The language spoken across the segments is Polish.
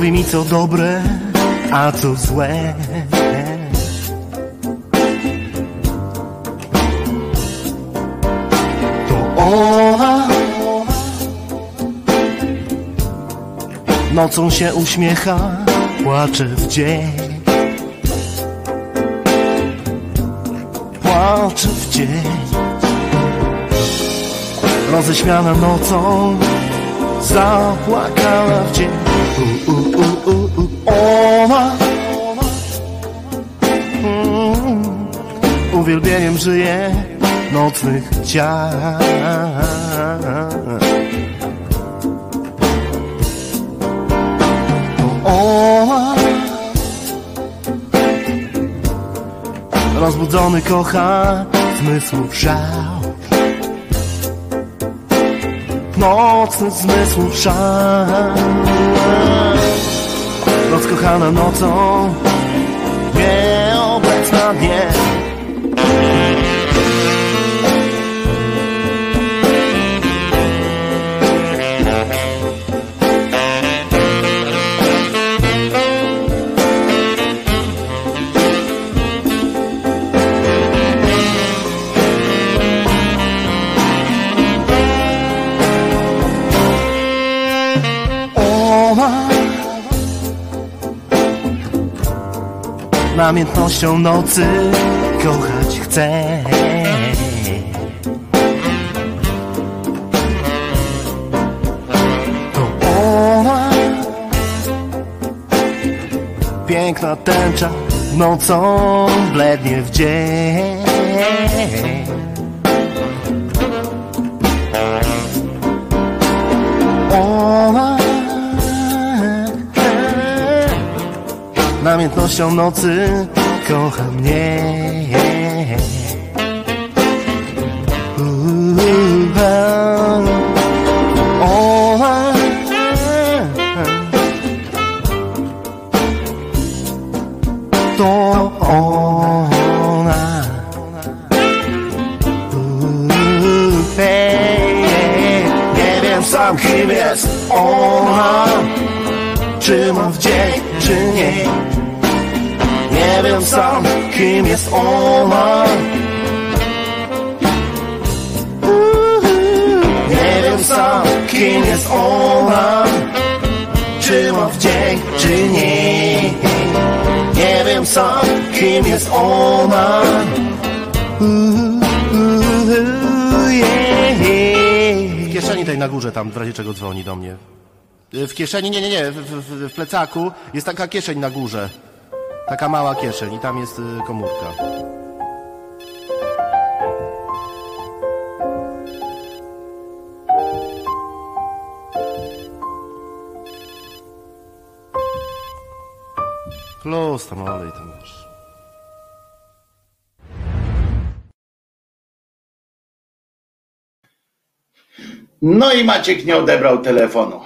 Mówi mi co dobre, a co złe. To ona nocą się uśmiecha, płacze w dzień. Płacze w dzień. Roześmiana nocą, zapłakała w dzień. Ona mm, uwielbieniem żyje nocnych ciał. Rozbudzony kocha zmysłów żał. Nocny zmysłów szał Noc kochana nocą Nieobecna nie Namiętnością nocy kochać chce To ona. Piękna tęcza nocą blednie w dzień Namiętnością nocy kocha mnie. To ona. Nie wiem sam kim jest ona. Czy ma w dzień, czy nie Nie wiem sam kim jest ona. Nie wiem sam kim jest ona. Czy ma w dzień, czy nie. Nie wiem sam kim jest ona. W kieszeni tej na górze tam w razie czego dzwoni do mnie. W kieszeni, nie, nie, nie, w, w, w plecaku jest taka kieszeń na górze. Taka mała kieszeń i tam jest y, komórka. Plus tam olej tam masz. No i Maciek nie odebrał telefonu.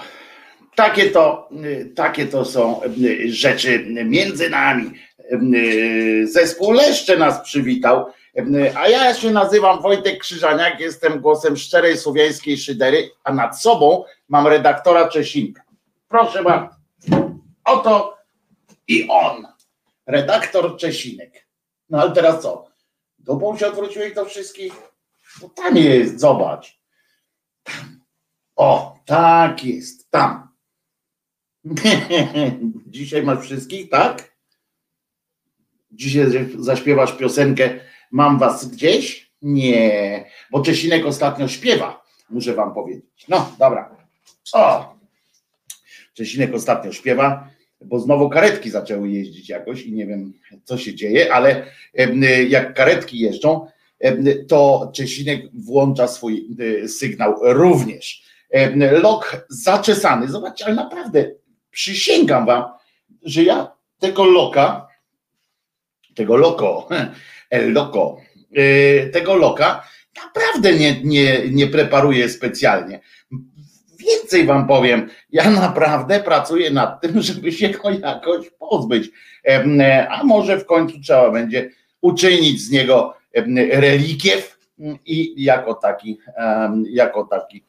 Takie to, y, takie to są y, rzeczy między nami. Y, Zespół Leszcze nas przywitał, a ja się nazywam Wojtek Krzyżaniak, jestem głosem szczerej słowiańskiej szydery, a nad sobą mam redaktora Czesinka. Proszę bardzo, oto i on, redaktor Czesinek. No ale teraz co? Dupą się odwróciłeś do wszystkich? No tam jest, zobacz. O, tak jest, tam. Dzisiaj masz wszystkich, tak? Dzisiaj zaśpiewasz piosenkę Mam was gdzieś? Nie, bo Czesinek ostatnio śpiewa, muszę wam powiedzieć. No, dobra. O! Czesinek ostatnio śpiewa, bo znowu karetki zaczęły jeździć jakoś i nie wiem, co się dzieje, ale jak karetki jeżdżą, to Czesinek włącza swój sygnał również. Lok zaczesany, zobaczcie, ale naprawdę przysięgam wam, że ja tego loka, tego loko, el loko, tego loka naprawdę nie, nie, nie preparuję specjalnie. Więcej wam powiem, ja naprawdę pracuję nad tym, żeby się go jakoś pozbyć. A może w końcu trzeba będzie uczynić z niego relikiew i jako taki, jako taki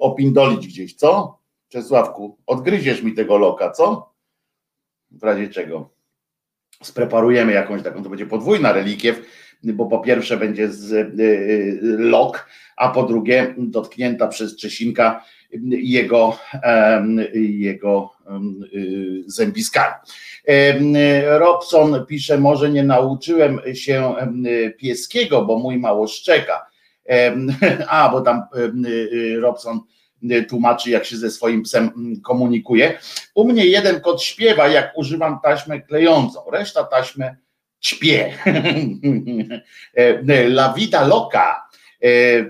opindolić gdzieś, co? Czesławku, odgryziesz mi tego loka, co? W razie czego? Spreparujemy jakąś taką, to będzie podwójna relikiew, bo po pierwsze będzie z, y, y, lok, a po drugie dotknięta przez Czesinka jego, jego y, zębiskami. Robson pisze, może nie nauczyłem się pieskiego, bo mój mało szczeka. A, bo tam Robson tłumaczy, jak się ze swoim psem komunikuje. U mnie jeden kot śpiewa, jak używam taśmę klejącą, reszta taśmy ćpie. La vida loca.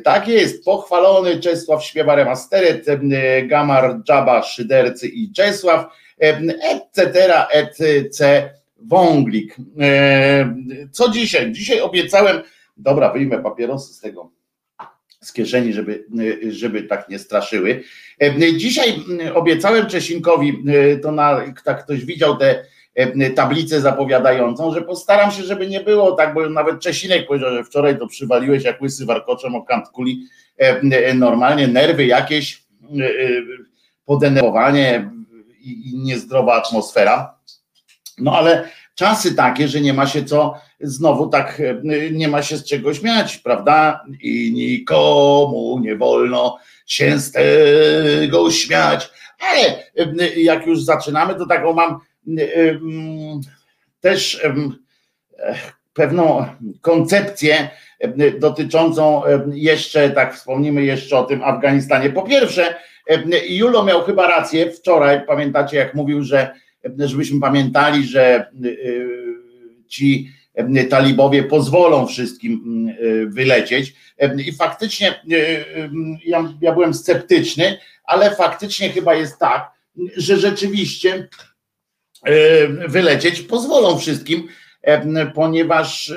Tak jest, pochwalony Czesław śpiewa remasteret, Gamar, Dżaba, Szydercy i Czesław, etc., etc., Wąglik. Co dzisiaj? Dzisiaj obiecałem, dobra, wyjmę papierosy z tego z kieszeni, żeby, żeby tak nie straszyły. Dzisiaj obiecałem Czesinkowi, to na, tak ktoś widział tę tablicę zapowiadającą, że postaram się, żeby nie było tak, bo nawet Czesinek powiedział, że wczoraj to przywaliłeś jak łysy warkoczem o kant kuli, normalnie nerwy jakieś, podenerwowanie i niezdrowa atmosfera. No ale czasy takie, że nie ma się co znowu tak e, nie ma się z czego śmiać, prawda? I nikomu nie wolno się z tego śmiać. Ale e, jak już zaczynamy, to taką mam e, też pewną koncepcję dotyczącą jeszcze, tak wspomnimy jeszcze o tym Afganistanie. Po pierwsze, Julo miał chyba rację wczoraj, pamiętacie jak mówił, że żebyśmy pamiętali, że ci talibowie pozwolą wszystkim mm, wylecieć. I faktycznie ja, ja byłem sceptyczny, ale faktycznie chyba jest tak, że rzeczywiście wylecieć pozwolą wszystkim, ponieważ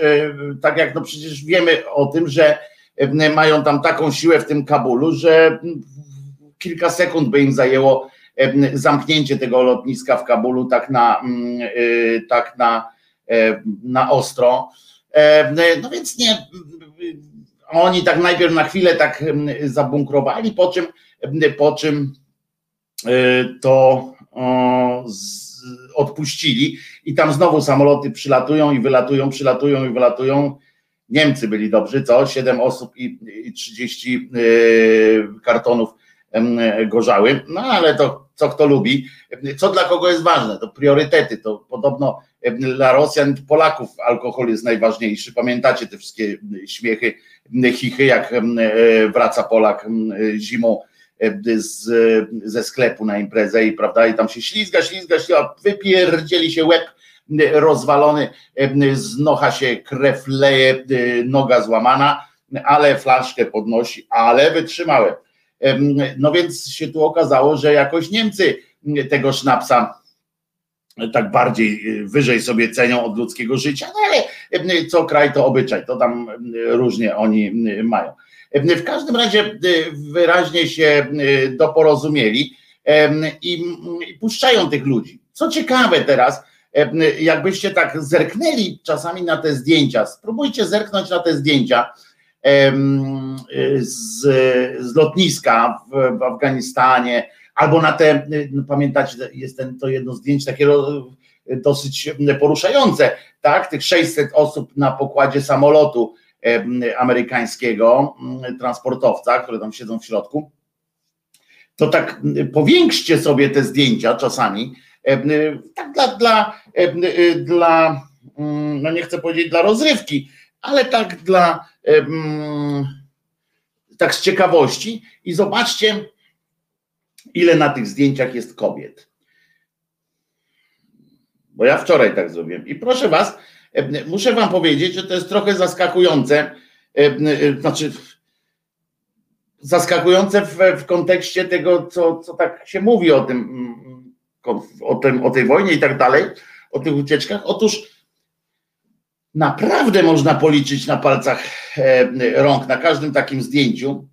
tak jak no przecież wiemy o tym, że mają tam taką siłę w tym Kabulu, że kilka sekund by im zajęło zamknięcie tego lotniska w Kabulu tak na tak na E, na ostro. No więc nie, oni tak najpierw na chwilę tak zabunkrowali, po czym, po czym e, to odpuścili i tam znowu samoloty przylatują i wylatują, przylatują i wylatują. Niemcy byli dobrzy, co? Siedem osób i, i 30 kartonów gorzały, no ale to co kto lubi, co dla kogo jest ważne, to priorytety, to podobno dla Rosjan, Polaków alkohol jest najważniejszy. Pamiętacie te wszystkie śmiechy, chichy, jak e, wraca Polak zimą z, ze sklepu na imprezę i prawda, i tam się ślizga, ślizga, ślizga, wypierdzieli się łeb rozwalony, z nocha się krew leje, noga złamana, ale flaszkę podnosi, ale wytrzymałem. No więc się tu okazało, że jakoś Niemcy tego sznapsa tak bardziej y, wyżej sobie cenią od ludzkiego życia, no ale co kraj to obyczaj, to tam różnie oni mają. W każdym razie wyraźnie się doporozumieli i puszczają tych ludzi. Co ciekawe teraz, jakbyście tak zerknęli czasami na te zdjęcia, spróbujcie zerknąć na te zdjęcia z, z lotniska w, w Afganistanie, albo na te, no pamiętacie, jest ten, to jedno zdjęcie takie dosyć poruszające, tak, tych 600 osób na pokładzie samolotu amerykańskiego, transportowca, które tam siedzą w środku, to tak powiększcie sobie te zdjęcia czasami, tak dla, dla, dla no nie chcę powiedzieć dla rozrywki, ale tak dla tak z ciekawości i zobaczcie, ile na tych zdjęciach jest kobiet. Bo ja wczoraj tak zrobiłem. I proszę Was, muszę Wam powiedzieć, że to jest trochę zaskakujące. Znaczy, zaskakujące w, w kontekście tego, co, co tak się mówi o tym, mm, o, tym, o tej wojnie i tak dalej, o tych ucieczkach. Otóż naprawdę można policzyć na palcach rąk, na każdym takim zdjęciu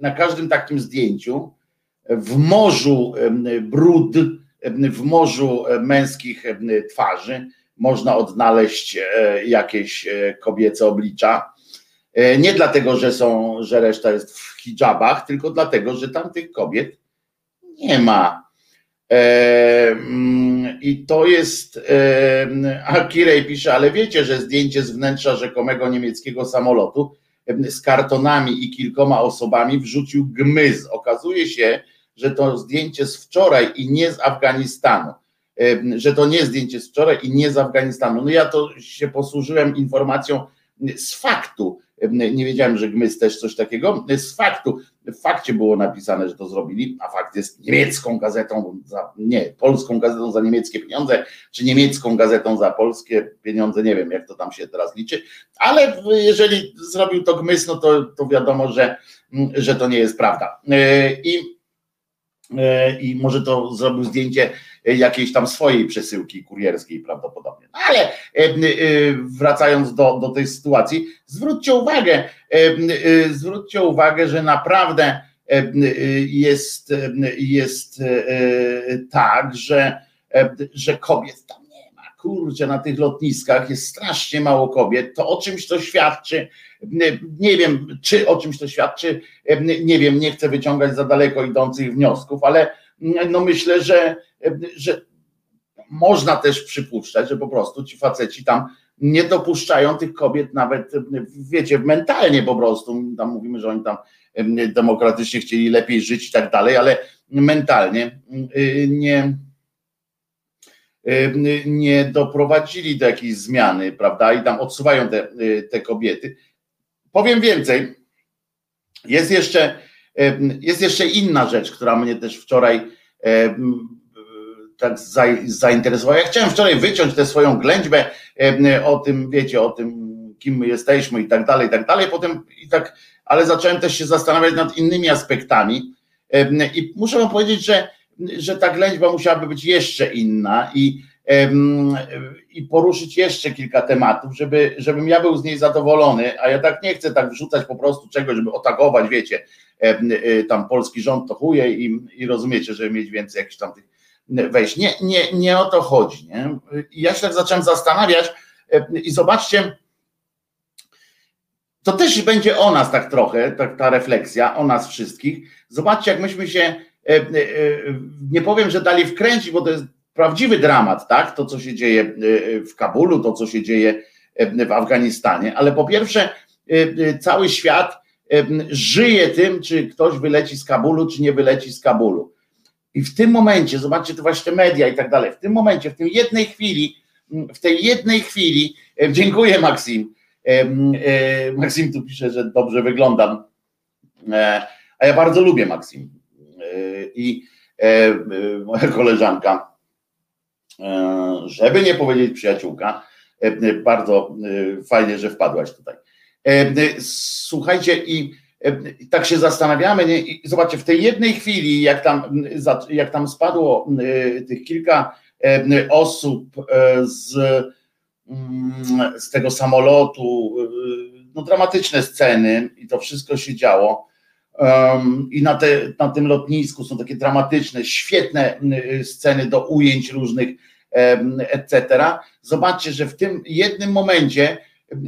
na każdym takim zdjęciu w morzu brud, w morzu męskich twarzy można odnaleźć e, jakieś e, kobiece oblicza. E, nie dlatego, że są, że reszta jest hijabach, tylko dlatego, że tam tych kobiet nie ma. E, mm, I to jest, e, a Kirej pisze, ale wiecie, że zdjęcie z wnętrza rzekomego niemieckiego samolotu z kartonami i kilkoma osobami wrzucił gmyz. Okazuje się, że to zdjęcie z wczoraj i nie z Afganistanu. Że to nie zdjęcie z wczoraj i nie z Afganistanu. No ja to się posłużyłem informacją z faktu. Nie wiedziałem, że Gmys też coś takiego. Z faktu, w fakcie było napisane, że to zrobili, a fakt jest niemiecką gazetą, za, nie, polską gazetą za niemieckie pieniądze, czy niemiecką gazetą za polskie pieniądze, nie wiem jak to tam się teraz liczy, ale jeżeli zrobił to Gmys, no to, to wiadomo, że, że to nie jest prawda. E, I i może to zrobił zdjęcie jakiejś tam swojej przesyłki kurierskiej prawdopodobnie. No ale e, e, wracając do, do tej sytuacji, zwróćcie uwagę, zwróćcie uwagę, że naprawdę jest, jest tak, że, że kobiet tam kurczę, na tych lotniskach jest strasznie mało kobiet, to o czymś to świadczy, nie wiem, czy o czymś to świadczy, nie wiem, nie chcę wyciągać za daleko idących wniosków, ale no myślę, że, że można też przypuszczać, że po prostu ci faceci tam nie dopuszczają tych kobiet nawet, wiecie, mentalnie po prostu, tam mówimy, że oni tam demokratycznie chcieli lepiej żyć i tak dalej, ale mentalnie y, nie, nie doprowadzili do jakiejś zmiany, prawda? I tam odsuwają te, y, te kobiety. Powiem więcej. Jest jeszcze, jest jeszcze inna rzecz, która mnie też wczoraj tak zainteresowała. Ja chciałem wczoraj wyciąć tę swoją ględźbę o tym, wiecie, o tym, kim my jesteśmy i tak dalej, i tak dalej. Potem i tak, ale zacząłem też się zastanawiać nad innymi aspektami. I muszę wam powiedzieć, że że ta ględźba musiałaby być jeszcze inna i, i poruszyć jeszcze kilka tematów, żeby, żebym ja był z niej zadowolony, a ja tak nie chcę tak wrzucać po prostu czegoś, żeby otagować, wiecie, y, tam polski rząd to chuje i, i rozumiecie, żeby mieć więcej jakichś tam tych wejść. Nie, nie, nie o to chodzi. Nie? I ja się tak zacząłem zastanawiać i zobaczcie, to też będzie o nas tak trochę, tak, ta refleksja, o nas wszystkich. Zobaczcie, jak myśmy się nie powiem, że dali wkręcić, bo to jest prawdziwy dramat, tak? To, co się dzieje e, w Kabulu, to, co się dzieje w Afganistanie, ale po pierwsze, cały świat żyje tym, czy ktoś wyleci z Kabulu, czy nie wyleci z Kabulu. I w tym momencie, zobaczcie, to właśnie media i tak dalej, w tym momencie, w tej jednej chwili, w tej jednej chwili, dziękuję Maksim, Maksim tu pisze, że dobrze wyglądam, a ja bardzo lubię Maksim, i e, e, moja koleżanka, e, żeby nie powiedzieć przyjaciółka, bardzo fajnie, że wpadłaś tutaj. Słuchajcie, i tak się zastanawiamy, nie? I zobaczcie, w tej jednej chwili, jak tam, jak tam spadło tych kilka osób z, mm, z tego samolotu, no dramatyczne sceny i to wszystko się działo, I na, te, na tym lotnisku są takie dramatyczne, świetne y, sceny do ujęć różnych, um, etc. Zobaczcie, że w tym jednym momencie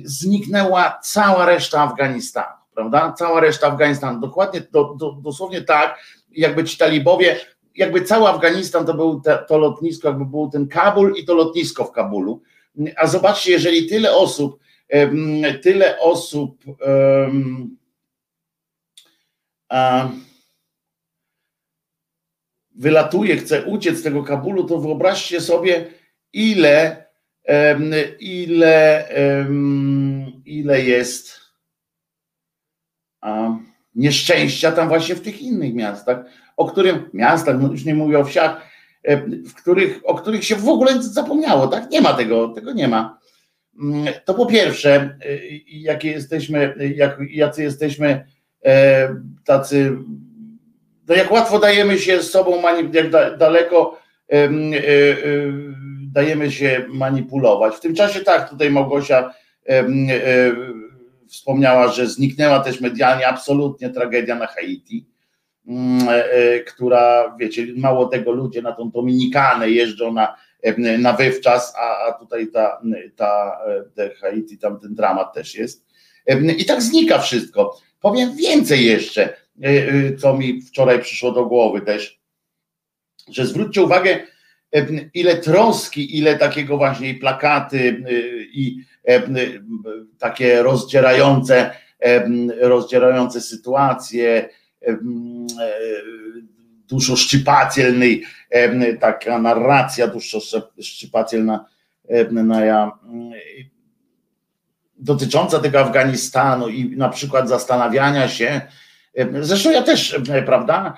zniknęła cała reszta Afganistanu, prawda? Cała reszta Afganistanu. Dokładnie, do, do, dosłownie tak, jakby ci talibowie, jakby cały Afganistan to był te, to lotnisko, jakby był ten Kabul i to lotnisko w Kabulu. A zobaczcie, jeżeli tyle osób, um, tyle osób, wylatuje, chce uciec z tego Kabulu, to wyobraźcie sobie, ile, ile, ile jest nieszczęścia tam właśnie w tych innych miastach, o którym miastach, no już nie mówię o wsiach, w których, o których się w ogóle zapomniało, tak? Nie ma tego, tego nie ma. Mm, to po pierwsze, y, jakie jesteśmy, jak, jacy jesteśmy tacy, no jak łatwo dajemy się z sobą, jak daleko e, e, dajemy się manipulować. W tym czasie tak, tutaj Małgosia wspomniała, że zniknęła też medialnie absolutnie tragedia na Haiti, mm, która, wiecie, mało tego ludzie na tą Dominikanę jeżdżą na, na wywczas, a, a tutaj ta, ta te Haiti, tam ten dramat też jest. I tak znika wszystko. Powiem więcej jeszcze. co mi wczoraj przyszło do głowy też, że zwróćcie uwagę, ile troski, ile takiego właśnie plakaty i takie rozdzierające, rozdzierające sytuacje, duszoszczypatelnej, taka narracja duszoszczypatelna na ja, dotycząca tego Afganistanu i na przykład zastanawiania się, Zresztą ja też, prawda,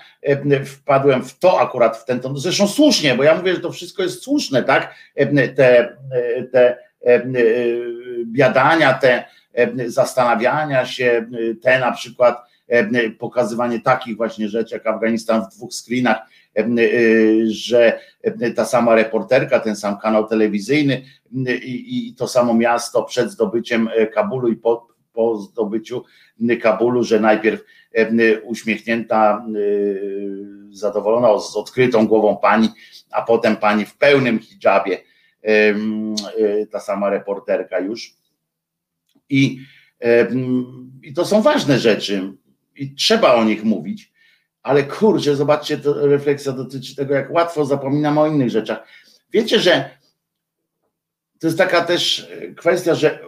wpadłem w to akurat w ten ton, zresztą słusznie, bo ja mówię, że to wszystko jest słuszne, tak? Te, te biadania, te zastanawiania się, te na przykład pokazywanie takich właśnie rzeczy jak Afganistan w dwóch screenach, że ta sama reporterka, ten sam kanał telewizyjny i, to samo miasto przed zdobyciem Kabulu i po, po zdobyciu Kabulu, że najpierw uśmiechnięta, zadowolona z odkrytą głową pani, a potem pani w pełnym hijabie, ta sama reporterka już. I, i to są ważne rzeczy i trzeba o nich mówić, ale kurczę, zobaczcie, to refleksja dotyczy tego, jak łatwo zapominam o innych rzeczach. Wiecie, że to jest taka też kwestia, że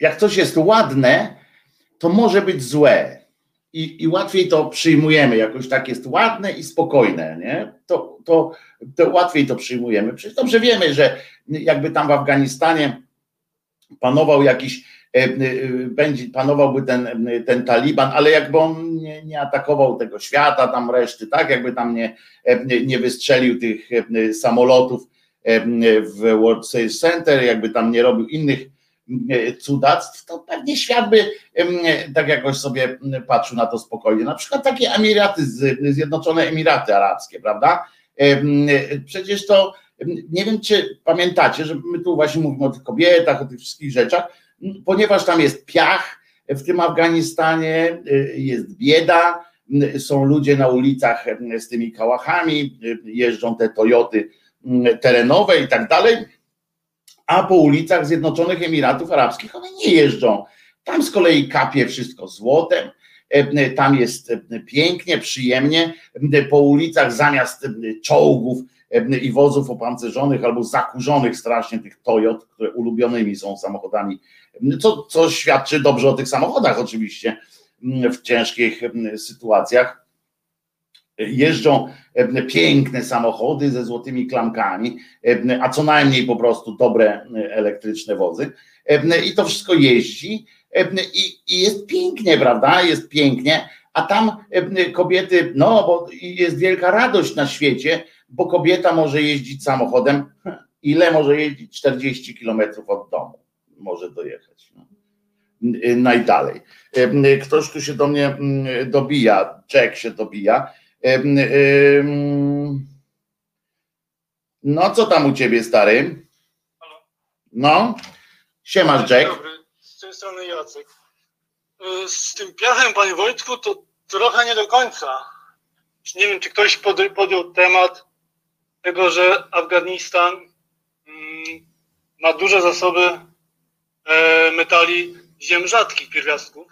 jak coś jest ładne, to może być złe. I, i łatwiej to przyjmujemy, jakoś tak jest ładne i spokojne, nie? To, to, to łatwiej to przyjmujemy. Przecież dobrze wiemy, że jakby tam w Afganistanie panował jakiś E, e, będzie panowałby ten, ten Taliban, ale jakby on nie, atakował tego świata, tam reszty, tak, jakby tam nie, e, nie wystrzelił tych samolotów w World Trade Center, jakby tam nie robił innych cudactw, to pewnie świat by tak jakoś sobie patrzył na to spokojnie. Na przykład takie Emiraty, Zjednoczone Emiraty Arabskie, prawda? Przecież to nie wiem, czy pamiętacie, że my tu właśnie mówimy o tych kobietach, o tych wszystkich rzeczach, ponieważ tam jest piach w tym Afganistanie, y, jest bieda, y, są ludzie na ulicach y, z tymi kałachami, jeżdżą te Toyoty terenowe i tak dalej, a po ulicach Zjednoczonych Emiratów Arabskich one nie jeżdżą. Tam z kolei kapie wszystko złotem, tam jest pięknie, przyjemnie, po ulicach zamiast czołgów i wozów opancerzonych albo zakurzonych strasznie tych Toyot, które ulubionymi są samochodami co, co świadczy dobrze o tych samochodach oczywiście w ciężkich sytuacjach. Jeżdżą piękne samochody ze złotymi klamkami, a co najmniej po prostu dobre elektryczne wozy. I to wszystko jeździ i, i jest pięknie, prawda? Jest pięknie, a tam kobiety, no bo jest wielka radość na świecie, bo kobieta może jeździć samochodem, ile może jeździć 40 kilometrów od domu może dojechać. No. Najdalej. Ktoś tu się do mnie mm, dobija, Jack się dobija. No, co tam u ciebie, stary? No, siemasz, Jack. Tej strony Jacek. Y, z tym piachem, panie Wojtku, to trochę nie do końca. Nie wiem, czy ktoś podjął temat tego, że Afganistan mm, ma duże zasoby E, metali ziem rzadkich pierwiastków.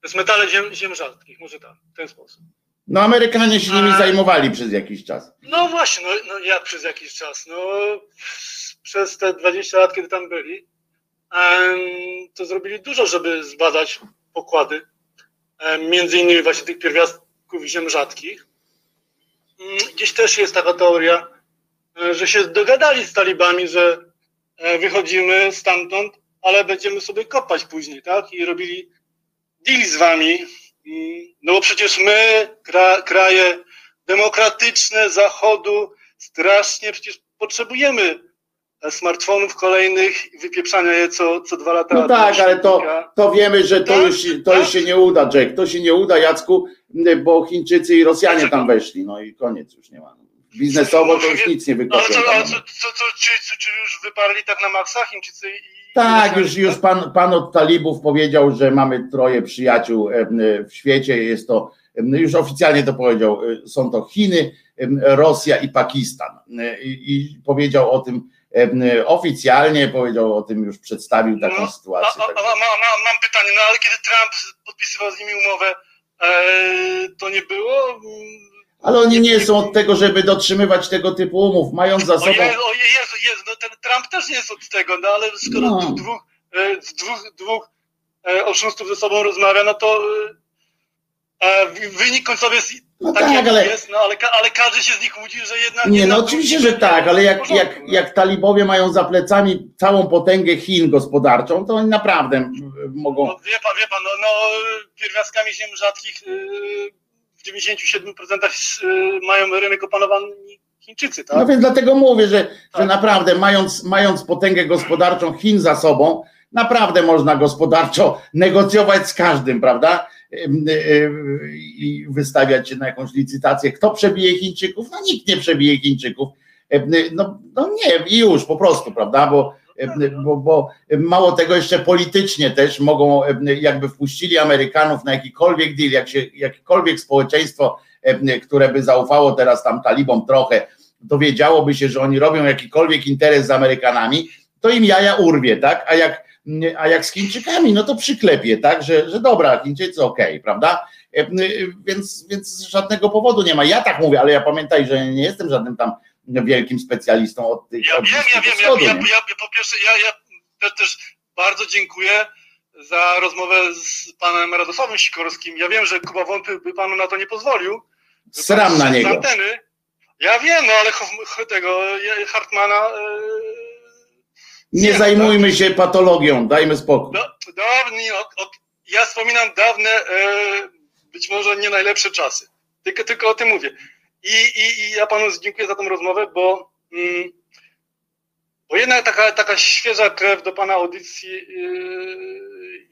To jest metale ziem, ziem rzadkich, może tak, w ten sposób. No Amerykanie się nimi zajmowali przez jakiś czas. No właśnie, no, no jak przez jakiś czas? No przez te 20 lat, kiedy tam byli, to zrobili dużo, żeby zbadać pokłady, między innymi właśnie tych pierwiastków ziem rzadkich. Mm, gdzieś też jest taka teoria, e, że się dogadali z talibami, że e, wychodzimy stamtąd, ale będziemy sobie kopać później, tak? I robili deal z wami. No bo przecież my, kra, kraje demokratyczne Zachodu, strasznie przecież potrzebujemy smartfonów kolejnych, wypieprzania je co, co dwa lata. No tak, ale to, to wiemy, że to, tak, już, to tak? już się nie uda, Jack. To się nie uda, Jacku, bo Chińczycy i Rosjanie tam weszli. No i koniec już nie ma. Biznesowo to już nic nie wykopią. Ale co, co, co, czy, czy już wyparli tak na maksa Chińczycy i tak, już, już pan, pan od talibów powiedział, że mamy troje przyjaciół w świecie. Jest to, już oficjalnie to powiedział, e, są to Chiny, Rosja i Pakistan. E, I, i powiedział o tym oficjalnie, powiedział o tym, już przedstawił taką no, sytuację. A, a, a, mam pytanie, no ale kiedy Trump podpisywał z nimi umowę to nie było. Ale oni nie są od tego, żeby dotrzymywać tego typu umów, mając za sobą. O Jezu, o Jezu, Jezu, no ten Trump też nie jest od tego, no ale skoro no. dwóch, dwóch, dwóch oszustów ze sobą rozmawia, no to wynik końcowy jest no taki, tak, ale... jest, no ale, ale każdy się z nich łudzi, że jednak... Nie, no oczywiście, że tak, ale jak, jak, no. jak talibowie mają za plecami całą potęgę Chin gospodarczą, to oni naprawdę mogą... No, wie pan, wie pan, no, no pierwiastkami ziem rzadkich yy, w 97% yy, mają rynek opanowany Chińczycy, tak? No więc dlatego mówię, że, tak. że naprawdę mając, mając potęgę gospodarczą Chin za sobą, naprawdę można gospodarczo negocjować z każdym, prawda? I wystawiać się na jakąś licytację. Kto przebije Chińczyków? No nikt nie przebije Chińczyków. No, no nie, i już po prostu, prawda? Bo, bo, bo mało tego jeszcze politycznie też mogą, jakby wpuścili Amerykanów na jakikolwiek deal, jak się, jakiekolwiek społeczeństwo, które by zaufało teraz tam talibom trochę, dowiedziałoby się, że oni robią jakikolwiek interes z Amerykanami, to im jaja urwie, tak? A jak a jak z Chińczykami, no to przyklepie, tak, że, że dobra, Chińczycy okej, okay, prawda? E, więc, więc żadnego powodu nie ma. Ja tak mówię, ale ja pamiętaj, że nie jestem żadnym tam wielkim specjalistą od tych. Ja od wiem, ja wiem, ja, ja, ja, po pierwsze, ja, ja też, też bardzo dziękuję za rozmowę z panem Radosławem Sikorskim. Ja wiem, że Kuba Wątły by panu na to nie pozwolił. Sram na niego. Anteny. Ja wiem, no ale tego Hartmana nie zajmujmy się patologią, dajmy spokój. No, dawniej, ja wspominam dawne, e, być może nie najlepsze czasy. Tylko, tylko o tym mówię. I, i, I ja panu dziękuję za tę rozmowę, bo, mm, bo jednak taka, taka świeża krew do pana audycji, yy,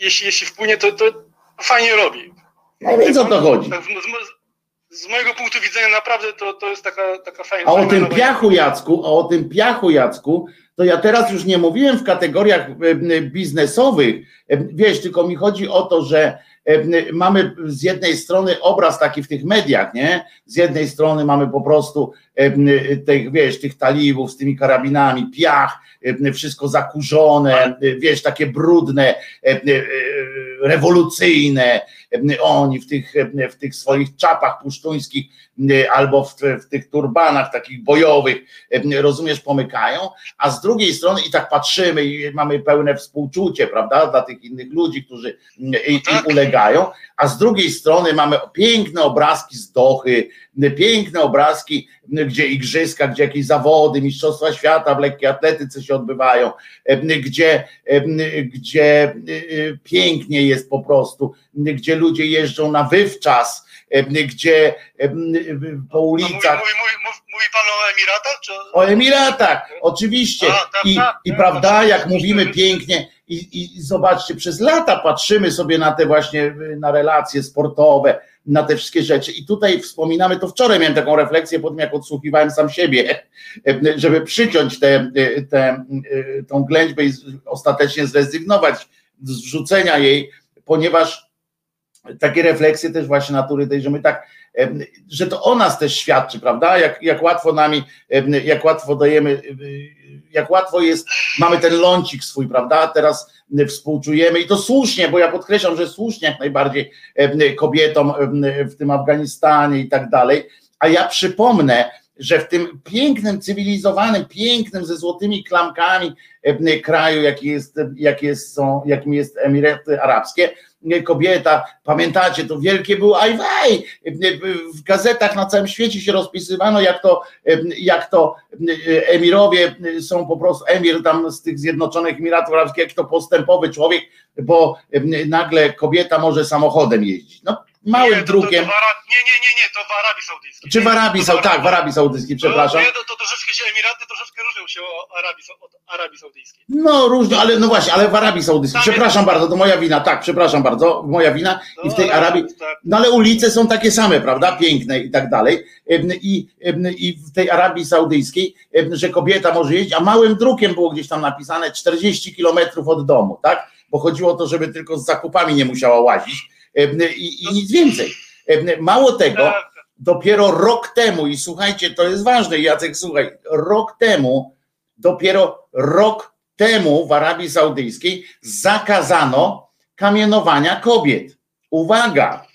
jeśli, jeśli wpłynie, to, to fajnie robi. No więc o to chodzi. Tak, z mojego punktu widzenia naprawdę to, to jest taka, taka fajna. A o tym piachu Jacku, a o tym piachu Jacku, to ja teraz już nie mówiłem w kategoriach biznesowych, wiesz, tylko mi chodzi o to, że mamy z jednej strony obraz taki w tych mediach, nie? Z jednej strony mamy po prostu tych, wiesz, tych talibów z tymi karabinami, piach, wszystko zakurzone, wiesz, takie brudne, rewolucyjne, oni w tych, w tych swoich czapach pusztuńskich albo w, w tych turbanach takich bojowych, rozumiesz, pomykają, a z drugiej strony i tak patrzymy i mamy pełne współczucie, prawda, dla tych innych ludzi, którzy im tak. ulegają, a z drugiej strony mamy piękne obrazki z Dochy, piękne obrazki, gdzie igrzyska, gdzie jakieś zawody, mistrzostwa świata w lekkiej atletyce się odbywają, gdzie, gdzie pięknie jest po prostu, gdzie ludzie jeżdżą na wywczas, gdzie po ulicach. Mówi, mówi, mówi, pan o Emiratach? Czy... O Emiratach, oczywiście. A, tak, I, tak, i tak, prawda, jak mówimy pięknie, i, i zobaczcie, przez lata patrzymy sobie na te właśnie na relacje sportowe, na te wszystkie rzeczy. I tutaj wspominamy, to wczoraj miałem taką refleksję po tym, jak odsłuchiwałem sam siebie, żeby przyciąć tę te, te, tą ględźbę i ostatecznie zrezygnować z wrzucenia jej, ponieważ takie refleksje też właśnie natury tej, że my tak, że to o nas też świadczy, prawda? Jak, jak łatwo nami, jak łatwo dajemy, jak łatwo jest, mamy ten lącik swój, prawda? Teraz współczujemy i to słusznie, bo ja podkreślam, że słusznie jak najbardziej kobietom w tym Afganistanie i tak dalej. A ja przypomnę, że w tym pięknym, cywilizowanym, pięknym, ze złotymi klamkami kraju, jaki jest, jak jest, są, jakim jest Emiraty Arabskie, kobieta, pamiętacie, to wielkie było. Ajwaj, w gazetach na całym świecie się rozpisywano, jak to, jak to emirowie są po prostu, emir tam z tych Zjednoczonych Emiratów Arabskich, jak to postępowy człowiek, bo nagle kobieta może samochodem jeździć. No małym nie, to, drukiem. To, to nie, nie, nie, nie, to w Arabii Saudyjskiej. Czy w Arabii Saudyjskiej, tak, w Arabii Saudyjskiej, przepraszam. Nie, to, troszeczkę się Emiraty troszeczkę różnią się od Arabii, od Arabii Saudyjskiej. No różnie, ale no właśnie, ale w Arabii Saudyjskiej, przepraszam bardzo, to moja wina, tak, przepraszam bardzo, moja wina i w tej Arabii, tak. no ale ulice są takie same, prawda, piękne i tak dalej i, i w tej Arabii Saudyjskiej, że kobieta może jeździć, a małym drukiem było gdzieś tam napisane 40 kilometrów od domu, tak, bo chodziło o to, żeby tylko z zakupami nie musiała łazić i, i nic więcej. Mało tego, dopiero rok temu, i słuchajcie, to jest ważne, Jacek, słuchaj, rok temu, dopiero rok temu w Arabii Saudyjskiej zakazano kamienowania kobiet. uwaga,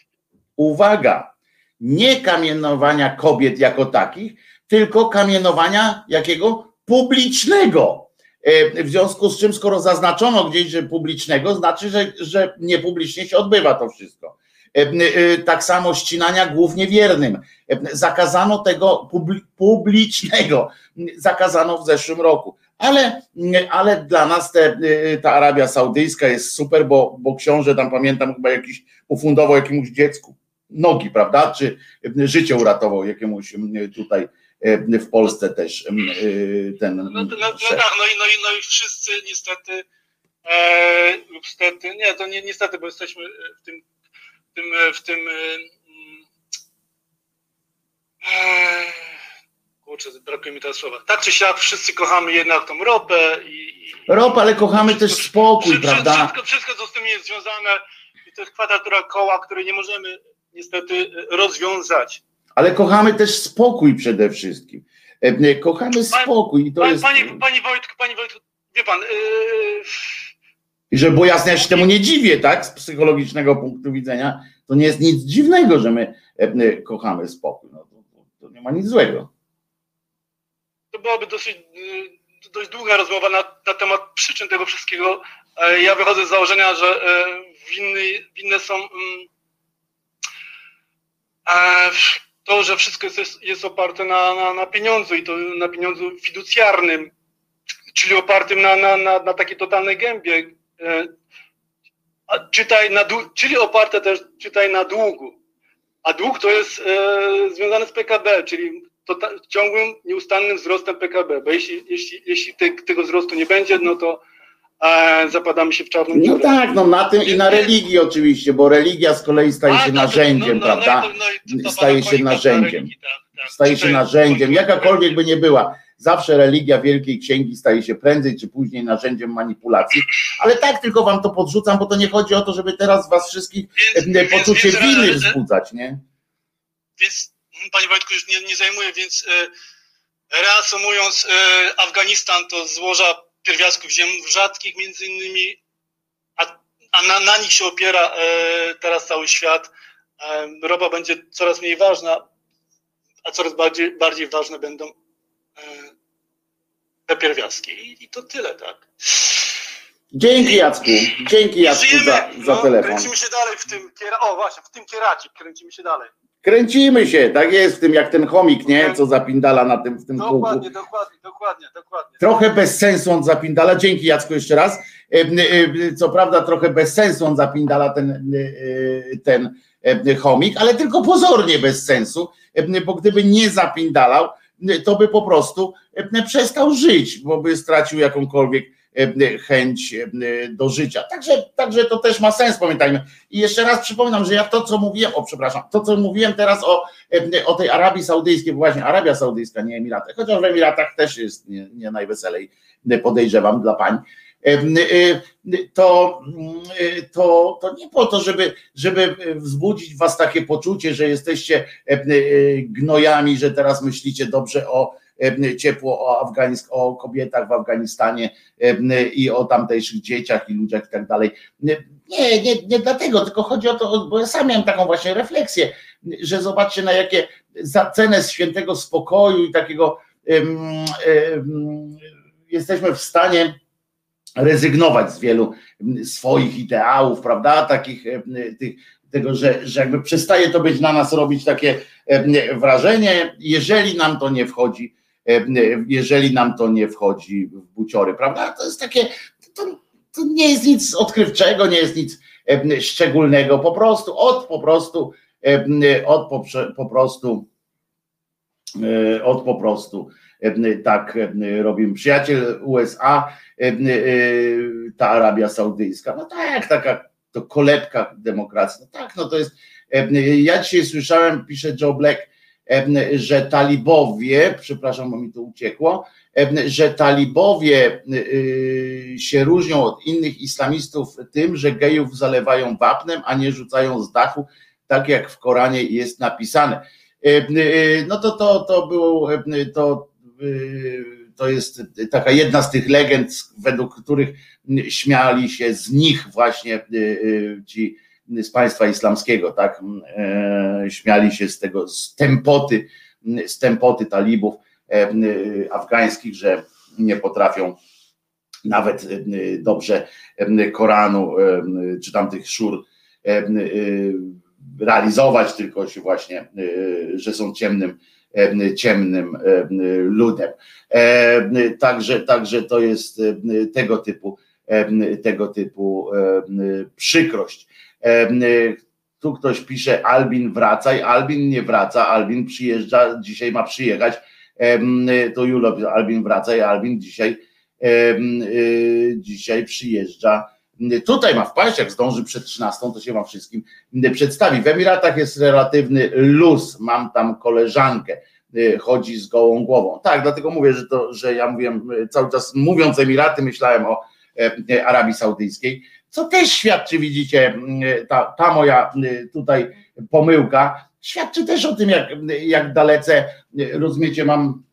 uwaga, nie kamienowania kobiet jako takich, tylko kamienowania jakiego publicznego. E, w związku z czym, skoro zaznaczono gdzieś, że publicznego, znaczy, że, że niepublicznie się odbywa to wszystko. E, e, tak samo ścinania głów niewiernym. Zakazano tego publicznego. Zakazano w zeszłym roku. Ale, ale dla nas te, ta Arabia Saudyjska jest super, bo, bo książę tam pamiętam chyba jakiś ufundował jakiemuś dziecku nogi, prawda? Czy życie uratował jakiemuś tutaj w Polsce też e, ten. No, no, no, tak, no i, no, i, no i wszyscy niestety, e, lub stety, nie, to nie niestety, bo jesteśmy w tym, w tym, w tym e, kurczę, brakuje mi teraz słowa. Tak czy siak wszyscy kochamy jednak tą ropę i. i Ropę, ale kochamy też spokój, wszystko, prawda? Wszystko, wszystko, co z tym jest związane, i to jest kwadratura koła, której nie możemy niestety rozwiązać ale kochamy też spokój przede wszystkim. E, e, kochamy spokój. I to Pan, jest... Panie, panie Wojtku, panie Wojtku, wie pan. Yy... I że bo jasne, ja się temu nie dziwię, tak? Z psychologicznego punktu widzenia, to nie jest nic dziwnego, że my e, kochamy spokój. No, to, to nie ma nic złego. To byłaby dosyć, dość długa rozmowa na, na temat przyczyn tego wszystkiego. Ja wychodzę z założenia, że winny, winne są. Mm, to, że wszystko jest, jest oparte na, na, na pieniądzu i to na pieniądzu fiducjarnym, czyli opartym na, na, na, na takiej totalnej gębie. E, czytaj na, czyli oparte też, czytaj na długu. A dług to jest e, związane z PKB, czyli to, ciągłym, nieustannym wzrostem PKB, bo jeśli, jeśli, jeśli te, tego wzrostu nie będzie, no to zapadamy się w czarną No tak, no na tym i na religii oczywiście, bo religia z kolei staje się narzędziem, no, no, prawda? No staje się narzędziem. Staje się narzędziem, jakakolwiek by nie była. Zawsze religia Wielkiej Księgi staje się prędzej czy później narzędziem manipulacji, ale tak tylko wam to podrzucam, bo to nie chodzi o to, żeby teraz was wszystkich więc, e, poczucie więc, winy wzbudzać, nie? Więc, panie Wojtku, już nie, nie zajmuję, więc e, reasumując, e, Afganistan to złoża pierwiastków ziem rzadkich między innymi, a, a na, na, nich się opiera e, teraz cały świat. E, ropa będzie coraz mniej ważna, a coraz bardziej, bardziej ważne będą e, te pierwiastki. I, I, to tyle, tak. Dzięki Jacku, dzięki Jacku za, za no, telefon. Kręcimy się dalej w tym, o właśnie, w tym kieracie, kręcimy się dalej. Kręcimy się, tak jest w tym, jak ten chomik, nie? Co zapindala na tym, w tym dokładnie, kółku. Dokładnie, dokładnie, dokładnie. Trochę bez sensu on zapindala. Dzięki Jacku jeszcze raz. E, e, co prawda trochę bez sensu on zapindala ten, e, ten chomik, ale tylko pozornie bez sensu, bo gdyby nie zapindalał, to by po prostu przestał żyć, bo by stracił jakąkolwiek chęć e, do życia. Także, także to też ma sens, pamiętajmy. I jeszcze raz przypominam, że ja to, co mówiłem, o przepraszam, to, co mówiłem teraz o, e, o tej Arabii Saudyjskiej, bo właśnie Arabia Saudyjska, nie Emiraty, chociaż w Emiratach też jest nie, nie najweselej, podejrzewam, dla pań to, to, to nie po to, żeby, żeby wzbudzić was takie poczucie, że jesteście gnojami, że teraz myślicie dobrze o ciepło o, Afganisk o kobietach w Afganistanie i o tamtejszych dzieciach i ludziach i tak dalej. Nie, nie, nie dlatego, tylko chodzi o to, bo ja sam miałem taką właśnie refleksję, że zobaczcie na jakie za cenę świętego spokoju i takiego um, um, jesteśmy w stanie rezygnować z wielu swoich ideałów, prawda, takich tych, tego, że, że jakby przestaje to być na nas robić takie wrażenie, jeżeli nam to nie wchodzi jeżeli nam to nie wchodzi w buciory, prawda? To jest takie, to, to nie jest nic odkrywczego, nie jest nic e, szczególnego, po prostu od po prostu e, od po, po prostu od po prostu tak robimy. Przyjaciel USA, ta Arabia Saudyjska, no tak, taka to kolebka demokracji, no tak, no to jest, ja dzisiaj słyszałem, pisze Joe Black, że talibowie, przepraszam, bo mi to uciekło, że talibowie y, się różnią od innych islamistów tym, że gejów zalewają wapnem, a nie rzucają z dachu, tak jak w Koranie jest napisane. Y, no to to, to było, to, y, to jest taka jedna z tych legend, według których śmiali się z nich właśnie ci z państwa islamskiego, tak? Śmiali się z tego, z tempoty, z tempoty talibów afgańskich, że nie potrafią nawet dobrze Koranu czy tamtych szur realizować, tylko się właśnie, że są ciemnym ciemnym ludem. Także, także to jest tego typu, tego typu przykrość. Tu ktoś pisze, Albin wracaj, Albin nie wraca, Albin przyjeżdża, dzisiaj ma przyjechać. To Julo, Albin wracaj, Albin dzisiaj, dzisiaj przyjeżdża Tutaj ma wpaść, jak zdąży przed 13, to się wam wszystkim przedstawi. W Emiratach jest relatywny luz. Mam tam koleżankę, y, chodzi z gołą głową. Tak, dlatego mówię, że to, że ja mówiłem y, cały czas, mówiąc Emiraty, myślałem o e, Arabii Saudyjskiej, co też świadczy, widzicie, ta, ta moja tutaj pomyłka, świadczy też o tym, jak, jak dalece, rozumiecie, mam,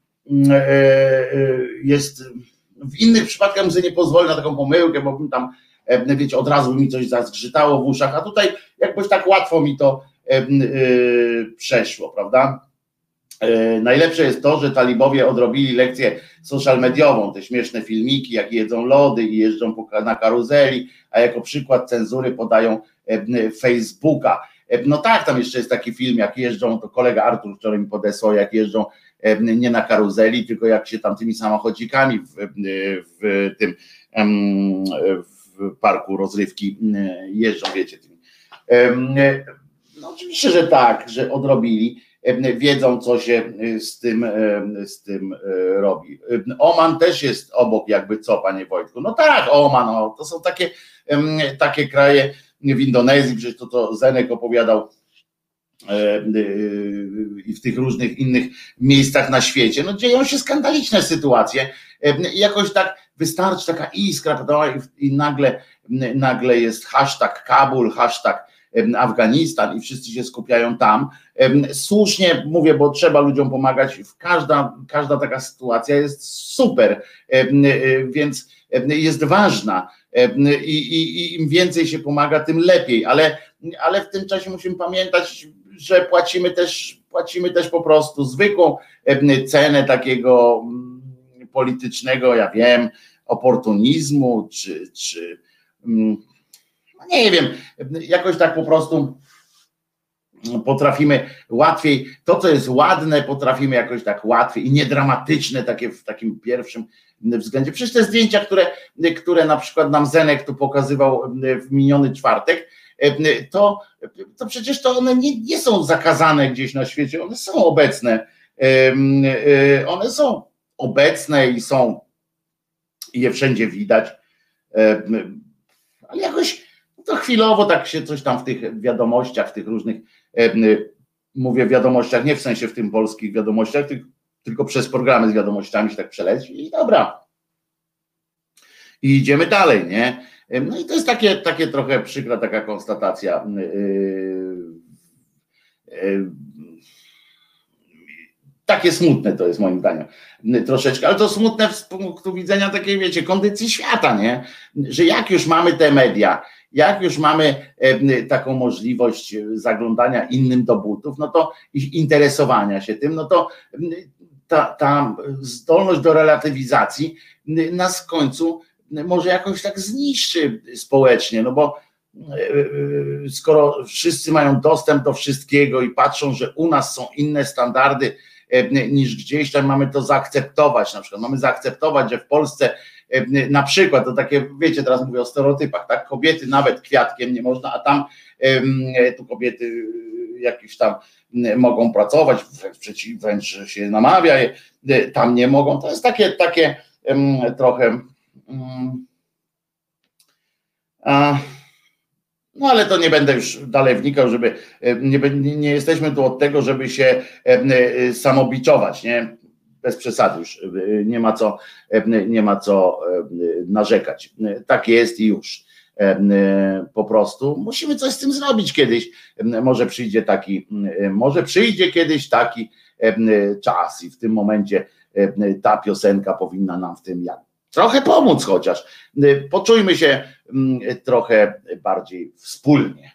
jest w innych przypadkach bym sobie nie pozwolę na taką pomyłkę, bo bym tam E, wiecie, od razu mi coś zazgrzytało w uszach, a tutaj jakoś tak łatwo mi to e, e, przeszło, prawda? Najlepsze jest to, że talibowie odrobili lekcję social mediową, te śmieszne filmiki, jak jedzą lody i jeżdżą na karuzeli, a jako przykład cenzury podają Facebooka. No tak, tam jeszcze jest taki film, jak jeżdżą, to kolega Artur wczoraj mi podesłał, jak jeżdżą nie na karuzeli, tylko jak się tam tymi samochodzikami w, w tym w parku rozrywki e, jeżdżą, wiecie. E, no oczywiście, że tak, że odrobili, wiedzą, co się z tym, z tym e, robi. Oman też jest obok, jakby co, panie Wojtku. No tak, Oman, no, to są takie, takie kraje w Indonezji, przecież to, to Zenek opowiadał i w tych różnych innych miejscach na świecie. No dzieją się skandaliczne sytuacje. Jakoś tak wystarczy taka iskra, prawda? I nagle, nagle jest hashtag Kabul, hashtag Afganistan i wszyscy się skupiają tam. Słusznie mówię, bo trzeba ludziom pomagać. Każda, każda taka sytuacja jest super, e, więc jest ważna i, i, i im więcej się pomaga, tym lepiej, ale, ale w tym czasie musimy pamiętać, że płacimy też, płacimy też po prostu zwykłą cenę takiego politycznego, ja wiem, oportunizmu, czy, czy mm, no nie wiem, jakoś tak po prostu potrafimy łatwiej, to co jest ładne, potrafimy jakoś tak łatwiej i niedramatyczne, takie w takim pierwszym względzie. Przecież te zdjęcia, które, które na przykład nam Zenek tu pokazywał w miniony czwartek, to, to przecież to one nie, nie są zakazane gdzieś na świecie, one są obecne. E, one są obecne i są i je wszędzie widać. Ale jakoś chwilowo tak się coś tam w tych wiadomościach, w tych różnych, e, mówię wiadomościach, nie w sensie w tym polskich wiadomościach, tylko przez programy z wiadomościami się tak przeleci i dobra. I idziemy dalej, nie? E, no i to jest takie, takie trochę przykra taka konstatacja. Takie smutne to jest moim zdaniem troszeczkę, ale to smutne z punktu widzenia takiej, wiecie, kondycji świata, nie? Że jak już mamy te media, jak już mamy taką możliwość zaglądania innym do butów, no to ich interesowania się tym, no to ta, ta zdolność do relatywizacji nas w końcu może jakoś tak zniszczy społecznie, no bo e, e, skoro wszyscy mają dostęp do wszystkiego i patrzą, że u nas są inne standardy E, niż gdzieś tam mamy to zaakceptować, na przykład mamy zaakceptować, że w Polsce e, na przykład, to takie, wiecie, teraz mówię o stereotypach, tak, kobiety nawet kwiatkiem nie można, a tam e, tu kobiety jakieś tam mogą pracować, wręcz, wręcz się namawia, tam nie mogą, to jest takie, takie trochę no ale to nie będę już dalej wnikał, żeby e, nie, nie jesteśmy tu od tego, żeby się e, e, samobiczować, nie? Bez przesady już nie ma co, nie ma co narzekać. Tak jest i już. Po prostu musimy coś z tym zrobić kiedyś. Może przyjdzie taki, może przyjdzie kiedyś taki czas i w tym momencie ta piosenka powinna nam w tym jak trochę pomóc chociaż. Poczujmy się mm, trochę bardziej wspólnie.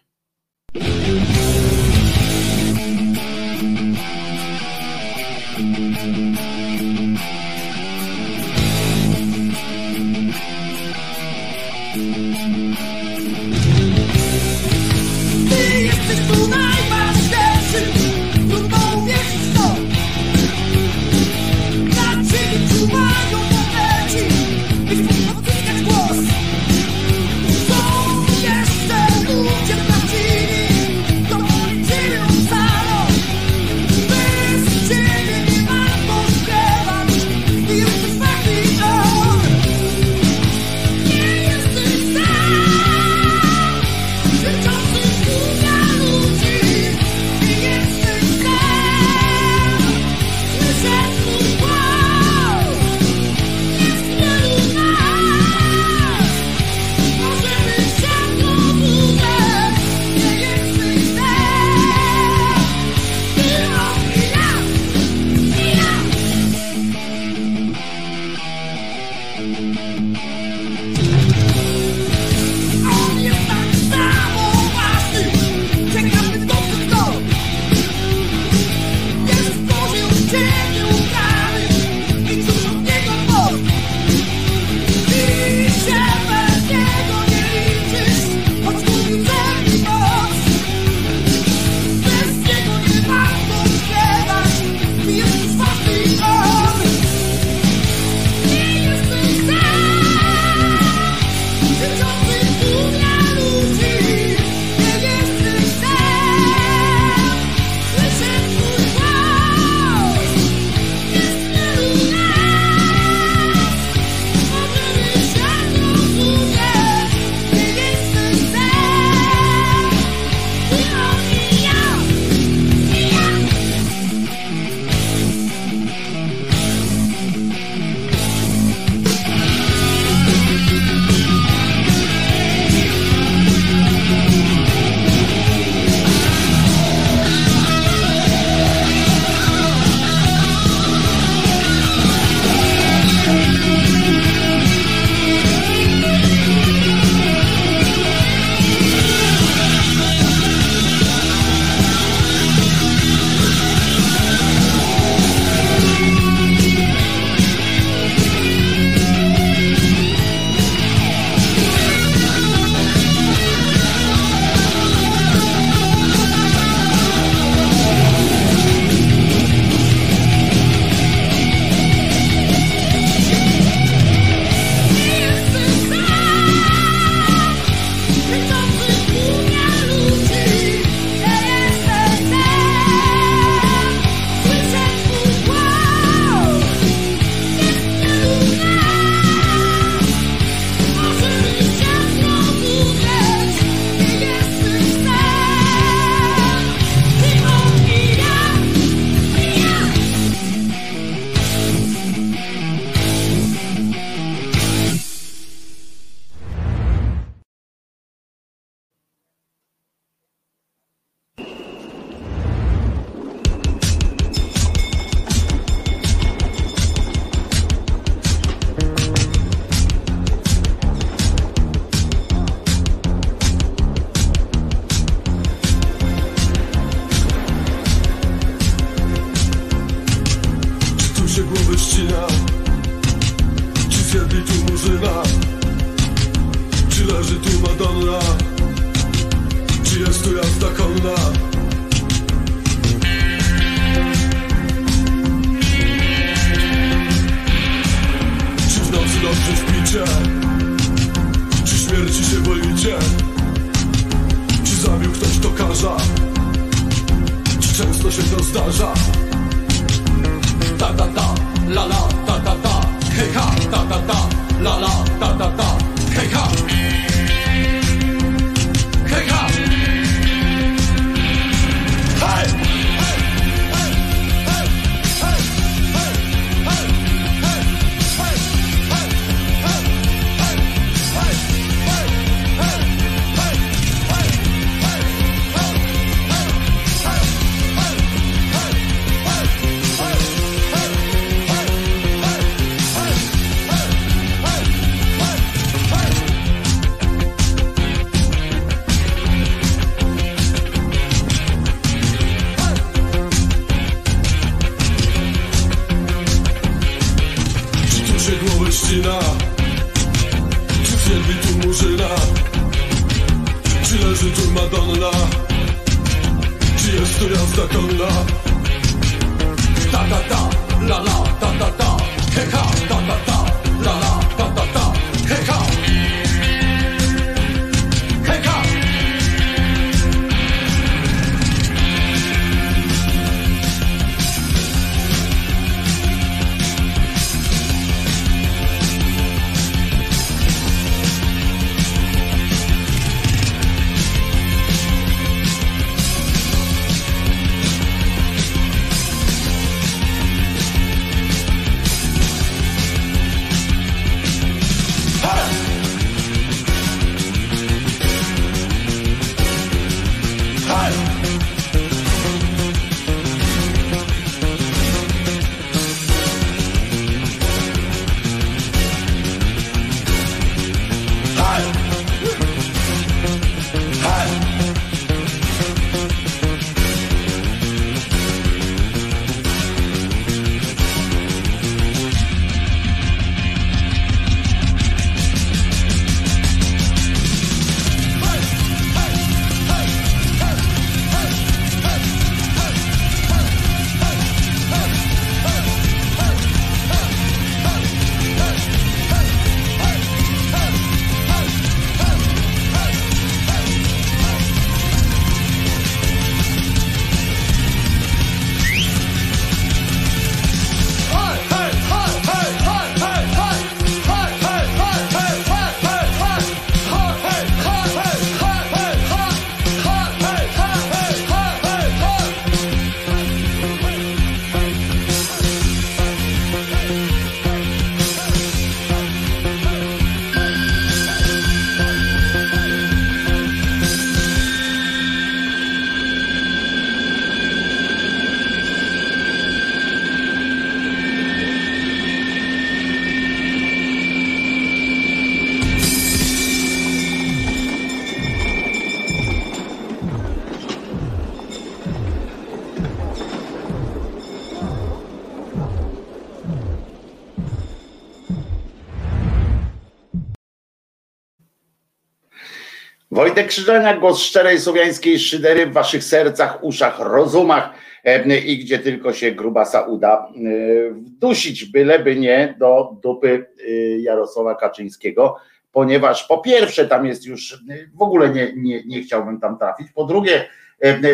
Wojtek Krzyżania, głos szczerej słowiańskiej szydery w waszych sercach, uszach, rozumach e, i gdzie tylko się grubasa uda e, wdusić, byleby nie do dupy e, Jarosława Kaczyńskiego, ponieważ po pierwsze tam jest już, w ogóle nie, nie, nie chciałbym tam trafić, po drugie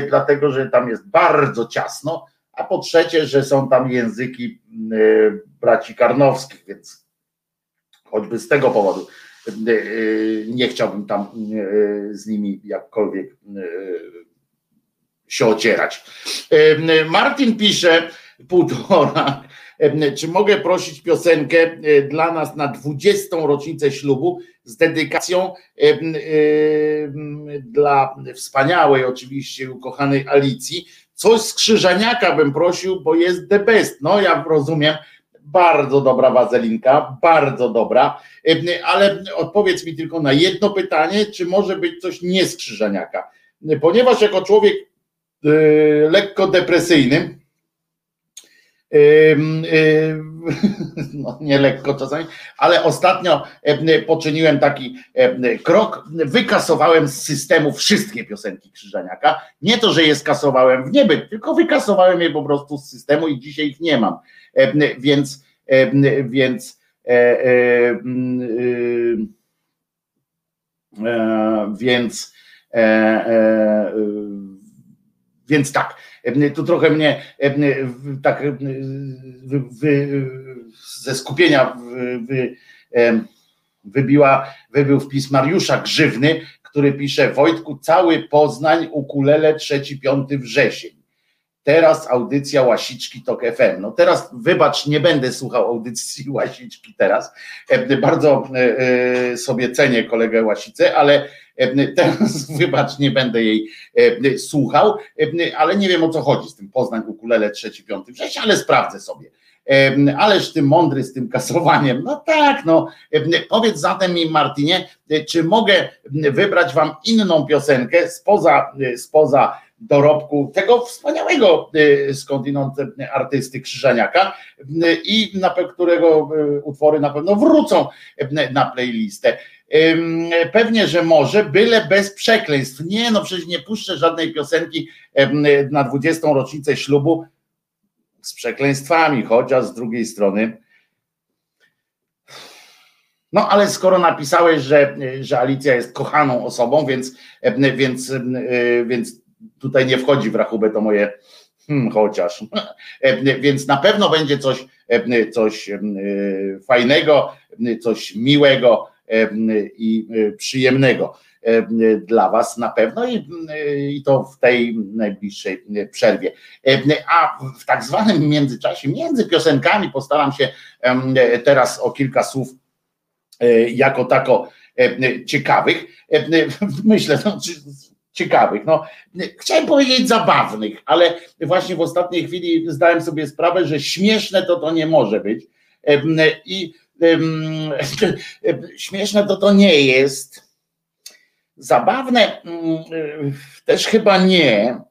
dlatego, że tam jest bardzo ciasno, a po trzecie, że są tam języki braci Karnowskich, więc choćby z tego powodu nie chciałbym tam z nimi jakkolwiek się ocierać. Martin pisze, półtora, czy mogę prosić piosenkę dla nas na 20. rocznicę ślubu z dedykacją dla wspaniałej oczywiście ukochanej Alicji. Coś z Krzyżaniaka bym prosił, bo jest the best. No ja rozumiem, bardzo dobra wazelinka, bardzo dobra, ale odpowiedz mi tylko na jedno pytanie, czy może być coś nie z Krzyżaniaka, ponieważ jako człowiek e, lekko depresyjny, no nie lekko czasami, ale ostatnio poczyniłem taki krok, wykasowałem z systemu wszystkie piosenki Krzyżaniaka. Nie to, że je skasowałem w niebyt, tylko wykasowałem je po prostu z systemu i dzisiaj ich nie mam. Więc, więc więc więc tak, tu trochę mnie tak wy, wy, ze skupienia wy, wybiła, wybił wpis Mariusza Grzywny, który pisze Wojtku, cały Poznań, ukulele 3-5 wrzesień. Teraz audycja Łasiczki Tok FM. No teraz wybacz, nie będę słuchał audycji Łasiczki teraz. Bardzo sobie cenię kolegę Łasicę, ale Teraz wybacz, nie będę jej słuchał, ale nie wiem o co chodzi z tym Poznań ukulele 3-5 września, ale sprawdzę sobie. Ależ ty mądry z tym kasowaniem. No tak, no. Powiedz zatem mi, Martinie, czy mogę wybrać wam inną piosenkę spoza, spoza dorobku tego wspaniałego skądinąd artysty Krzyżaniaka i na którego utwory na pewno wrócą na playlistę. Pewnie, że może, byle bez przekleństw. Nie, no przecież nie puszczę żadnej piosenki na 20. rocznicę ślubu z przekleństwami, chociaż z drugiej strony. No ale skoro napisałeś, że, że Alicja jest kochaną osobą, więc, więc, więc tutaj nie wchodzi w rachubę to moje hmm, chociaż. Więc na pewno będzie coś, coś fajnego, coś miłego i przyjemnego dla Was na pewno i, i, to w tej najbliższej przerwie. A w tak zwanym międzyczasie, między piosenkami postaram się teraz o kilka słów jako tako ciekawych, myślę, no, ciekawych. No, chciałem powiedzieć zabawnych, ale właśnie w ostatniej chwili zdałem sobie sprawę, że śmieszne to to nie może być. I śmieszne to to nie jest. Zabawne mm, też chyba nie.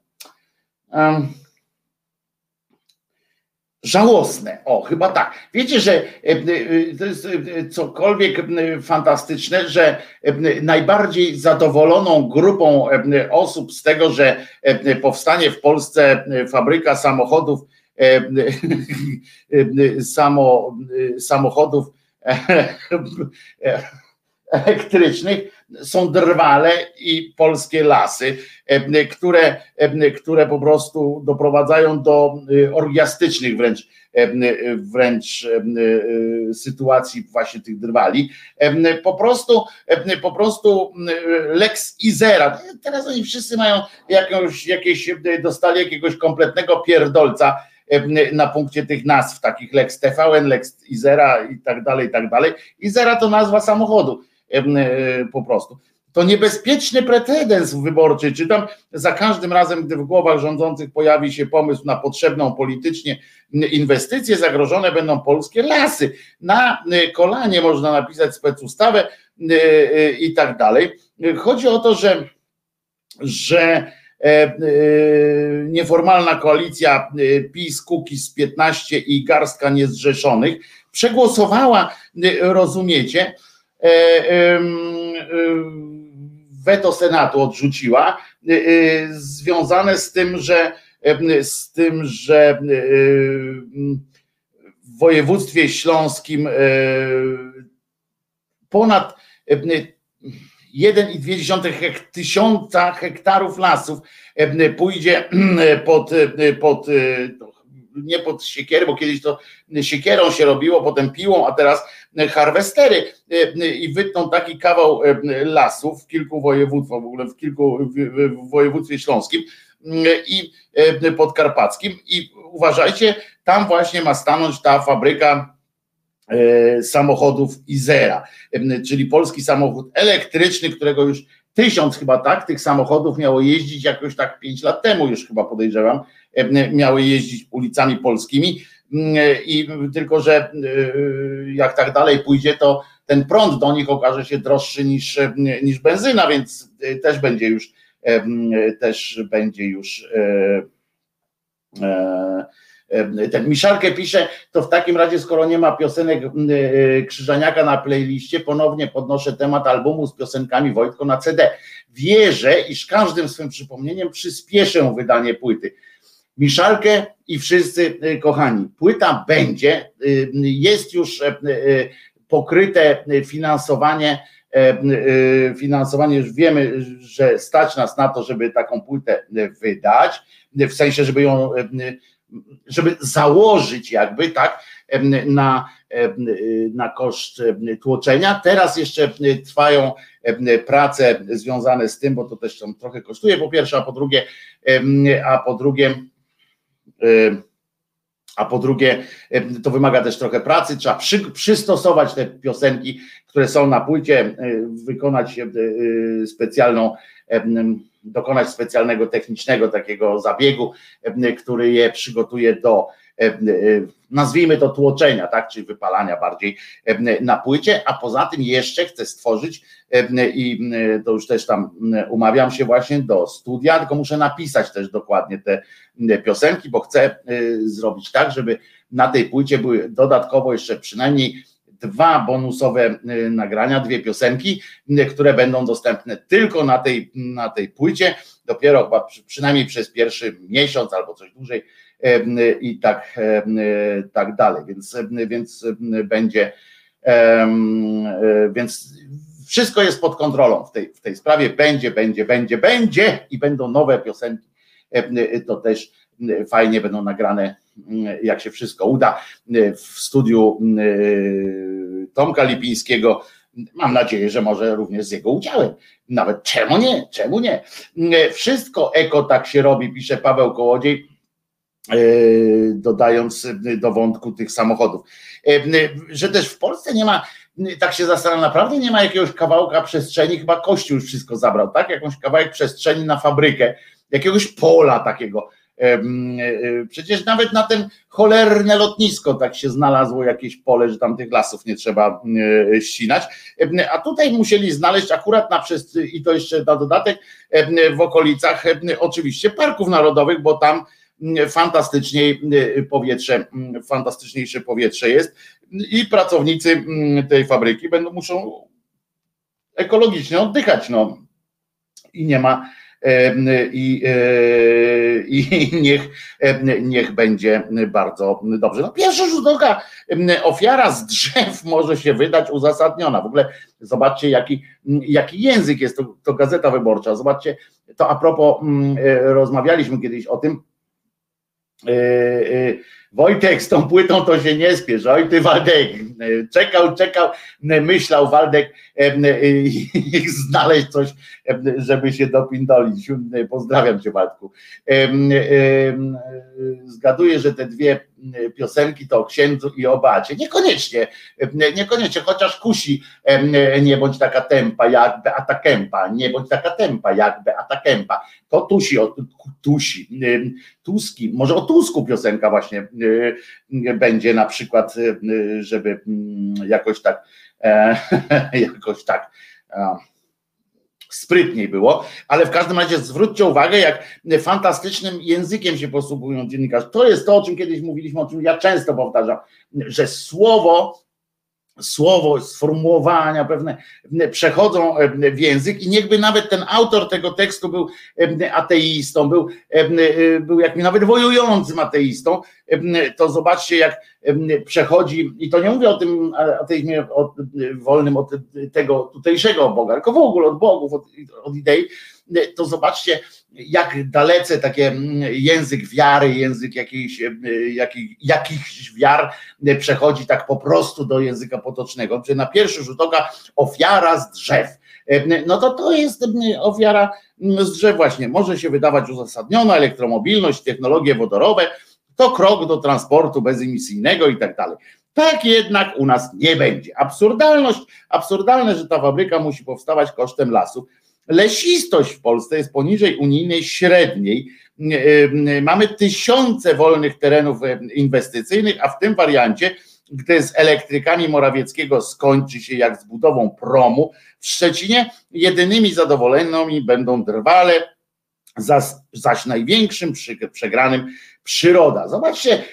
Żałosne, o chyba tak. Wiecie, że e, e, to jest e, cokolwiek fantastyczne, że najbardziej zadowoloną grupą osób z tego, że powstanie w Polsce fabryka samochodów, samo, samochodów elektrycznych są drwale i polskie lasy, które, które po prostu doprowadzają do orgiastycznych wręcz wręcz sytuacji właśnie tych drwali. Po prostu, po prostu Lex Izera. Teraz oni wszyscy mają jakąś, jakieś, dostali jakiegoś kompletnego pierdolca na punkcie tych nazw, takich Lex TVN, Lex Izera i tak dalej, i tak dalej. Izera to nazwa samochodu e, po prostu. To niebezpieczny precedens wyborczy. Czy tam za każdym razem, gdy w głowach rządzących pojawi się pomysł na potrzebną politycznie inwestycję, zagrożone będą polskie lasy. Na kolanie można napisać specustawę e, i tak dalej. Chodzi o to, że, że E, e, nieformalna koalicja e, PiS, Kukiz 15 i garstka niezrzeszonych przegłosowała, rozumiecie, weto Senatu odrzuciła, związane z tym, że z tym, że w województwie śląskim ponad 1,2 tysiąca hektarów lasów e, pójdzie e, pod, e, pod nie pod siekierę, bo kiedyś to siekierą się robiło, potem piłą, a teraz harwestery i wytną taki kawał lasów w kilku województwach, w ogóle w kilku w województwie śląskim i podkarpackim. I uważajcie, tam właśnie ma stanąć ta fabryka E, samochodów Izera, czyli polski samochód elektryczny, którego już tysiąc chyba tak, tych samochodów miało jeździć jakoś tak pięć lat temu już chyba podejrzewam, miały jeździć ulicami polskimi i tylko, że e, jak tak dalej pójdzie, to ten prąd do nich okaże się droższy niż, niż benzyna, więc e, też będzie już też będzie już ten Miszarkę pisze, to w takim razie, skoro nie ma piosenek e, Krzyżaniaka na playliście, ponownie podnoszę temat albumu z piosenkami Wojtko na CD. Wierzę, iż każdym swym przypomnieniem przyspieszę wydanie płyty. Miszalkę i wszyscy e, kochani, płyta będzie, e, jest już pokryte finansowanie, finansowanie, już wiemy, że stać nas na to, żeby taką płytę wydać, w sensie, żeby ją żeby założyć jakby tak na, na koszt tłoczenia. Teraz jeszcze trwają prace związane z tym, bo to też tam trochę kosztuje po pierwsze, a po drugie, a po drugie a po drugie, to wymaga też trochę pracy, trzeba przy, przystosować te piosenki, które są na płycie, wykonać specjalną dokonać specjalnego technicznego takiego zabiegu, który je przygotuje do, nazwijmy to tłoczenia, tak, czyli wypalania bardziej na płycie, a poza tym jeszcze chcę stworzyć i to już też tam umawiam się właśnie do studia, tylko muszę napisać też dokładnie te piosenki, bo chcę zrobić tak, żeby na tej płycie były dodatkowo jeszcze przynajmniej dwa bonusowe nagrania, dwie piosenki, które będą dostępne tylko na tej, na tej płycie, dopiero chyba przynajmniej przez pierwszy miesiąc albo coś dłużej i tak, tak dalej. Więc, więc będzie, więc wszystko jest pod kontrolą w tej, w tej sprawie. Będzie, będzie, będzie, będzie i będą nowe piosenki. To też fajnie będą nagrane, jak się wszystko uda, w studiu Tomka Lipińskiego. Mam nadzieję, że może również z jego udziałem. Nawet czemu nie? Czemu nie? Wszystko eko tak się robi, pisze Paweł Kołodziej E, dodając e, do wątku tych samochodów. E, że też w Polsce nie ma, tak się zastanawiam, naprawdę nie ma jakiegoś kawałka przestrzeni, chyba Kościół już wszystko zabrał, tak? Jakąś kawałek przestrzeni na fabrykę, jakiegoś pola takiego. Przecież nawet na ten cholerne lotnisko tak się znalazło jakieś pole, że tam tych lasów nie trzeba ścinać. A tutaj musieli znaleźć akurat na przez i to jeszcze na dodatek w okolicach oczywiście parków narodowych, bo tam fantastycznie y, powietrze, mm, fantastyczniejsze powietrze jest i pracownicy mm, tej fabryki będą muszą ekologicznie oddychać, no i nie ma i, i niech, niech będzie bardzo dobrze. No pierwsza rzut oka, ofiara z drzew może się wydać uzasadniona. W ogóle zobaczcie, jaki, jaki język jest to, to gazeta wyborcza. Zobaczcie, to a propos, rozmawialiśmy kiedyś o tym, Wojtek z tą płytą to się nie spiesz. Oj ty Waldek, e, czekał, czekał, myślał Waldek znaleźć coś, żeby się dopindolić. Pozdrawiam cię Waldku. Zgaduję, że te dwie piosenki to o księdzu i o Bacie. Niekoniecznie, niekoniecznie, chociaż kusi nie bądź taka tempa jak Beata Kępa, nie bądź taka tempa jak Beata Kępa. To tusi, o, tusi, Tuski, może o Tusku piosenka właśnie będzie na przykład, żeby jakoś tak jakoś tak sprytniej było, ale w każdym razie zwróćcie uwagę, jak fantastycznym językiem się posługują dziennikarze. To jest to, o czym kiedyś mówiliśmy, o czym ja często powtarzam, że słowo słowo, sformułowania pewne przechodzą w język i niechby nawet ten autor tego tekstu był ateistą, był, był jakimś nawet wojującym ateistą, to zobaczcie jak przechodzi, i to nie mówię o tym ateizmie od, wolnym od tego tutejszego Boga, tylko w ogóle od bogów, od, od idei, to zobaczcie, jak dalece takie mm, język wiary, język e, jakich, jakichś wiar przechodzi tak po prostu do języka potocznego. Czy na pierwszy rzut oka ofiara z drzew. E, no to to jest ofiara z drzew właśnie. Może się wydawać uzasadniona, elektromobilność, technologie wodorowe, to krok do transportu bezemisyjnego i tak dalej. Tak jednak u nas nie będzie. Absurdalność, absurdalne, że ta fabryka musi powstawać kosztem lasu. Lesistość w Polsce jest poniżej unijnej średniej. E, e, mamy tysiące wolnych terenów e, inwestycyjnych, a w tym wariancie, gdy z elektrykami Morawieckiego skończy się jak z budową promu w Szczecinie, jedynymi zadowolonymi będą drwale, zaś największym przegranym przyroda. Zobaczcie,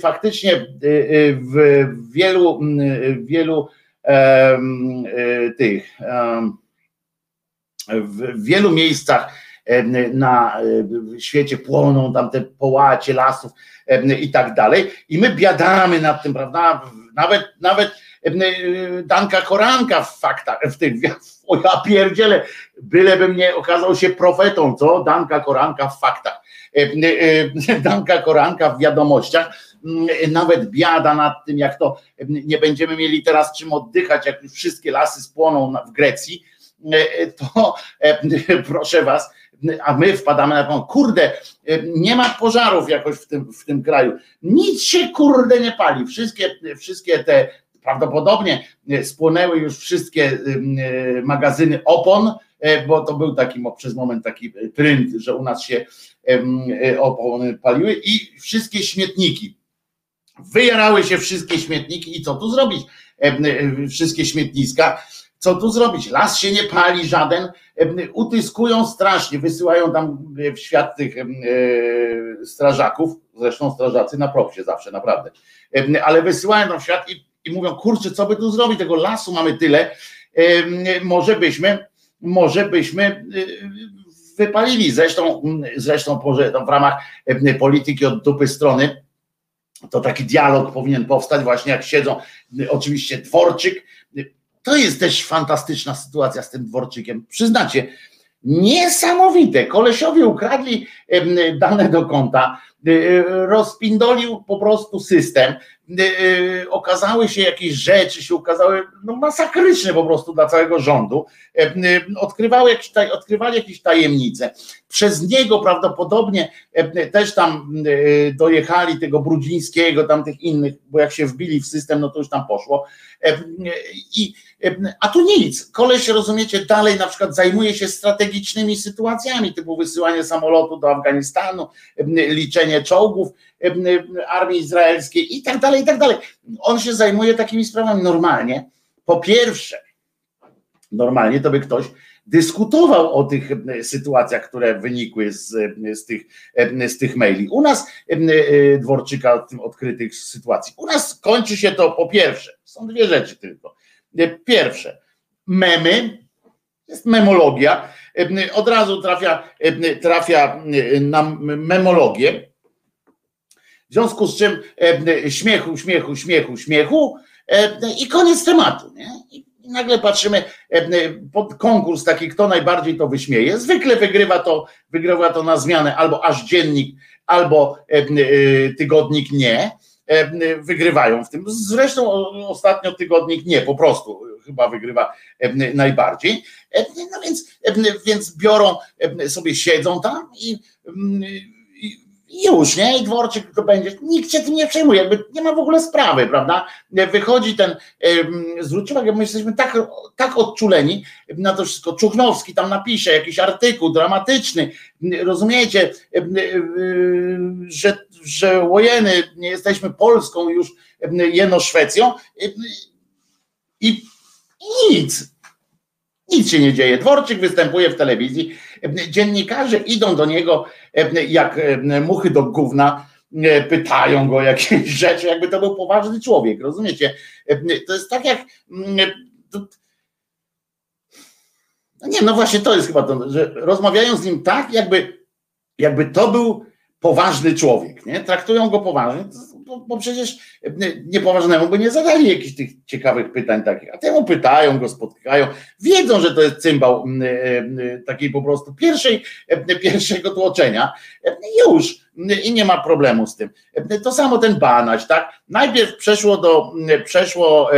faktycznie w wielu, wielu tych w wielu miejscach na świecie płoną tam te połacie lasów i tak dalej. I my biadamy nad tym, prawda? Nawet, nawet Danka Koranka w faktach, w tych, o ja pierdzielę, byleby mnie okazał się profetą, co? Danka Koranka w faktach. Danka Koranka w wiadomościach, nawet biada nad tym, jak to nie będziemy mieli teraz czym oddychać, jak już wszystkie lasy spłoną w Grecji, E, to e, proszę was, a my wpadamy na tą, kurde, e, nie ma pożarów jakoś w tym, w tym kraju. Nic się kurde nie pali. Wszystkie, wszystkie te prawdopodobnie spłonęły już wszystkie magazyny opon, bo to był taki przez moment taki trend, że u nas się opony paliły i wszystkie śmietniki Wyjarały się wszystkie śmietniki i co tu zrobić? Wszystkie śmietniska co tu zrobić? Las się nie pali żaden, utyskują strasznie, wysyłają tam w świat tych strażaków, zresztą strażacy na propsie zawsze, naprawdę, ale wysyłają tam w świat i, i mówią, kurczę, co by tu zrobić, tego lasu mamy tyle, może byśmy, może byśmy wypalili, zresztą, zresztą w ramach polityki od dupy strony, to taki dialog powinien powstać. Właśnie jak siedzą, oczywiście Dworczyk, to jest też fantastyczna sytuacja z tym dworczykiem. Przyznacie, niesamowite. Kolesiowie ukradli dane do konta, y, rozpindolił po prostu system. Y, y, okazały się jakieś rzeczy, się ukazały no, masakryczne po prostu dla całego rządu. Odkrywały jakieś, odkrywali jakieś tajemnice. Przez niego prawdopodobnie też tam dojechali tego Brudzińskiego, tam tych innych, bo jak się wbili w system, no to już tam poszło. I a tu nic. Koleś, rozumiecie, dalej na przykład zajmuje się strategicznymi sytuacjami, typu wysyłanie samolotu do Afganistanu, liczenie czołgów armii izraelskiej i tak dalej, i tak dalej. On się zajmuje takimi sprawami normalnie. Po pierwsze, normalnie to by ktoś dyskutował o tych sytuacjach, które wynikły z, z, tych, z tych maili. U nas Dworczyka odkrytych sytuacji. U nas kończy się to po pierwsze, są dwie rzeczy tylko. Pierwsze, memy, jest memologia, od razu trafia, trafia na memologię, w związku z czym śmiechu, śmiechu, śmiechu, śmiechu i koniec tematu. Nie? I nagle patrzymy pod konkurs taki, kto najbardziej to wyśmieje. Zwykle wygrywa to, wygrywa to na zmianę albo aż dziennik, albo tygodnik nie wygrywają w tym. Zresztą ostatnio tygodnik nie, po prostu chyba wygrywa najbardziej. No więc, więc biorą, sobie siedzą tam i, i już, nie? I dworczyk to będzie. Nikt się tym nie przejmuje, jakby nie ma w ogóle sprawy, prawda? Wychodzi ten, zwróć uwagę, my jesteśmy tak, tak odczuleni na to wszystko. Czuchnowski tam napisze jakiś artykuł dramatyczny, rozumiecie, że że łojeny, nie jesteśmy Polską już jeno Szwecją i nic. Nic się nie dzieje. Dworczyk występuje w telewizji, dziennikarze idą do niego jak muchy do gówna, pytają go jakieś rzeczy, jakby to był poważny człowiek, rozumiecie? To jest tak jak. No nie, no właśnie to jest chyba to, że rozmawiają z nim tak, jakby, jakby to był poważny człowiek, nie? Traktują go poważnie, bo, bo przecież niepoważnemu by nie zadali jakichś tych ciekawych pytań takich, a temu pytają, go spotkają, wiedzą, że to jest cymbał takiej po prostu pierwszej, pierwszego tłoczenia, już. I nie ma problemu z tym. To samo ten banać, tak? Najpierw przeszło do, przeszło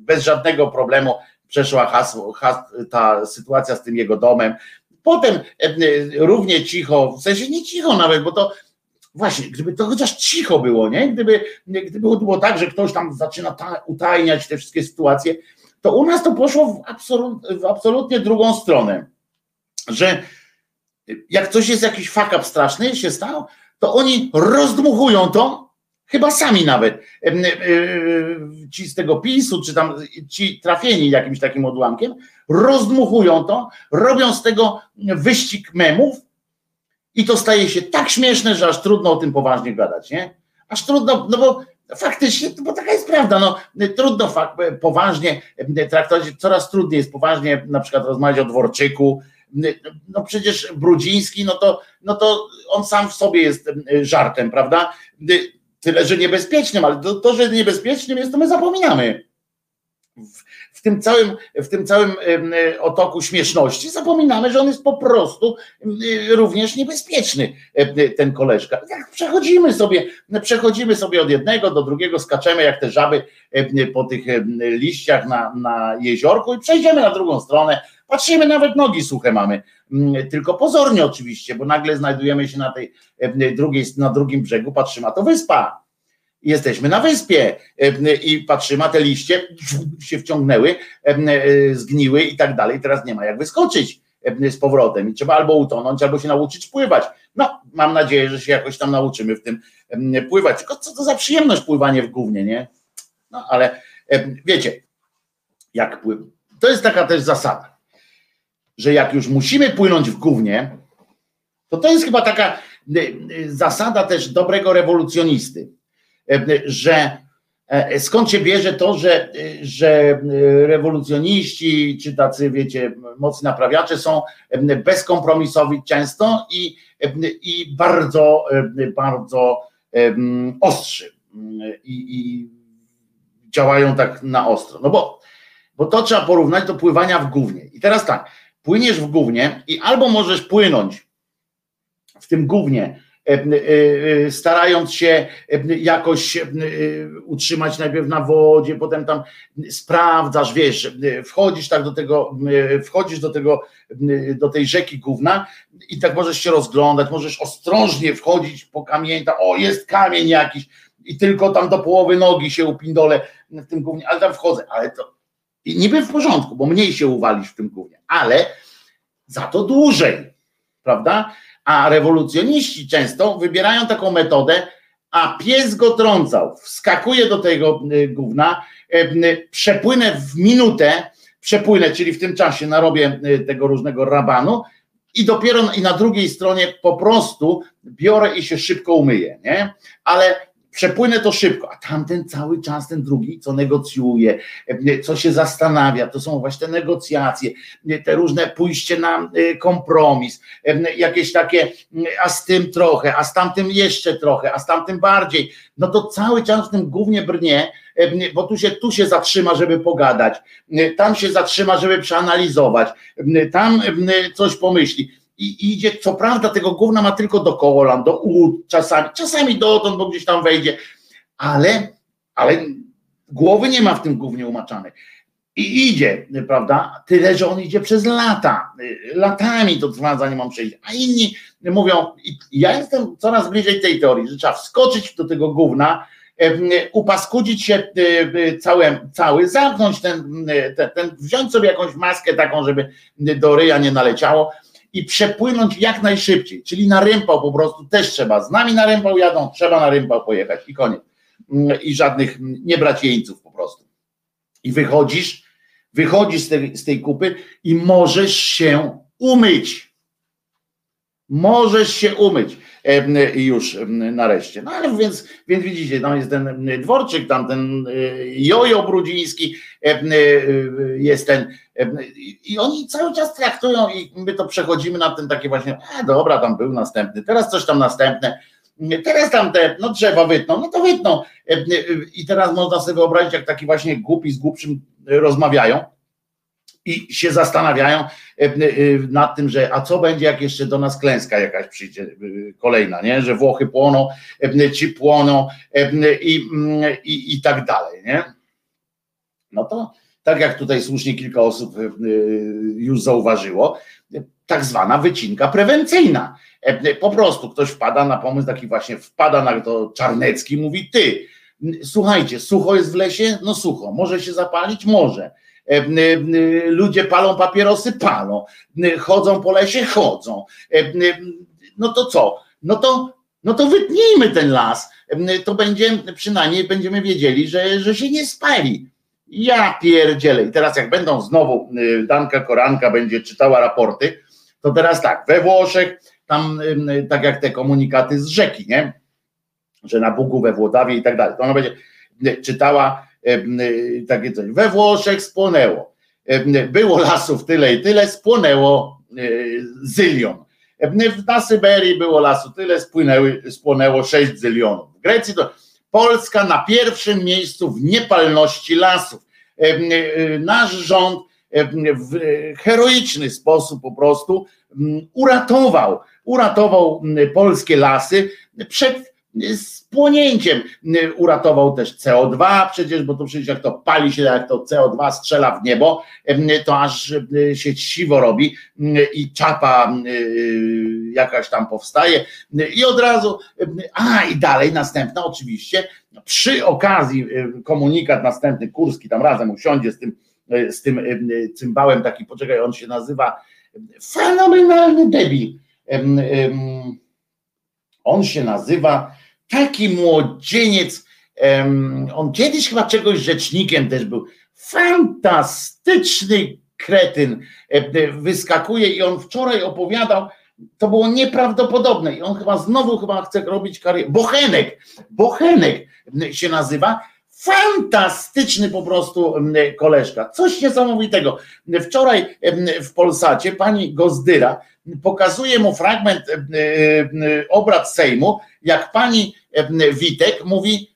bez żadnego problemu, przeszła hasło, has, ta sytuacja z tym jego domem, Potem e, równie cicho, w sensie nie cicho nawet, bo to właśnie, gdyby to chociaż cicho było, nie? Gdyby, gdyby było tak, że ktoś tam zaczyna ta, utajniać te wszystkie sytuacje, to u nas to poszło w, absolut, w absolutnie drugą stronę. Że jak coś jest jakiś fuck straszny się stał, to oni rozdmuchują to Chyba sami nawet ci z tego PiSu, czy tam ci trafieni jakimś takim odłamkiem, rozdmuchują to, robią z tego wyścig memów i to staje się tak śmieszne, że aż trudno o tym poważnie gadać, nie? Aż trudno, no bo faktycznie, bo taka jest prawda, no trudno fakt, poważnie traktować, coraz trudniej jest poważnie na przykład rozmawiać o Dworczyku, no przecież Brudziński, no to, no to on sam w sobie jest żartem, prawda? Tyle, że niebezpiecznym, ale to, to że niebezpiecznym jest, to my zapominamy. W, tym całym, w tym całym otoku śmieszności zapominamy, że on jest po prostu również niebezpieczny, ten koleżka. Tak przechodzimy sobie, przechodzimy sobie od jednego do drugiego, skaczemy jak te żaby po tych liściach na, na jeziorku i przejdziemy na drugą stronę. Patrzymy, nawet nogi suche mamy, tylko pozornie oczywiście, bo nagle znajdujemy się na tej drugiej, na drugim brzegu, patrzymy, a to wyspa jesteśmy na wyspie i patrzymy, a te liście się wciągnęły, zgniły i tak dalej. Teraz nie ma jak wyskoczyć z powrotem i trzeba albo utonąć, albo się nauczyć pływać. No, mam nadzieję, że się jakoś tam nauczymy w tym pływać. Tylko co to za przyjemność pływanie w głównie, nie? No, ale wiecie, jak pływ. To jest taka też zasada, że jak już musimy płynąć w głównie, to to jest chyba taka zasada też dobrego rewolucjonisty, że E, skąd się bierze to, że, że e, rewolucjoniści czy tacy, wiecie, mocni naprawiacze są e, bezkompromisowi często i, i bardzo, bardzo ostrzy i, i działają tak na ostro. No bo, bo to trzeba porównać do pływania w gównie. I teraz tak, płyniesz w gównie i albo możesz płynąć w tym gównie E, e, e, starając się jakoś utrzymać najpierw na wodzie, potem tam sprawdzasz, wiesz, wchodzisz tak do tego, wchodzisz do tego, do tej rzeki gówna i tak możesz się rozglądać, możesz ostrożnie wchodzić po kamień, o jest kamień jakiś i tylko tam do połowy nogi się upindolę w tym gównie, ale tam wchodzę, ale to i niby w porządku, bo mniej się uwalisz w tym gównie, ale za to dłużej, prawda? A rewolucjoniści często wybierają taką metodę, a pies go trącał, wskakuje do tego y, gówna, y, przepłynę w minutę, przepłynę, czyli w tym czasie narobię y, tego różnego rabanu i dopiero i na drugiej stronie po prostu biorę i się szybko umyję, nie? Ale przepłynę to szybko, a tamten cały czas, ten drugi, co negocjuje, co się zastanawia, to są właśnie te negocjacje, te różne pójście na y, kompromis, jakieś takie, a z tym trochę, a z tamtym jeszcze trochę, a z tamtym bardziej, no to cały czas w tym głównie brnie, bo tu się, tu się zatrzyma, żeby pogadać, tam się zatrzyma, żeby przeanalizować, tam coś pomyśli i idzie, co prawda tego gówna ma tylko do kolan, do ud, czasami, czasami dotąd, bo gdzieś tam wejdzie, ale, ale głowy nie ma w tym głównie umaczanej. I idzie, prawda? Tyle, że on idzie przez lata. Latami to trwa, zanim on przejdzie. A inni mówią, ja jestem coraz bliżej tej teorii, że trzeba wskoczyć do tego gówna, upaskudzić się cały, cały zamknąć ten, ten, ten, wziąć sobie jakąś maskę taką, żeby do ryja nie naleciało i przepłynąć jak najszybciej, czyli na rympał po prostu też trzeba. Z nami na rympał jadą, trzeba na rympał pojechać i koniec. Mm, I żadnych nie brać jeńców po prostu. I wychodzisz, wychodzisz z tej, z tej kupy i możesz się umyć. Możesz się umyć już nareszcie. No ale więc, więc widzicie, tam jest ten dworczyk, tam ten y, jojo brudziński, y, jest ten i oni cały czas traktują i my to przechodzimy na ten takie właśnie, a dobra, tam był następny, teraz coś tam następne, teraz tam te, no drzewa wytną, no to wytną. I teraz można sobie wyobrazić, jak taki właśnie głupi z głupszym rozmawiają, i się zastanawiają e, e, nad tym, że a co będzie, jak jeszcze do nas klęska jakaś przyjdzie e, kolejna, nie? że Włochy płoną, ci płoną i, i, i tak dalej. Nie? No to tak jak tutaj słusznie kilka osób już zauważyło, tak zwana wycinka prewencyjna. Po prostu ktoś wpada na pomysł, taki właśnie wpada na to Czarnecki, mówi ty, słuchajcie, sucho jest w lesie? No sucho, może się zapalić? Może ludzie palą papierosy, palą, chodzą po lesie, chodzą. E, no to co? No to, no to wytnijmy ten las. To będzie, przynajmniej będziemy wiedzieli, że, że się nie spali. Ja pierdzielę. I teraz jak będą znowu, Danka Koranka będzie czytała raporty, to teraz tak, we Włoszech, tam tak jak te komunikaty z rzeki, nie? Że na Bugu, we Włodawie i tak dalej. To ona będzie czytała takie coś. We Włoszech spłonęło. Było lasów tyle i tyle, spłonęło e, zylion. Na Syberii było lasu tyle, spłonęło 6 zylionów. W Grecji to Polska na pierwszym miejscu w niepalności lasów. E, nasz rząd w heroiczny sposób po prostu uratował, uratował polskie lasy przed z płonięciem uratował też CO2 przecież, bo to przecież jak to pali się, jak to CO2 strzela w niebo, to aż się siwo robi i czapa jakaś tam powstaje i od razu, a i dalej następna oczywiście, przy okazji komunikat następny, Kurski tam razem usiądzie z tym, z tym cymbałem taki, poczekaj, on się nazywa Fenomenalny debil. On się nazywa taki młodzieniec. On kiedyś chyba czegoś rzecznikiem też był. Fantastyczny kretyn wyskakuje i on wczoraj opowiadał, to było nieprawdopodobne i on chyba znowu chyba chce robić karierę. Bochenek, Bochenek się nazywa Fantastyczny po prostu koleżka. Coś niesamowitego. Wczoraj w Polsacie pani Gozdyra pokazuje mu fragment obrad Sejmu, jak pani Witek mówi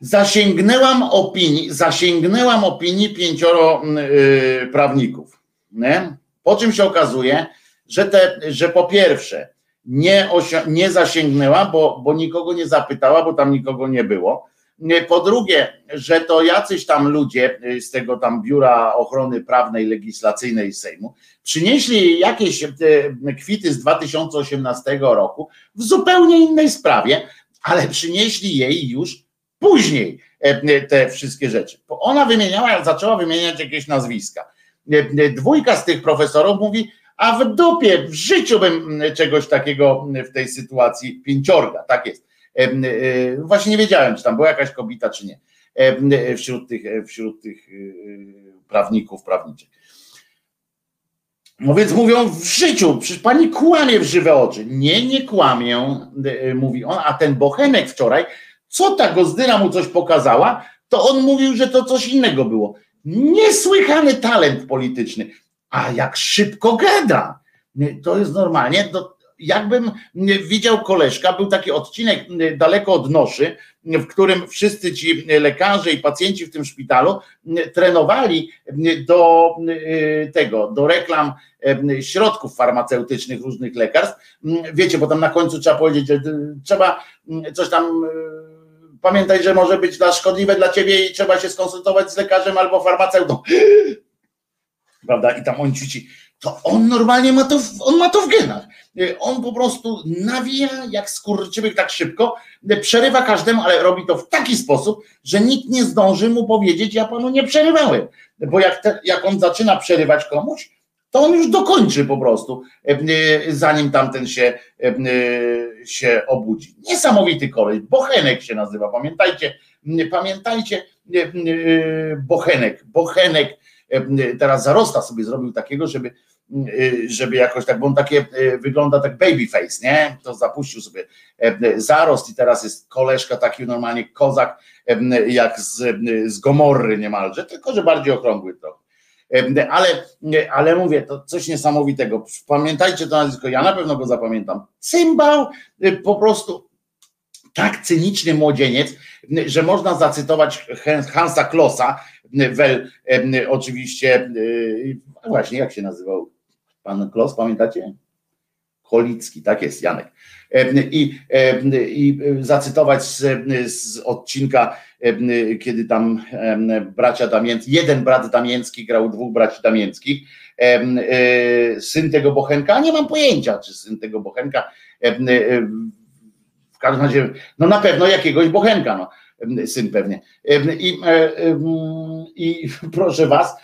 zasięgnęłam opinii, zasięgnęłam opinii pięcioro prawników. Nie? Po czym się okazuje, że, te, że po pierwsze nie, nie zasięgnęła, bo, bo nikogo nie zapytała, bo tam nikogo nie było po drugie, że to jacyś tam ludzie z tego tam Biura Ochrony Prawnej Legislacyjnej Sejmu przynieśli jakieś e, kwity z 2018 roku w zupełnie innej sprawie, ale przynieśli jej już później e, te wszystkie rzeczy. Ona wymieniała, zaczęła wymieniać jakieś nazwiska. E, dwójka z tych profesorów mówi, a w dupie, w życiu bym czegoś takiego w tej sytuacji pięciorga, tak jest. E, właśnie nie wiedziałem, czy tam była jakaś kobieta, czy nie, wśród tych, wśród tych e, prawników, prawniczych. No więc mówią w życiu, przecież pani kłamie w żywe oczy. Nie, nie kłamię, e, mówi on, a ten Bochenek wczoraj, co ta Gozdyra mu coś pokazała, to on mówił, że to coś innego było. Niesłychany talent polityczny. A jak szybko gada. To jest normalnie, to jakbym widział koleżka, był taki odcinek daleko od noszy, w którym wszyscy ci lekarze i pacjenci w tym szpitalu trenowali do tego, do reklam środków farmaceutycznych różnych lekarstw. Wiecie, bo tam na końcu trzeba powiedzieć, że trzeba coś tam pamiętać, że może być dla szkodliwe dla ciebie i trzeba się skonsultować z lekarzem albo farmaceutą. Prawda? I tam on ćwiczy to on normalnie ma to, w, on ma to w genach. Y, on po prostu nawija jak skurczybyk tak szybko, y, przerywa każdemu, ale robi to w taki sposób, że nikt nie zdąży mu powiedzieć, ja panu nie przerywałem. Bo jak, te, jak on zaczyna przerywać komuś, to on już dokończy po prostu, y, zanim tamten się, się obudzi. Niesamowity kolej. Bochenek się nazywa, pamiętajcie, pamiętajcie, Bochenek, Bochenek, teraz zarosta sobie zrobił takiego, żeby żeby jakoś tak, bo on takie y, wygląda tak babyface, nie? To zapuścił sobie zarost i teraz jest koleżka taki normalnie kozak, jak z, z Gomorry niemalże, tylko że bardziej okrągły trochę. Ale, ale mówię, to coś niesamowitego. Pamiętajcie to nazwisko, ja na pewno go zapamiętam. Cymbał, y, po prostu tak cyniczny młodzieniec, że można zacytować Hansa Klossa, wel, oczywiście, właśnie jak się nazywał Pan Klos, pamiętacie? Kolicki, tak jest, Janek. I, i zacytować z, z odcinka, kiedy tam bracia Damięcki, jeden brat Damięcki grał dwóch braci Damięckich, e, syn tego Bochenka, nie mam pojęcia, czy syn tego Bochenka, w każdym razie, no na pewno jakiegoś Bochenka, no syn pewnie. I, e, I proszę was,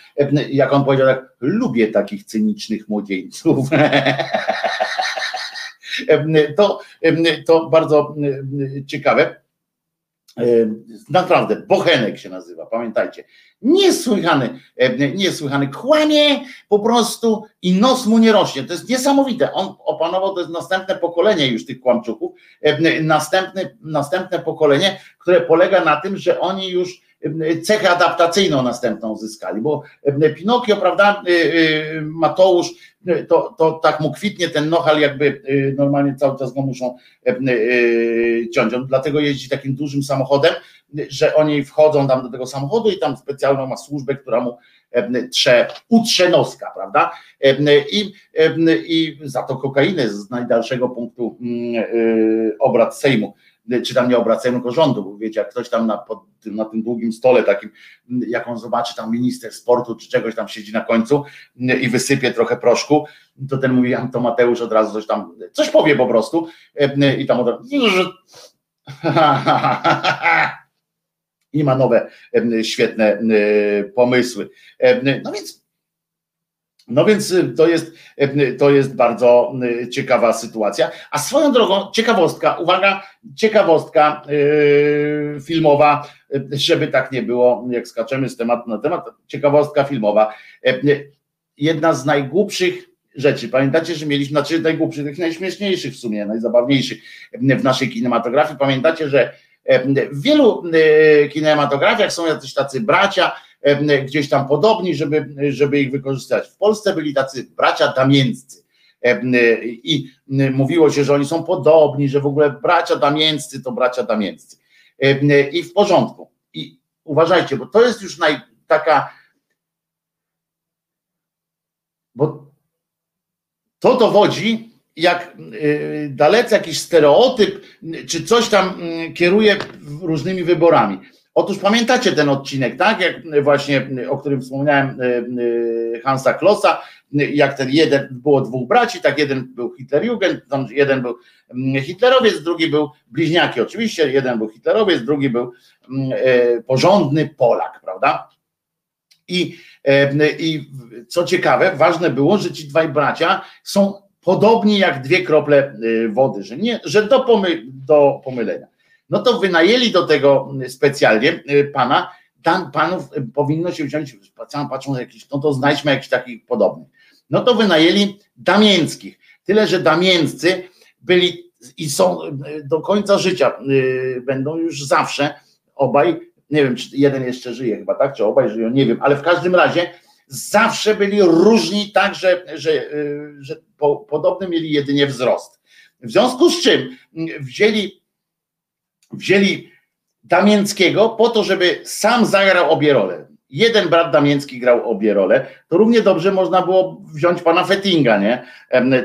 jak on powiedział, tak, lubię takich cynicznych młodzieńców. To, to bardzo ciekawe. Naprawdę, Bochenek się nazywa, pamiętajcie. Niesłychany, niesłychany, kłamie po prostu i nos mu nie rośnie. To jest niesamowite. On opanował, to jest następne pokolenie już tych kłamczuków, następne, następne pokolenie, które polega na tym, że oni już cechę adaptacyjną następną uzyskali, bo Pinokio, prawda, y, y, Mateusz, to, to tak mu kwitnie ten nohal, jakby y, normalnie cały czas go muszą ciąć. On dlatego jeździ takim dużym samochodem, że oni wchodzą tam do tego samochodu i tam specjalną ma służbę, która mu trze, utrze noska, prawda? I, I za to kokainę z najdalszego punktu mm, obrad Sejmu czy tam nie obracają tylko rządu, bo wiecie, jak ktoś tam na, pod, na tym długim stole takim, jak on zobaczy tam minister sportu czy czegoś tam siedzi na końcu i wysypie trochę proszku, to ten mówi, to Mateusz od razu coś tam, coś powie po prostu i tam od razu i ma nowe świetne pomysły. No więc No więc y, to jest, y, to jest bardzo y, ciekawa sytuacja. A swoją drogą, ciekawostka, uwaga, ciekawostka filmowa, żeby tak nie było, jak skaczemy z tematu na temat, ciekawostka filmowa. Jedna z najgłupszych rzeczy. Pamiętacie, że mieliśmy, znaczy najgłupszych, tych najśmieszniejszych w sumie, najzabawniejszych w naszej kinematografii. Pamiętacie, że w wielu kinematografiach są jacyś tacy bracia, gdzieś tam podobni, żeby, żeby ich wykorzystać. W Polsce byli tacy bracia damięccy i mówiło się, że oni są podobni, że w ogóle bracia damięccy to bracia damięccy. I w porządku. I uważajcie, bo to jest już naj, taka bo to dowodzi, jak y, dalece jakiś stereotyp, czy coś tam mm, kieruje różnymi wyborami. Otóż pamiętacie ten odcinek, tak? Jak właśnie, o którym wspomniałem e, e, Hansa Klossa, jak ten jeden, było dwóch braci, tak jeden był Hitlerjugend, jeden był mm, Hitlerowiec, drugi był bliźniaki oczywiście, jeden był Hitlerowiec, drugi był mm, e, porządny Polak, prawda? I, I co ciekawe, ważne było, że ci dwaj bracia są podobni jak dwie krople wody, że, nie, że do, pomy, do pomylenia no to wynajęli do tego specjalnie y, pana, tam panów y, powinno się wziąć, patrzą jakiś, no to znajdźmy jakiś takich podobnych. No to wynajęli damieńskich. Tyle, że damięccy byli i są y, do końca życia, będą już zawsze obaj, nie wiem, czy jeden jeszcze żyje chyba, tak, czy obaj żyją, nie wiem, ale w każdym razie zawsze byli różni tak, że, że, że po, podobny mieli jedynie wzrost. W związku z czym wzięli wzięli Damięckiego po to, żeby sam zagrał obie role. Jeden brat Damięcki grał obie role, to równie dobrze można było wziąć pana Fettinga, nie?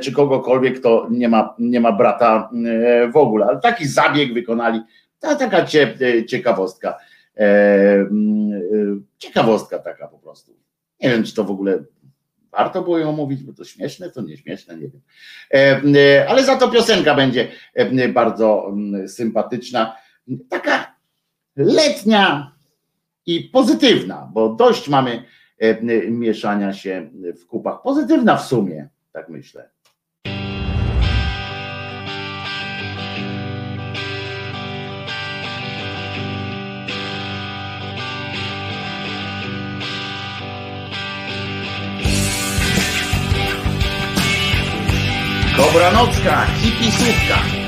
Czy kogokolwiek, kto nie ma, nie ma brata e, w ogóle. Ale taki zabieg wykonali. To taka e, ciekawostka. E, ciekawostka taka po prostu. Nie wiem, czy to w ogóle warto było ją mówić, bo to śmieszne, to nieśmieszne, nie wiem. Ale za to piosenka będzie bardzo sympatyczna taka letnia i pozytywna, bo dość mamy e, mieszania się w kupach. Pozytywna w sumie, tak myślę. Dobranocka, hipisówka. A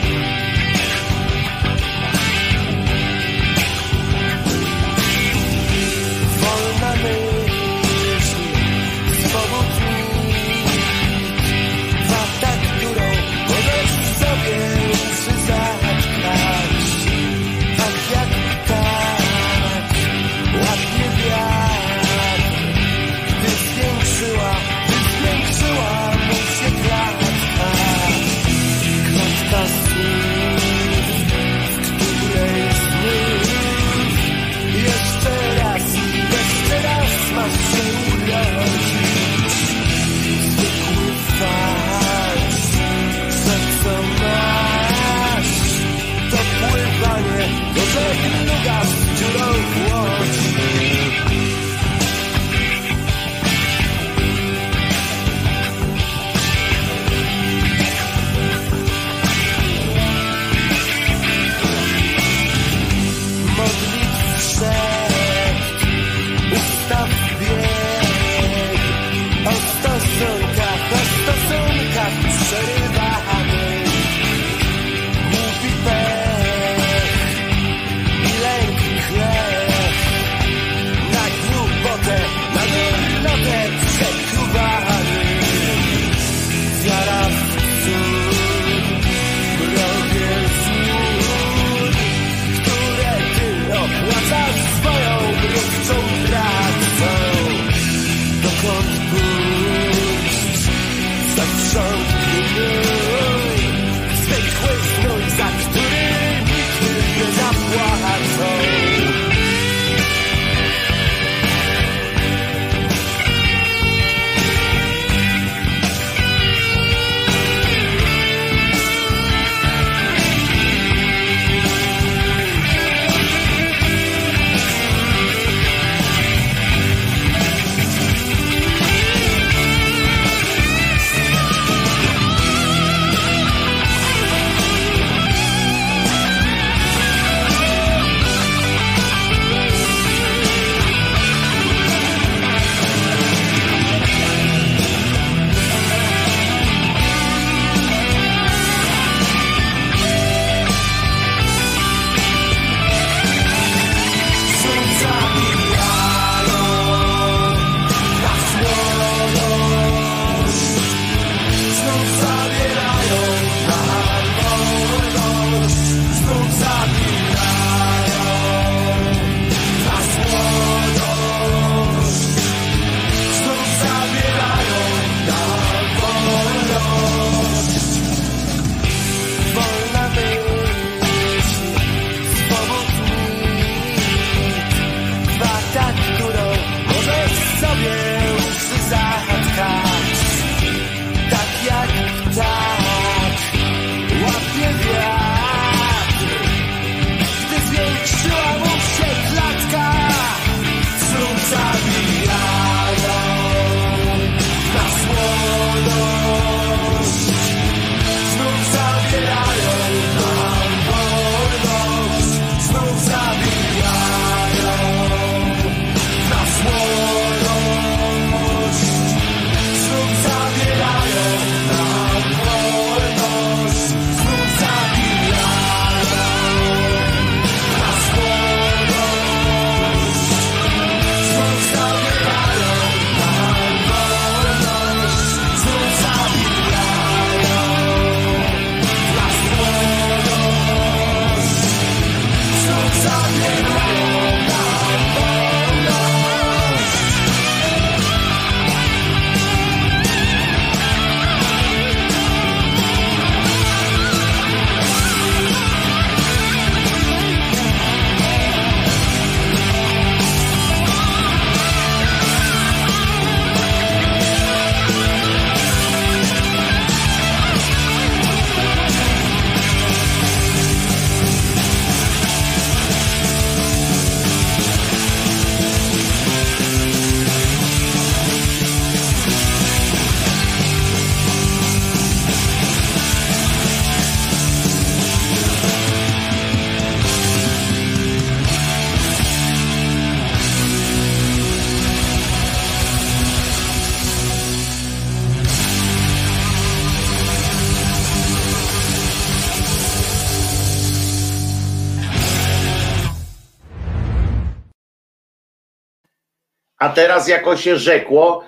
teraz, jako się rzekło,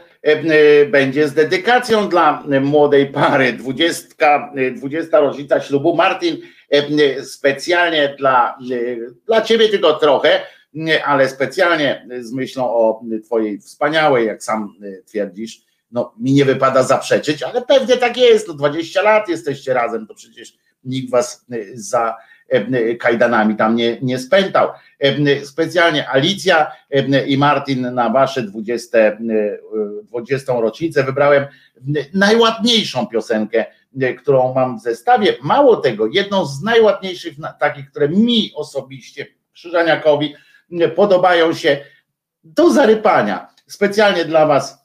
będzie z dedykacją dla młodej pary. 20, 20 rocznica ślubu. Martin, specjalnie dla, dla ciebie tylko trochę, ale specjalnie z myślą o twojej wspaniałej, jak sam twierdzisz, no mi nie wypada zaprzeczyć, ale pewnie tak jest, no 20 lat jesteście razem, to przecież nikt was za kajdanami tam nie, nie spętał. Specjalnie Alicja i Martin na wasze 20, 20 rocznicę wybrałem najładniejszą piosenkę, którą mam w zestawie. Mało tego, jedną z najładniejszych takich, które mi osobiście, Krzyżaniakowi, podobają się do zarypania. Specjalnie dla was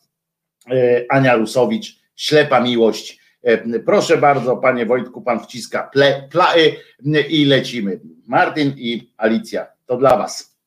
Ania Rusowicz, Ślepa Miłość E, proszę bardzo, panie Wojtku, pan wciska ple, play i lecimy. Martin i Alicja, to dla was.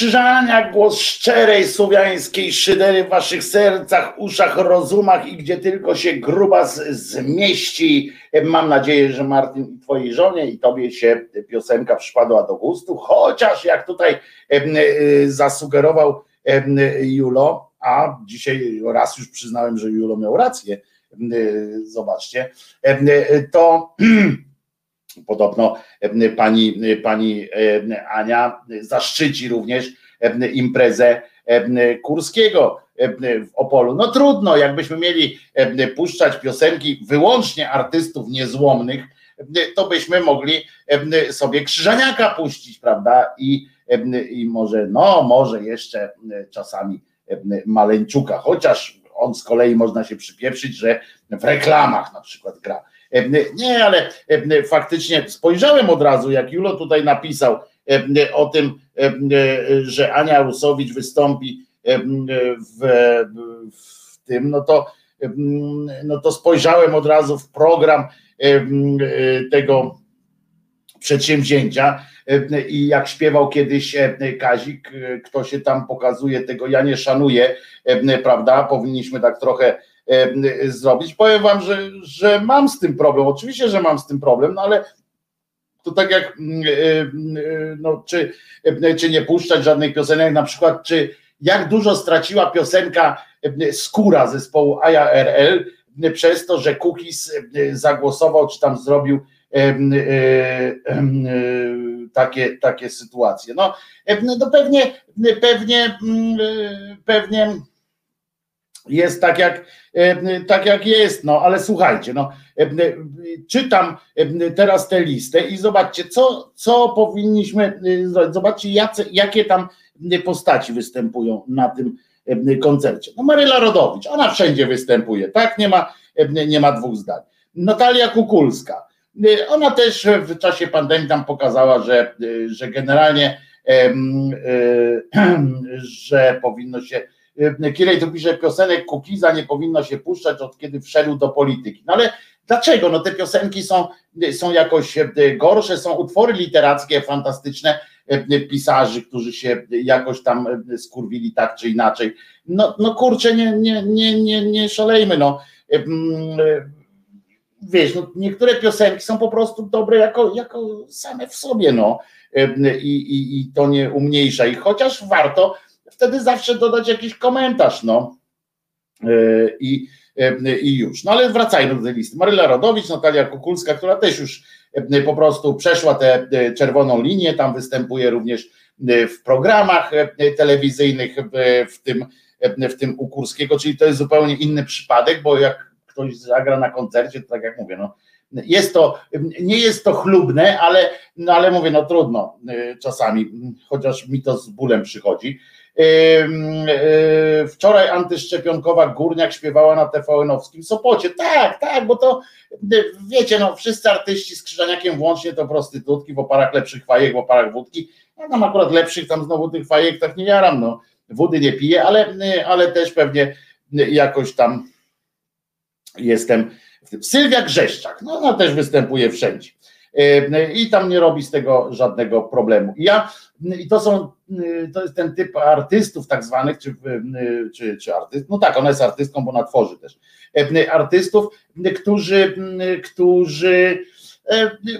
Wojtek Krzyżania, głos szczerej słowiańskiej szydery w waszych sercach, uszach, rozumach i gdzie tylko się gruba zmieści. Mam nadzieję, że Martin i twojej żonie i tobie się piosenka przypadła do gustu, chociaż jak tutaj y, zasugerował Julo, a dzisiaj raz już przyznałem, że Julo miał rację, y, zobaczcie, to Podobno pani, pani Ania zaszczyci również imprezę Kurskiego w Opolu. No trudno, jakbyśmy mieli puszczać piosenki wyłącznie artystów niezłomnych, to byśmy mogli sobie Krzyżaniaka puścić, prawda? I, i może, no może jeszcze czasami Maleńczuka, chociaż on z kolei można się przypieprzyć, że w reklamach na przykład gra. Nie, ale faktycznie spojrzałem od razu, jak Julo tutaj napisał o tym, że Ania Rusowicz wystąpi w, w tym, no to, no to spojrzałem od razu w program tego przedsięwzięcia i jak śpiewał kiedyś Kazik, kto się tam pokazuje, tego ja nie szanuję, prawda? Powinniśmy tak trochę zrobić. Powiem wam, że, że mam z tym problem. Oczywiście, że mam z tym problem, no ale to tak jak no, czy, czy nie puszczać żadnej piosenek, na przykład czy jak dużo straciła piosenka Skóra zespołu IARL przez to, że Cookies zagłosował, czy tam zrobił takie, takie sytuacje. No, no pewnie, pewnie, pewnie jest tak jak, e, tak jak jest, no ale słuchajcie, no, e, czytam e, teraz tę listę i zobaczcie, co, co powinniśmy zrobić. Zobaczcie, jacy, jakie tam postaci występują na tym koncercie. No Maryla Rodowicz, ona wszędzie występuje, tak? Nie ma, nie ma dwóch zdań. Natalia Kukulska, ona też w czasie pandemii tam pokazała, że, że generalnie, że powinno się Kirej tu pisze, piosenek Kukiza nie powinno się puszczać od kiedy wszedł do polityki. No ale dlaczego? No te piosenki są, są jakoś e, gorsze, są utwory literackie fantastyczne e, pisarzy, którzy się jakoś tam skurwili tak czy inaczej. No, no kurczę, nie, nie, nie, nie, nie szalejmy, no. Wiesz, no, niektóre piosenki są po prostu dobre jako, jako same w sobie, no. I, i, I to nie umniejsza ich, chociaż warto wtedy zawsze dodać jakiś komentarz, no e, i, e, i już. No ale wracajmy do tej listy. Maryla Rodowicz, Natalia Kukulska, która też już e, po prostu przeszła tę czerwoną linię, tam występuje również w programach telewizyjnych, w tym, w tym u Kurskiego, czyli to jest zupełnie inny przypadek, bo jak ktoś zagra na koncercie, to tak jak mówię, no, jest to, nie jest to chlubne, ale, no ale mówię, no trudno czasami, chociaż mi to z bólem przychodzi. E, wczoraj antyszczepionkowa Górniak śpiewała na TVN-owskim Sopocie. Tak, tak, bo to wiecie, no wszyscy artyści z Krzyżaniakiem włącznie to prostytutki w oparach lepszych fajek, w oparach wódki. Ja tam akurat lepszych tam znowu tych fajek tak nie jaram, no. Wody nie piję, ale, ale też pewnie jakoś tam jestem. Sylwia Grzeszczak, no ona też występuje wszędzie. I tam nie robi z tego żadnego problemu. I ja, i to są Y, to jest ten typ artystów tak zwanych, czy, y, czy, czy artyst, no tak, ona jest artystką, bo ona tworzy też, y, artystów, którzy, którzy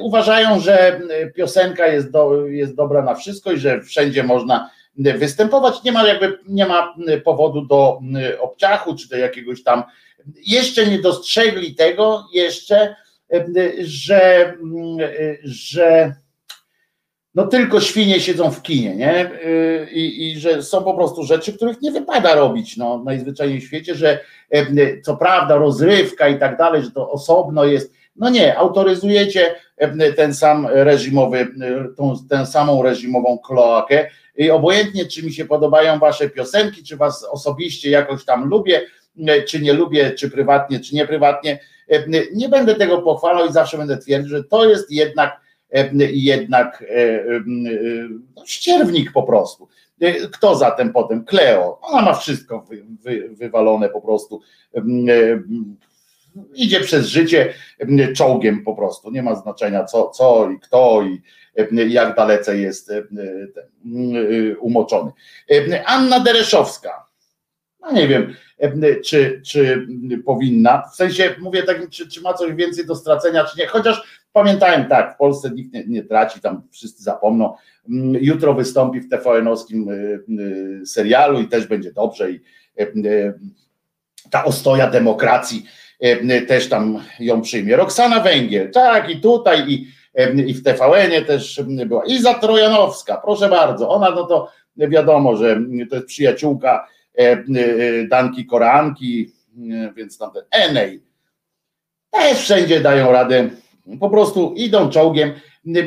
uważają, że piosenka jest, do, jest dobra na wszystko i że wszędzie można występować, nie ma jakby, nie ma powodu do obciachu, czy do jakiegoś tam, jeszcze nie dostrzegli tego, jeszcze, że, że no tylko świnie siedzą w kinie, nie? I, I, że są po prostu rzeczy, których nie wypada robić, no, najzwyczajniej w świecie, że co prawda rozrywka i tak dalej, że to osobno jest, no nie, autoryzujecie ten sam reżimowy, tą, tę samą reżimową kloakę i obojętnie, czy mi się podobają wasze piosenki, czy was osobiście jakoś tam lubię, czy nie lubię, czy prywatnie, czy nieprywatnie, nie będę tego pochwalał i zawsze będę twierdził, że to jest jednak E, jednak e, e, no, ścierwnik po prostu. Kto zatem potem? Kleo. Ona ma wszystko wy, wy, wywalone po prostu. idzie przez życie czołgiem po prostu. Nie ma znaczenia co, co i kto i jak dalece jest umoczony. Anna Dereszowska. No nie wiem, czy, czy powinna. W sensie mówię tak, czy, czy ma coś więcej do stracenia, czy nie. Chociaż pamiętałem tak, w Polsce nikt nie, nie traci, tam wszyscy zapomną. Jutro wystąpi w TVN-owskim serialu i też będzie dobrze i ta ostoja demokracji też tam ją przyjmie. Roxana Węgiel, tak, i tutaj, i, i w TVN-ie też była. Iza Trojanowska, proszę bardzo, ona no to wiadomo, że to jest przyjaciółka Danki Koranki, więc tam ten Enej. Też wszędzie dają radę, po prostu idą czołgiem,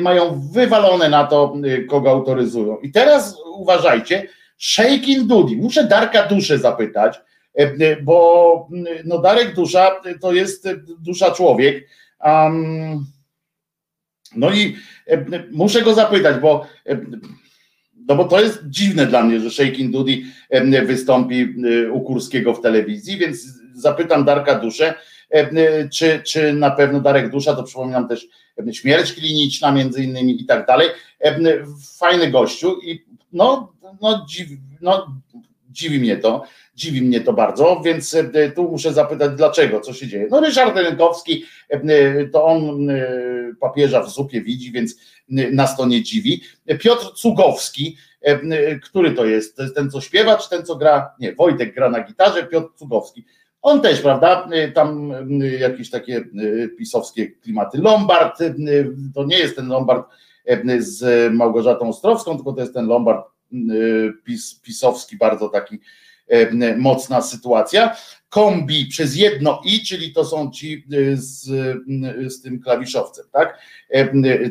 mają wywalone na to, kogo autoryzują. I teraz uważajcie, Shaking Dudi, muszę Darka Duszę zapytać, E, bo no Darek Dusza to jest dusza człowiek. Um, no i e, muszę go zapytać, bo e, no bo to jest dziwne dla mnie, że Shaking Dudi wystąpi u Kurskiego w telewizji, więc zapytam Darka Duszę, czy, czy na pewno Darek Dusza, to przypominam też śmierć kliniczna między innymi i tak dalej. Fajny gościu i no, no, dziw, no dziwi mnie to. Dziwi mnie to bardzo, więc e, tu muszę zapytać, dlaczego, co się dzieje. No Ryszard Rynkowski, e, e, to on papieża w zupie widzi, więc nas to nie dziwi. Piotr Cugowski, który to jest? To jest ten, co śpiewa, czy ten, co gra? Nie, Wojtek gra na gitarze, Piotr Cugowski. On też, prawda? Tam jakieś takie pisowskie klimaty. Lombard, to nie jest ten Lombard z Małgorzatą Ostrowską, tylko to jest ten Lombard pis, pisowski, bardzo taki mocna sytuacja. Kombi przez jedno i, czyli to są ci e, z, e, z tym klawiszowcem, tak?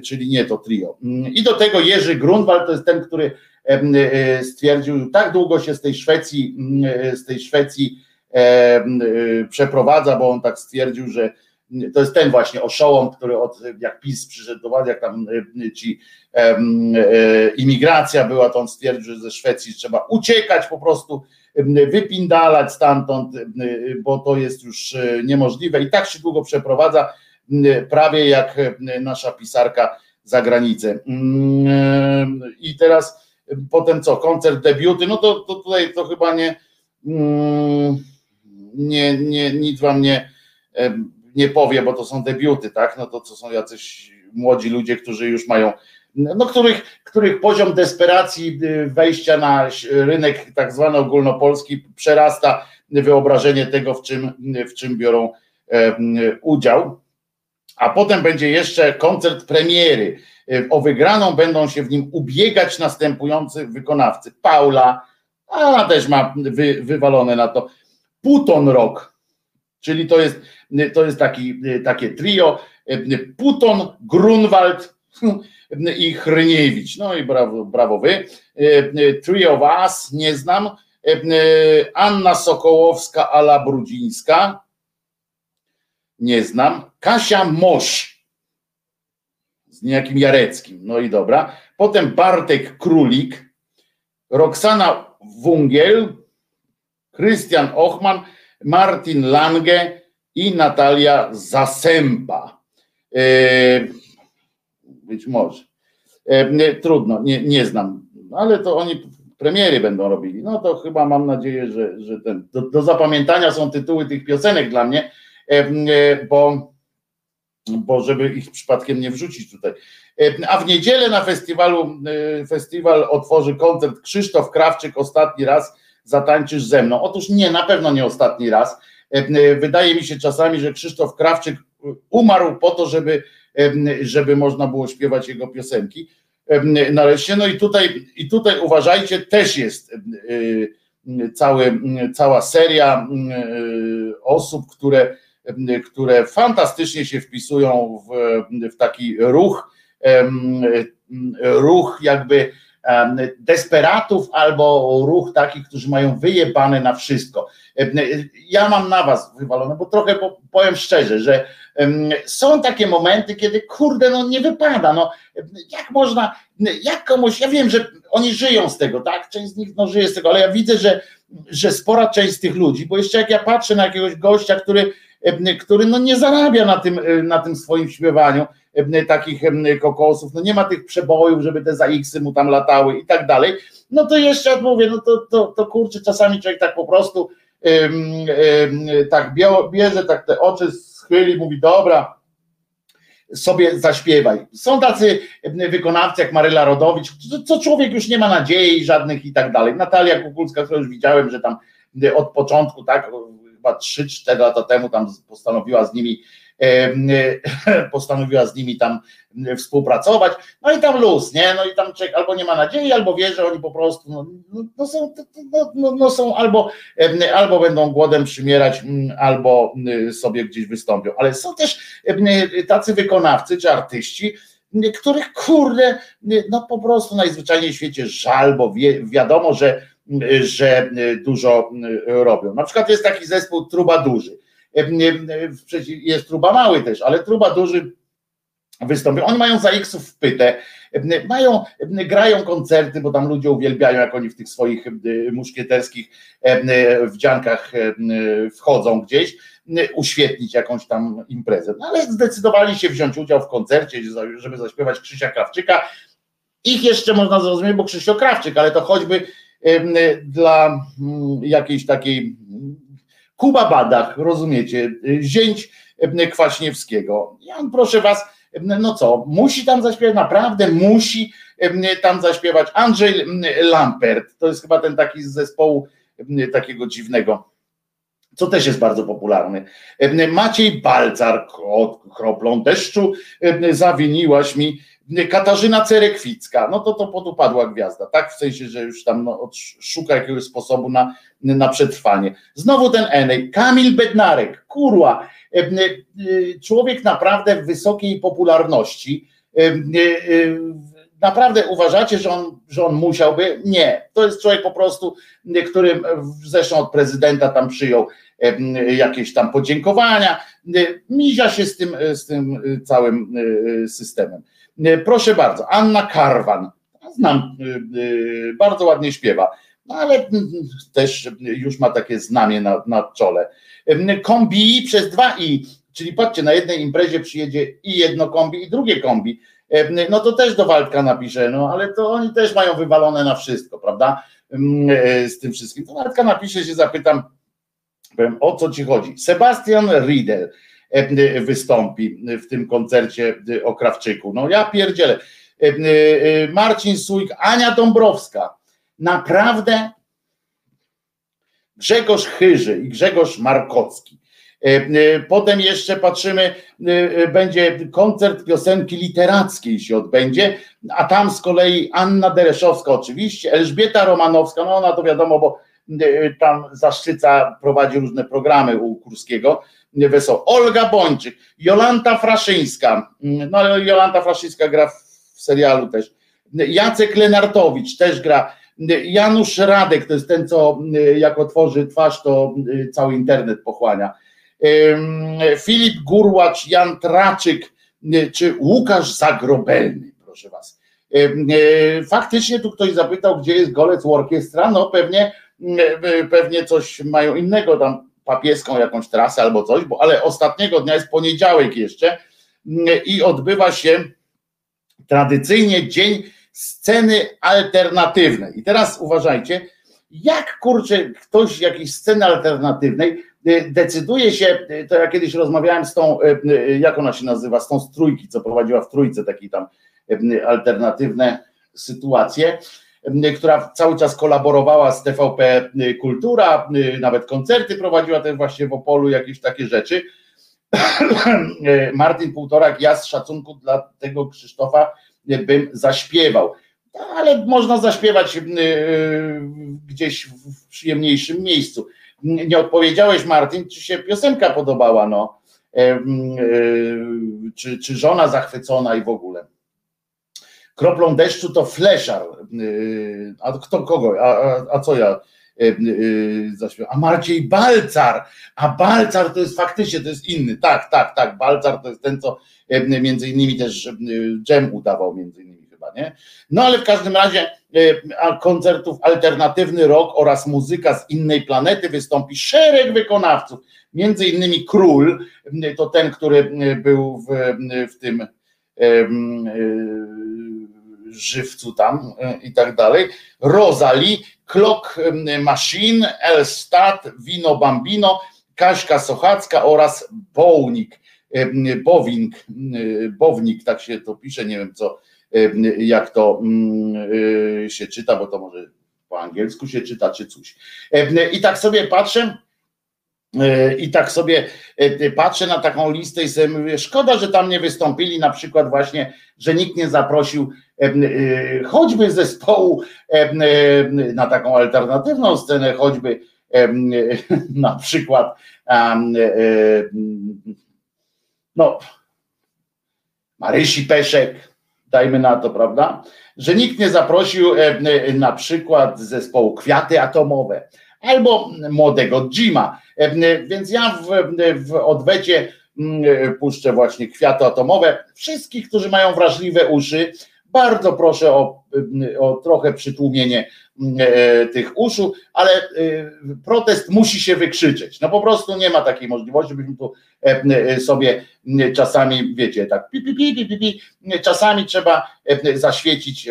Czyli nie to trio. I do tego Jerzy Grunwald to jest ten, który stwierdził, tak długo się z tej Szwecji, z tej Szwecji przeprowadza, bo on tak stwierdził, że to jest ten właśnie oszołom, który od, jak PiS przyszedł do władzy, jak tam ci imigracja była, to on stwierdził, że ze Szwecji trzeba uciekać po prostu wypindalać stamtąd, bo to jest już e, niemożliwe i tak się długo przeprowadza, prawie jak nasza pisarka za granicę. Mm, I teraz potem co, koncert debiuty, no to, to tutaj to chyba nie, mm, nie, nie nic wam nie, nie powie, bo to są debiuty, tak? No to co są jacyś młodzi ludzie, którzy już mają no, których, których poziom desperacji y, wejścia na rynek tak zwany ogólnopolski przerasta wyobrażenie tego, w czym, w czym biorą e, udział. A potem będzie jeszcze koncert premiery. E, o wygraną będą się w nim ubiegać następujący wykonawcy. Paula, a też ma wy, wywalone na to. Puton Rock, czyli to jest, to jest taki, takie trio. E, Puton, Grunwald, i Chryniewicz. No i brawo, brawo wy. E, e, trio Was, nie znam. E, Anna Sokołowska, Ala Brudzińska. Nie znam. Kasia Moś z niejakim Jareckim. No i dobra. Potem Bartek Królik, Roxana Wungiel, Krystian Ochman, Martin Lange i Natalia Zasępa. Być może. E, trudno, nie, nie znam, ale to oni premiery będą robili. No to chyba mam nadzieję, że, że ten, do, do zapamiętania są tytuły tych piosenek dla mnie, e, e, bo, bo żeby ich przypadkiem nie wrzucić tutaj. A w niedzielę na festiwalu, festiwal otworzy koncert Krzysztof Krawczyk ostatni raz zatańczysz ze mną. Otóż nie, na pewno nie ostatni raz. Wydaje mi się czasami, że Krzysztof Krawczyk umarł po to, żeby żeby można było śpiewać jego piosenki. Nareszcie, no i tutaj, i tutaj uważajcie, też jest cały, cała seria osób, które, które fantastycznie się wpisują w, w taki ruch, ruch jakby desperatów albo ruch takich, którzy mają wyjebane na wszystko. Ja mam na was wywalone, bo trochę powiem szczerze, że Są takie momenty, kiedy kurde, no nie wypada, no jak można, jak komuś, ja wiem, że oni żyją z tego, tak, część z nich no, żyje z tego, ale ja widzę, że, że spora część z tych ludzi, bo jeszcze jak ja patrzę na jakiegoś gościa, który, który no nie zarabia na tym, na tym swoim śpiewaniu, takich kokosów, no nie ma tych przebojów, żeby te za X mu tam latały i tak dalej, no to jeszcze mówię, no to, to, to kurczę, czasami człowiek tak po prostu tak bierze, tak te oczy schyli, mówi dobra, sobie zaśpiewaj. Są tacy wykonawcy jak Maryla Rodowicz, co człowiek już nie ma nadziei żadnych i tak dalej. Natalia Kukulska, którą już widziałem, że tam od początku, tak, chyba 3-4 lata temu tam postanowiła z nimi postanowiła z nimi tam współpracować, no i tam luz, nie, no i tam człowiek albo nie ma nadziei, albo wie, że oni po prostu no, no, no są, no, no, no, są albo, albo będą głodem przymierać, albo sobie gdzieś wystąpią, ale są też tacy wykonawcy czy artyści, których kurde, no po prostu najzwyczajniej w świecie żal, bo wie, wiadomo, że, że dużo robią. Na przykład jest taki zespół Truba Duży jest truba mały też, ale truba duży wystąpił. Oni mają za X-ów w pytę, mają, grają koncerty, bo tam ludzie uwielbiają, jak oni w tych swoich muszkieterskich wdziankach wchodzą gdzieś, uświetnić jakąś tam imprezę. No ale zdecydowali się wziąć udział w koncercie, żeby zaśpiewać Krzysia Krawczyka. Ich jeszcze można zrozumieć, bo Krzysio Krawczyk, ale to choćby dla jakiejś takiej Kuba Badach, rozumiecie, zięć e, Kwaśniewskiego. Ja proszę was, e, no co, musi tam zaśpiewać, naprawdę musi tam zaśpiewać Andrzej Lampert, to jest chyba ten taki z zespołu takiego dziwnego, co też jest bardzo popularny. Maciej Balcar, kroplą deszczu zawiniłaś mi Katarzyna Cerekwicka, no to to podupadła gwiazda, tak? W sensie, że już tam no, szuka jakiegoś sposobu na, na przetrwanie. Znowu ten Enej, Kamil Bednarek, kurła, e, e, człowiek naprawdę wysokiej popularności. Naprawdę uważacie, że on, że on musiałby? Nie. To jest człowiek po prostu, który zresztą od prezydenta tam przyjął jakieś tam podziękowania. Mizia się z tym, z tym całym systemem. E, proszę bardzo, Anna Karwan, znam, e, e, bardzo ładnie śpiewa, no ale też już ma takie znamie na, na czole. Kombi przez dwa i, czyli patrzcie, na jednej imprezie przyjedzie i jedno kombi i drugie kombi, no to też do Waldka napiszę, no ale to oni też mają wywalone na wszystko, prawda, z tym wszystkim. To Waldka napisze się, zapytam, powiem, o co ci chodzi. Sebastian Riedel, E, wystąpi w tym koncercie o Krawczyku. No ja pierdzielę. E, e, Marcin Sujk, Ania Dąbrowska. Naprawdę Grzegorz Chyży i Grzegorz Markocki. Potem jeszcze patrzymy, będzie koncert piosenki literackiej się odbędzie, a tam z kolei Anna Dereszowska oczywiście, Elżbieta Romanowska, no ona to wiadomo, bo tam Zaszczyca prowadzi różne programy u Kurskiego, wesoło. Olga Bończyk, Jolanta Fraszyńska, no ale Jolanta Fraszyńska gra w serialu też, Jacek Lenartowicz też gra, Janusz Radek, to jest ten, co jak otworzy twarz, to cały internet pochłania. Filip Gurłacz, Jan Traczyk, czy Łukasz Zagrobelny, proszę was. Faktycznie tu ktoś zapytał, gdzie jest Golec Orkiestra, no pewnie, pewnie coś mają innego tam papieską jakąś trasę albo coś, bo ale ostatniego dnia jest poniedziałek jeszcze i odbywa się tradycyjnie dzień sceny alternatywnej. I teraz uważajcie, jak kurczę ktoś jakiejś sceny alternatywnej y, decyduje się, to ja kiedyś rozmawiałem z tą, y, jak ona się nazywa, z tą z trójki, co prowadziła w trójce takie tam alternatywne sytuacje, która cały czas kolaborowała z TVP Kultura, nawet koncerty prowadziła też właśnie w Opolu, jakieś takie rzeczy. Martin Półtorak, ja z szacunku dla tego Krzysztofa bym zaśpiewał. Ale można zaśpiewać gdzieś w przyjemniejszym miejscu. Nie odpowiedziałeś, Martin, czy się piosenka podobała, no. Czy, czy żona zachwycona i w ogóle kroplą deszczu to fleszar. Y, a kto kogo? A, a, a co ja? A Marciej Balcar, a Balcar to jest faktycznie, to jest inny, tak, tak, tak, Balcar to jest ten, co między innymi też dżem udawał między innymi chyba, nie? No ale w każdym razie koncertów alternatywny rock oraz muzyka z innej planety wystąpi szereg wykonawców, między innymi Król, to ten, który był w, w tym żywcu tam i tak dalej, Rosalie, Clock Machine, Elstat, Wino Bambino, Kaśka Sochacka oraz Bownik, Bowink, Bownik, tak się to pisze, nie wiem co, jak to się czyta, bo to może po angielsku się czyta, czy coś. I tak sobie patrzę, i tak sobie patrzę na taką listę i sobie mówię, szkoda, że tam nie wystąpili na przykład właśnie, że nikt nie zaprosił choćby zespołu na taką alternatywną scenę, choćby na przykład no Marysi Peszek, dajmy na to, prawda? Że nikt nie zaprosił na przykład zespołu Kwiaty Atomowe albo młodego Jima. Więc ja w, w odwecie puszczę właśnie Kwiaty Atomowe. Wszystkich, którzy mają wrażliwe uszy, bardzo proszę o, o trochę przytłumienie e, tych uszu, ale e, protest musi się wykrzyczeć. No po prostu nie ma takiej możliwości, byśmy tu e, sobie czasami, wiecie, tak pi, pi, pi, pi, pi, czasami trzeba zaświecić,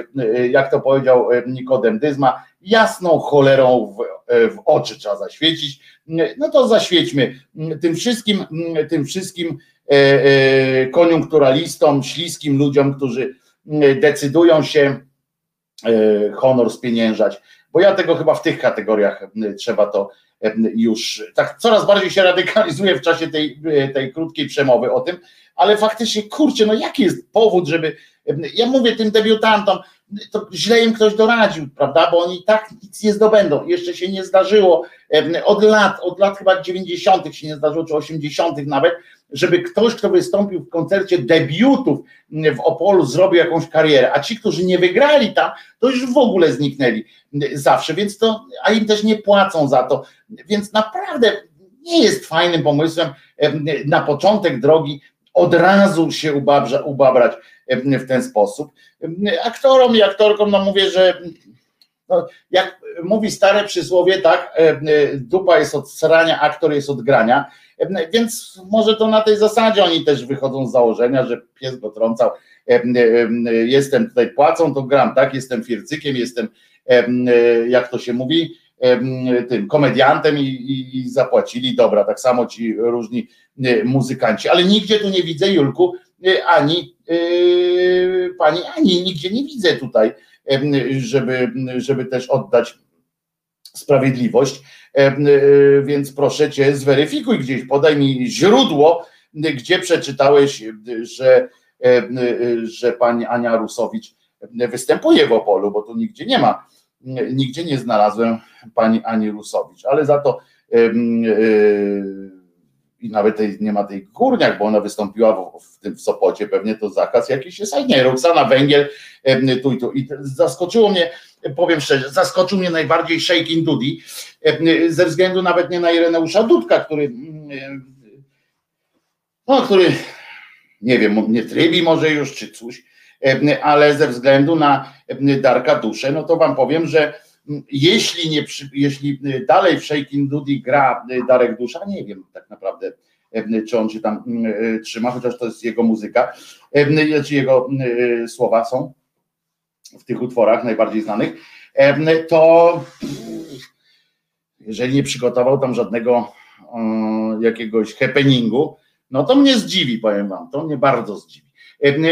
jak to powiedział Nikodem Dyzma, jasną cholerą w, w oczy trzeba zaświecić. No to zaświećmy tym wszystkim, tym wszystkim koniunkturalistom, śliskim ludziom, którzy decydują się e, honor spieniężać, bo ja tego chyba w tych kategoriach e, trzeba to e, już, tak coraz bardziej się radykalizuje w czasie tej, tej krótkiej przemowy o tym, ale faktycznie, kurczę, no jaki jest powód, żeby, ja mówię tym debiutantom, to źle im ktoś doradził, prawda, bo oni tak nic nie zdobędą, jeszcze się nie zdarzyło, od lat, od lat chyba 90. się nie zdarzyło, czy 80. nawet, żeby ktoś, kto wystąpił w koncercie debiutów w Opolu, zrobił jakąś karierę, a ci, którzy nie wygrali tam, to już w ogóle zniknęli zawsze, więc to, a im też nie płacą za to, więc naprawdę nie jest fajnym pomysłem na początek drogi od razu się ubabra, ubabrać w ten sposób. Aktorom i aktorkom, no mówię, że no, jak mówi stare przysłowie, tak, dupa jest od srania, aktor jest od grania, więc może to na tej zasadzie oni też wychodzą z założenia, że pies go trącał. Jestem tutaj płacą, to gram, tak? Jestem fircykiem, jestem, jak to się mówi, tym komediantem i, i, i zapłacili, dobra, tak samo ci różni muzykanci, ale nigdzie tu nie widzę, Julku, ani pani Ani, nigdzie nie widzę tutaj, żeby, żeby też oddać sprawiedliwość. E, e, więc proszę cię, zweryfikuj gdzieś, podaj mi źródło, gdzie przeczytałeś, że, e, że pani Ania Rusowicz występuje w Opolu, bo tu nigdzie nie ma, nigdzie nie znalazłem pani Ani Rusowicz, ale za to i nawet tej, nie ma tej górniak, bo ona wystąpiła w, w tym w Sopocie, pewnie to zakaz jakiś jest, a nie, Roxana Węgiel tu i tu. I zaskoczyło mnie, powiem szczerze, zaskoczył mnie najbardziej Shaking Dudy, ze względu nawet nie na Ireneusza Dudka, który no, który nie wiem, nie trybi może już czy coś, ale ze względu na Darka Duszę, no to wam powiem, że jeśli, nie, jeśli dalej w Shaking Dudy gra Darek Dusza, nie wiem tak naprawdę, czy on się tam trzyma, chociaż to jest jego muzyka, czy jego słowa są w tych utworach najbardziej znanych, to jeżeli nie przygotował tam żadnego jakiegoś happeningu, no to mnie zdziwi, powiem wam, to mnie bardzo zdziwi.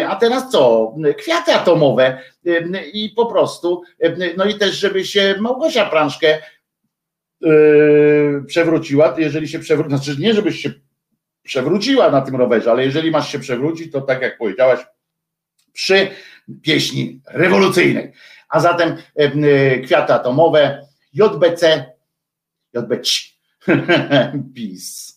A teraz co? Kwiaty atomowe i po prostu, no i też, żeby się Małgosia Prążkę yy, przewróciła, jeżeli się przewróci, znaczy nie, żebyś się przewróciła na tym rowerze, ale jeżeli masz się przewrócić, to tak jak powiedziałaś, przy pieśni rewolucyjnej. A zatem kwiaty atomowe, JBC, JBC, peace.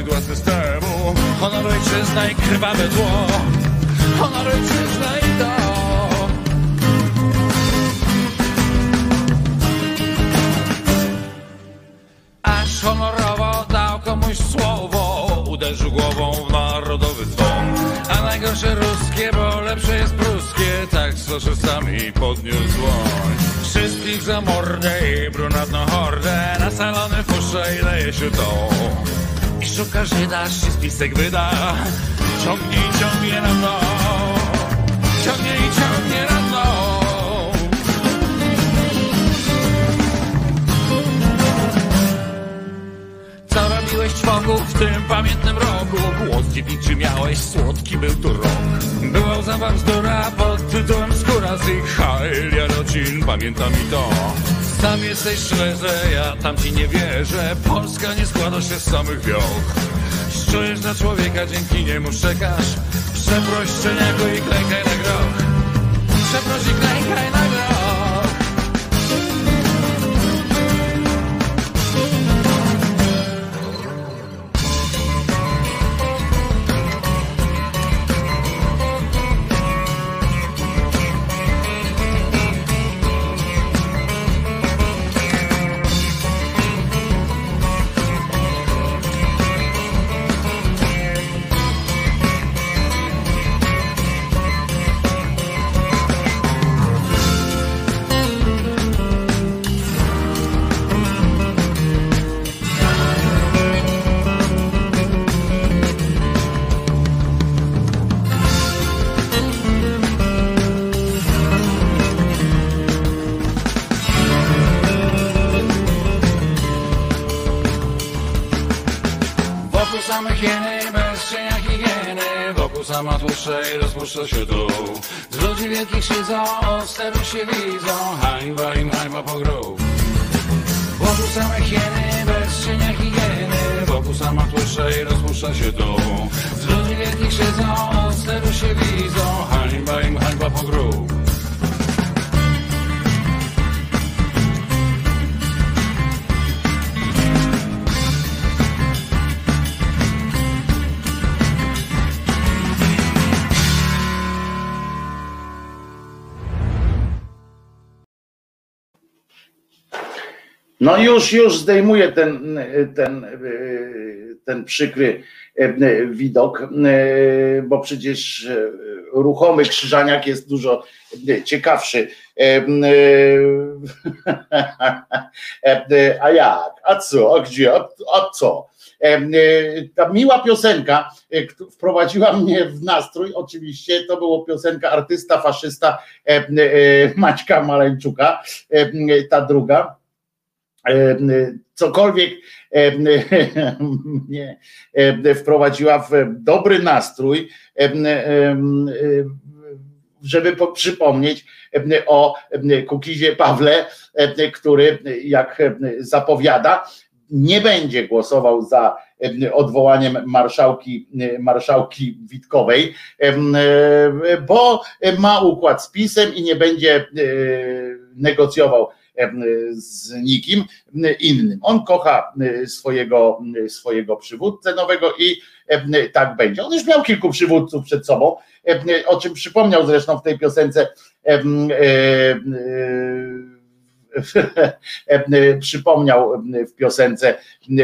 Sidła systemu, honor ojczyzna i krwawe zło. Honor ojczyzna i to. Aż honorowo dał komuś słowo. Uderzył głową w narodowy dzwon. A najgorsze ruskie, bo lepsze jest pruskie. Tak z faszystami podniósł dłoń. Wszystkich za mordę i brunatną hordę. Na salony fusze i leje się to I szuka Żyda, się spisek wyda Ciągnie i ciągnie na dno Ciągnie i ciągnie na dno Co robiłeś czwoku w tym pamiętnym roku? Głos dziewiczy miałeś, słodki był to rok. Była zabaw bzdura pod tytułem Skóra z ich Hailia rodzin, pamiętam i to. Sam jesteś szczerze, ja tam ci nie wierzę. Polska nie składa się z samych wioch. Szczujesz na człowieka, dzięki niemu czekasz. Przeproś szczeniaku i klękaj na groch. Przeproś i klękaj rozpuszcza się dół Z ludzi wielkich siedzą, od steru się widzą już, już zdejmuję ten, ten, ten przykry y, widok, y, bo przecież ruchomy krzyżaniak jest dużo ciekawszy. A jak? A co? A gdzie? A, a co? Ta miła piosenka wprowadziła mnie w nastrój. Oczywiście to było piosenka artysta, faszysta Maćka Maleńczuka, ta druga cokolwiek mnie wprowadziła w dobry nastrój, żeby przypomnieć o Kukizie Pawle, który jak zapowiada, nie będzie głosował za odwołaniem marszałki, marszałki Witkowej, bo ma układ z PiSem i nie będzie negocjował z nikim innym. On kocha swojego, swojego przywódcę nowego i tak będzie. On już miał kilku przywódców przed sobą, o czym przypomniał zresztą w tej piosence przypomniał w piosence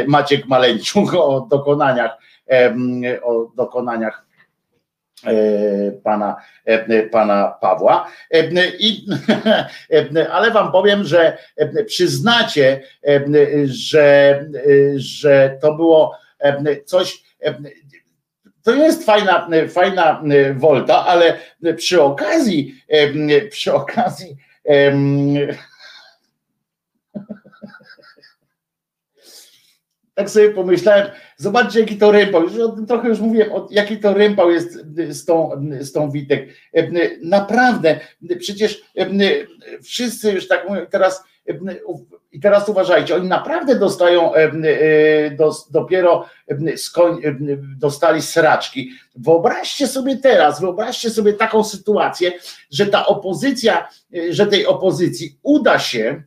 Maciek Maleńczuk o dokonaniach o dokonaniach pana, pana Pawła. I, ale wam powiem, że przyznacie, że, że to było coś. To jest fajna, fajna wolta, ale przy okazji, przy okazji tak sobie pomyślałem, zobaczcie jaki to rympał, już o tym trochę już mówiłem, jaki to rympał jest z tą, z tą Witek. Naprawdę, przecież wszyscy już tak mówią, teraz i teraz uważajcie, oni naprawdę dostają dopiero dostali sraczki. Wyobraźcie sobie teraz, wyobraźcie sobie taką sytuację, że ta opozycja, że tej opozycji uda się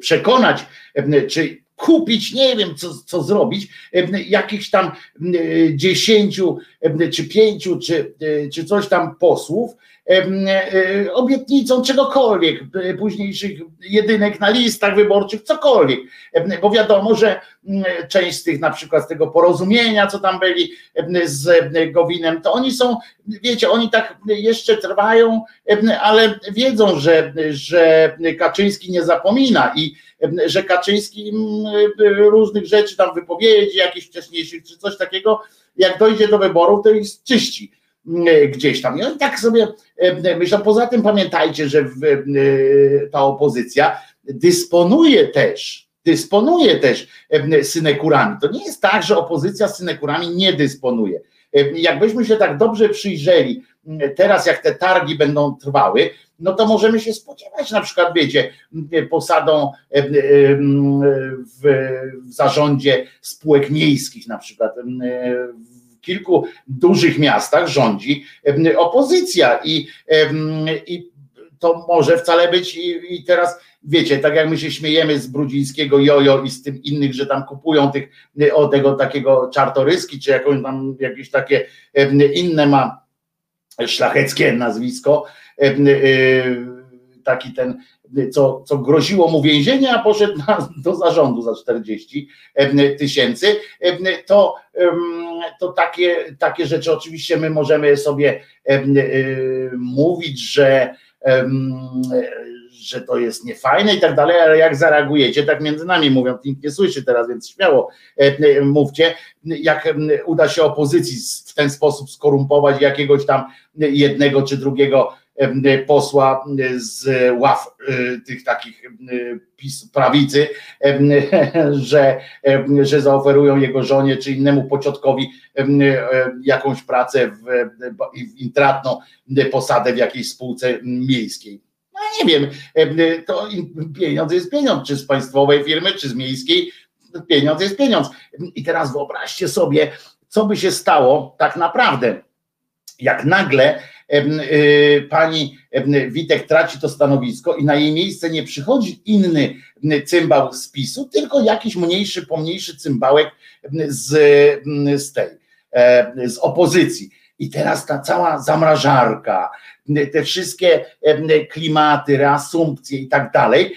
przekonać, czy kupić, nie wiem co, co zrobić, jakichś tam dziesięciu, czy pięciu, czy, czy coś tam posłów, e, obietnicą czegokolwiek, późniejszych jedynek na listach wyborczych, cokolwiek, bo wiadomo, że część z tych na przykład z tego porozumienia, co tam byli z Gowinem, to oni są, wiecie, oni tak jeszcze trwają, ale wiedzą, że, że Kaczyński nie zapomina i że Kaczyński różnych rzeczy tam wypowiedzi, jakichś wcześniejszych czy coś takiego, jak dojdzie do wyborów, to ich czyści gdzieś tam. I oni tak sobie myślą, poza tym pamiętajcie, że ta opozycja dysponuje też dysponuje też synekurami. To nie jest tak, że opozycja synekurami nie dysponuje. Jakbyśmy się tak dobrze przyjrzeli, teraz jak te targi będą trwały, no to możemy się spodziewać na przykład, wiecie, posadą w, zarządzie spółek miejskich na przykład kilku dużych miastach rządzi opozycja. I, i to może wcale być i, i teraz wiecie, tak jak my się śmiejemy z Brudzińskiego jojo i z tym innych, że tam kupują tych, o tego takiego czartoryski, czy jakąś tam jakieś takie inne ma szlacheckie nazwisko, taki ten, co, co groziło mu więzienie, a poszedł na, do zarządu za 40 tysięcy, to, to takie, takie rzeczy oczywiście my możemy sobie mówić, że że to jest niefajne i tak dalej, ale jak zareagujecie, tak między nami mówią, nikt nie słyszy teraz, więc śmiało e, mówcie, jak uda się opozycji w ten sposób skorumpować jakiegoś tam jednego czy drugiego posła z ław e, tych takich prawicy, że, że zaoferują jego żonie czy innemu pociotkowi e, jakąś pracę w, w intratną posadę w jakiejś spółce miejskiej nie wiem, to pieniądz jest pieniądz, czy z państwowej firmy, czy z miejskiej, pieniądz jest pieniądz. I teraz wyobraźcie sobie, co by się stało tak naprawdę, jak nagle pani Witek traci to stanowisko i na jej miejsce nie przychodzi inny cymbał z PiSu, tylko jakiś mniejszy, pomniejszy cymbałek z, z tej, z opozycji. I teraz ta cała zamrażarka, te wszystkie klimaty, reasumpcje i tak dalej,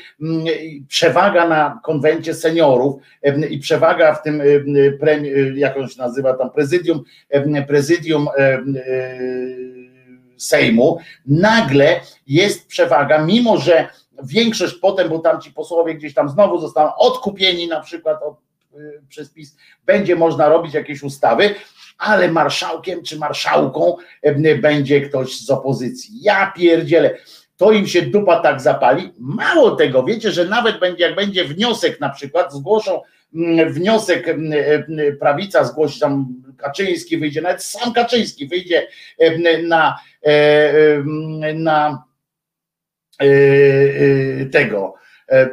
przewaga na konwencie seniorów i przewaga w tym, jak on się nazywa tam, prezydium, prezydium Sejmu, nagle jest przewaga, mimo że większość potem, bo tam ci posłowie gdzieś tam znowu zostaną odkupieni na przykład od, y, przez PiS, będzie można robić jakieś ustawy, ale marszałkiem czy marszałką będzie ktoś z opozycji. Ja pierdzielę. To im się dupa tak zapali. Mało tego, wiecie, że nawet będzie, jak będzie wniosek na przykład, zgłoszą wniosek prawica zgłosi tam Kaczyński wyjdzie, nawet sam Kaczyński wyjdzie na, e, na e, e, tego,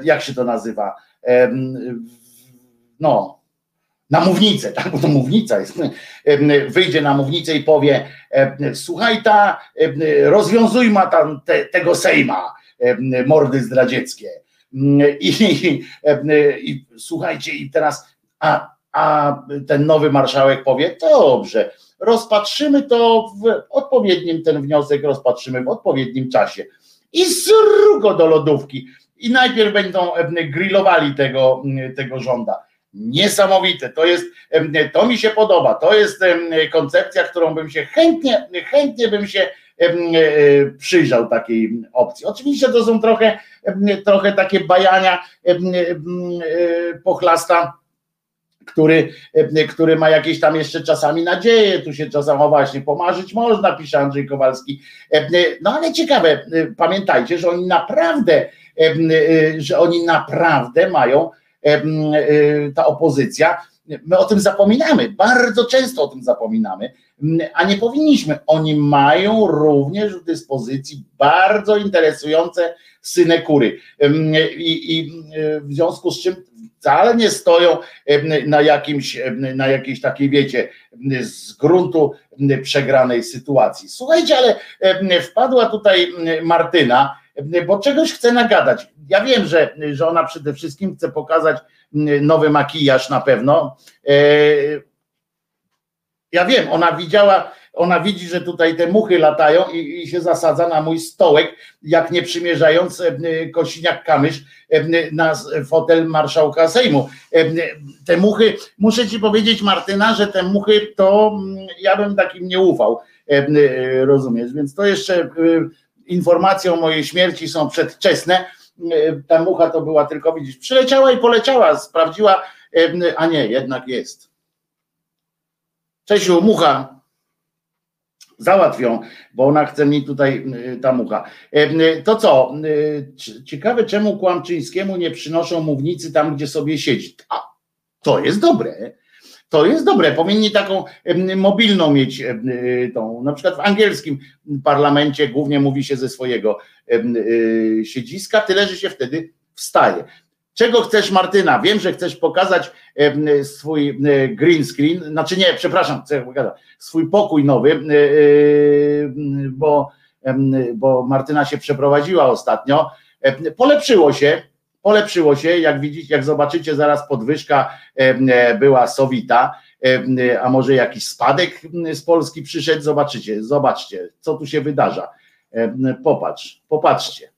jak się to nazywa, no na mównicę, tak, bo to mównica jest, wyjdzie na mównicę i powie, słuchaj ta, ma tam te, tego Sejma, mordy zdradzieckie. I, i, i słuchajcie, i teraz, a, a ten nowy marszałek powie, dobrze, rozpatrzymy to w odpowiednim, ten wniosek rozpatrzymy w odpowiednim czasie. I zrób go do lodówki. I najpierw będą grillowali tego, tego żąda niesamowite. To jest, to mi się podoba. To jest koncepcja, którą bym się chętnie, chętnie bym się przyjrzał takiej opcji. Oczywiście to są trochę, trochę takie bajania e, pochlasta, który, który ma jakieś tam jeszcze czasami nadzieje, tu się czasami właśnie pomarzyć można, pisze Andrzej Kowalski. No ale ciekawe, pamiętajcie, że oni naprawdę, że oni naprawdę mają E, ta opozycja My o tym zapominamy, bardzo często o tym zapominamy, a nie powinniśmy. Oni mają również w dyspozycji bardzo interesujące synekury. I, I w związku z czym wcale nie stoją na jakimś, na jakiejś takiej, wiecie, z gruntu przegranej sytuacji. Słuchajcie, ale wpadła tutaj Martyna, bo czegoś chce nagadać. Ja wiem, że, że ona przede wszystkim chce pokazać nowy makijaż na pewno. E, ja wiem, ona widziała, ona widzi, że tutaj te muchy latają i, i się zasadza na mój stołek, jak nie przymierzając e, Kosiniak Kamysz e, na fotel marszałka Sejmu. Te muchy, muszę ci powiedzieć Martyna, że te muchy to ja bym takim nie ufał, rozumiesz, więc to jeszcze informacje o mojej śmierci są przedwczesne, ta mucha to była tylko, widzisz, przyleciała i poleciała, sprawdziła, a nie, jednak jest. Czesiu, mucha, załatwią, bo ona chce mi tutaj ta mucha. To co? Ciekawe, czemu Kłamczyńskiemu nie przynoszą mównicy tam, gdzie sobie siedzi. A, to jest dobre. To jest dobre. Powinni taką mobilną mieć tą, na przykład w angielskim parlamencie głównie mówi się ze swojego y, siedziska, tyle, że się wtedy wstaje. Czego chcesz, Martyna? Wiem, że chcesz pokazać swój green screen, znaczy nie, przepraszam, chcę pokazać, swój pokój nowy, bo, bo Martyna się przeprowadziła ostatnio. Polepszyło się, polepszyło się, jak widzicie, jak zobaczycie, zaraz podwyżka była sowita, a może jakiś spadek z Polski przyszedł, zobaczycie, zobaczcie, co tu się wydarza. Popatrz, popatrzcie.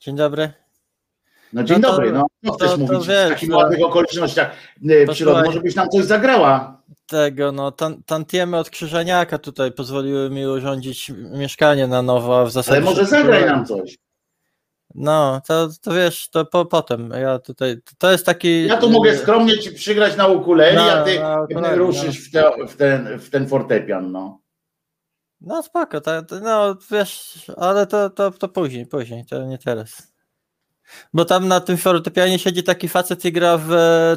Dzień dobry. No dzień no to, dobry, no co chcesz to, mówić to wiesz, w takich ładnych okolicznościach e, przyrody? Może byś nam coś zagrała? Tego, no tan, tantiemy od Krzyżeniaka tutaj pozwoliły mi urządzić mieszkanie na nowo, a w zasadzie... Ale może zagraj nam coś. No, to, to wiesz, to po, potem. Ja tutaj, to jest taki. Ja tu mogę skromnie ci przygrać na ukulele, no, a ty ukulele, ruszysz no. w, te, w, ten, w ten fortepian, no. No spoko, to, no wiesz, ale to, to, to później, później, to nie teraz. Bo tam na tym fortepianie siedzi taki facet i gra w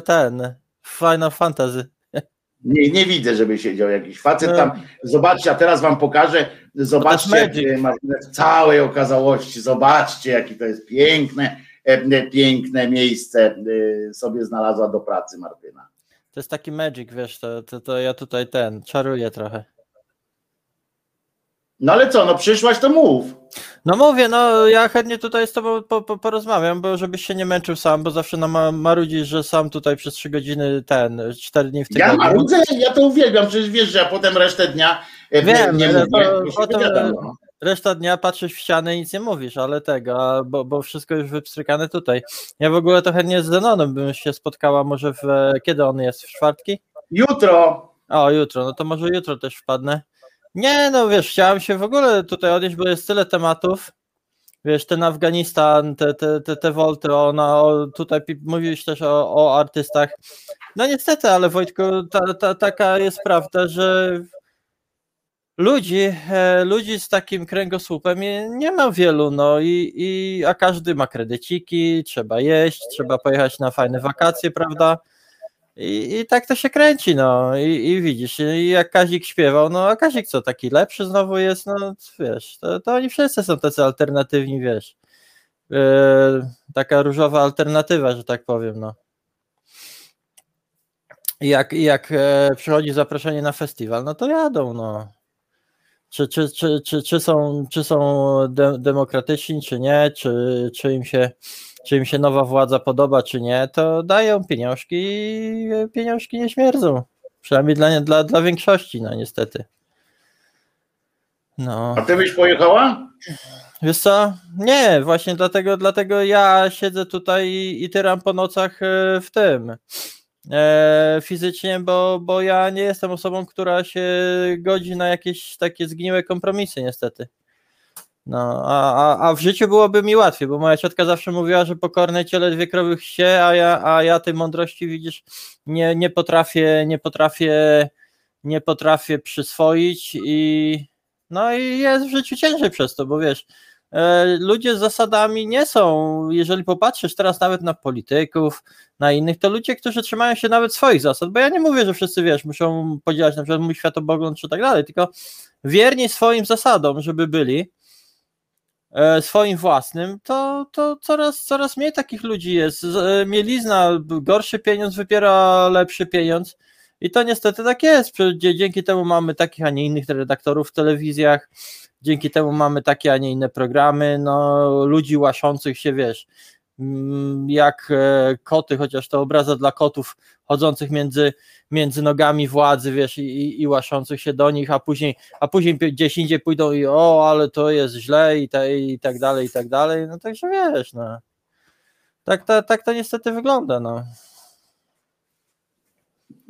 ten, w Final Fantasy. Nie, nie widzę, żeby siedział jakiś facet tam. No. Zobaczcie, a teraz wam pokażę. Zobaczcie w całej okazałości. Zobaczcie, jakie to jest piękne, e, piękne miejsce e, sobie znalazła do pracy Martyna. To jest taki magic, wiesz, to, to, to ja tutaj ten czaruję trochę. No ale co, no przyszłaś, to mów. No mówię, no ja chętnie tutaj z tobą po, po, porozmawiam, bo żebyś się nie męczył sam, bo zawsze na marudzisz, że sam tutaj przez trzy godziny ten, cztery dni w tygodniu. Ja marudzę, ja to uwielbiam, przecież wiesz, że ja potem resztę dnia e, Wiem, nie mówię, to, potem no. reszta dnia patrzysz w ścianę i nic nie mówisz, ale tego, bo, bo wszystko już wypstrykane tutaj. Ja w ogóle to chętnie z Zenonem bym się spotkała, może w, kiedy on jest, w czwartki? Jutro. O, jutro, no to może jutro też wpadnę. Nie, no wiesz, chciałem się w ogóle tutaj odnieść, bo jest tyle tematów. Wiesz, ten Afganistan, te, te, te, te wolty, ona, o, tutaj mówiłeś też o, o artystach. No niestety, ale Wojtku, ta, ta, taka jest prawda, że ludzi, e, ludzi z takim kręgosłupem nie ma wielu, no i, i a każdy ma kredyciki, trzeba jeść, trzeba pojechać na fajne wakacje, prawda? I, I tak to się kręci, no i, i widzisz, i jak Kazik śpiewał, no a Kazik co, taki lepszy znowu jest, no wiesz, to, to oni wszyscy są tacy alternatywni, wiesz, yy, taka różowa alternatywa, że tak powiem, no. I jak, jak e, przychodzi zaproszenie na festiwal, no to jadą, no. Czy, czy, czy, czy, czy są, czy są de, demokratyczni, czy nie, czy, czy im się czy im się nowa władza podoba, czy nie, to dają pieniążki i pieniążki nie śmierdzą. Przynajmniej dla, dla, dla większości, no niestety. No. A ty byś pojechała? Wiesz co? Nie, właśnie dlatego, dlatego ja siedzę tutaj i, i tyram po nocach e, w tym e, fizycznie, bo, bo ja nie jestem osobą, która się godzi na jakieś takie zgniłe kompromisy, niestety. No, a, a, a w życiu byłoby mi łatwiej, bo moja ciotka zawsze mówiła, że pokorne ciele dwie krowy się, a ja, a ja tej mądrości widzisz, nie, nie potrafię, nie potrafię, nie potrafię przyswoić i no i jest w życiu ciężej przez to, bo wiesz, e, ludzie z zasadami nie są, jeżeli popatrzysz teraz nawet na polityków, na innych, to ludzie, którzy trzymają się nawet swoich zasad, bo ja nie mówię, że wszyscy, wiesz, muszą podzielać na przykład mój światopogląd czy tak dalej, tylko wierni swoim zasadom, żeby byli, swoim własnym, to, to coraz, coraz mniej takich ludzi jest. E, mielizna, gorszy pieniądz wypiera lepszy pieniądz i to niestety tak jest. Dzięki temu mamy takich, a nie innych redaktorów w telewizjach, dzięki temu mamy takie, a nie inne programy, no ludzi łaszących się, wiesz, jak e, koty, chociaż to obraza dla kotów chodzących między, między nogami władzy, wiesz, i, i łaszących się do nich, a później, a później gdzieś indziej pójdą i o, ale to jest źle i, ta, i tak dalej, i tak dalej, no także wiesz, no. Tak, tak, tak to niestety wygląda, no.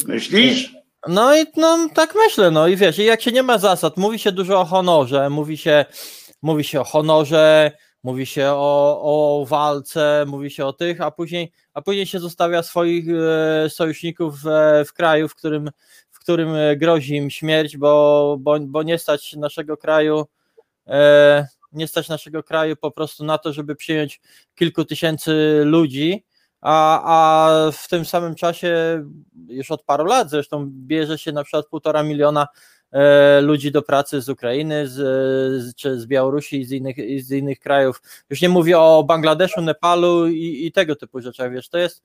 Myślisz? No i no, tak myślę, no i wiesz, i jak się nie ma zasad, mówi się dużo o honorze, mówi się, mówi się o honorze, mówi się o, o walce, mówi się o tych, a później, a później się zostawia swoich e, sojuszników w, kraju, w którym, w którym grozi im śmierć, bo, bo, bo nie stać naszego kraju e, nie stać naszego kraju po prostu na to, żeby przyjąć kilku tysięcy ludzi, a, a w tym samym czasie już od paru lat zresztą bierze się na przykład półtora miliona E, ludzi do pracy z Ukrainy, z, z, czy z Białorusi i z innych, z innych krajów. Już nie mówię o Bangladeszu, Nepalu i, i tego typu rzeczach, wiesz, to jest,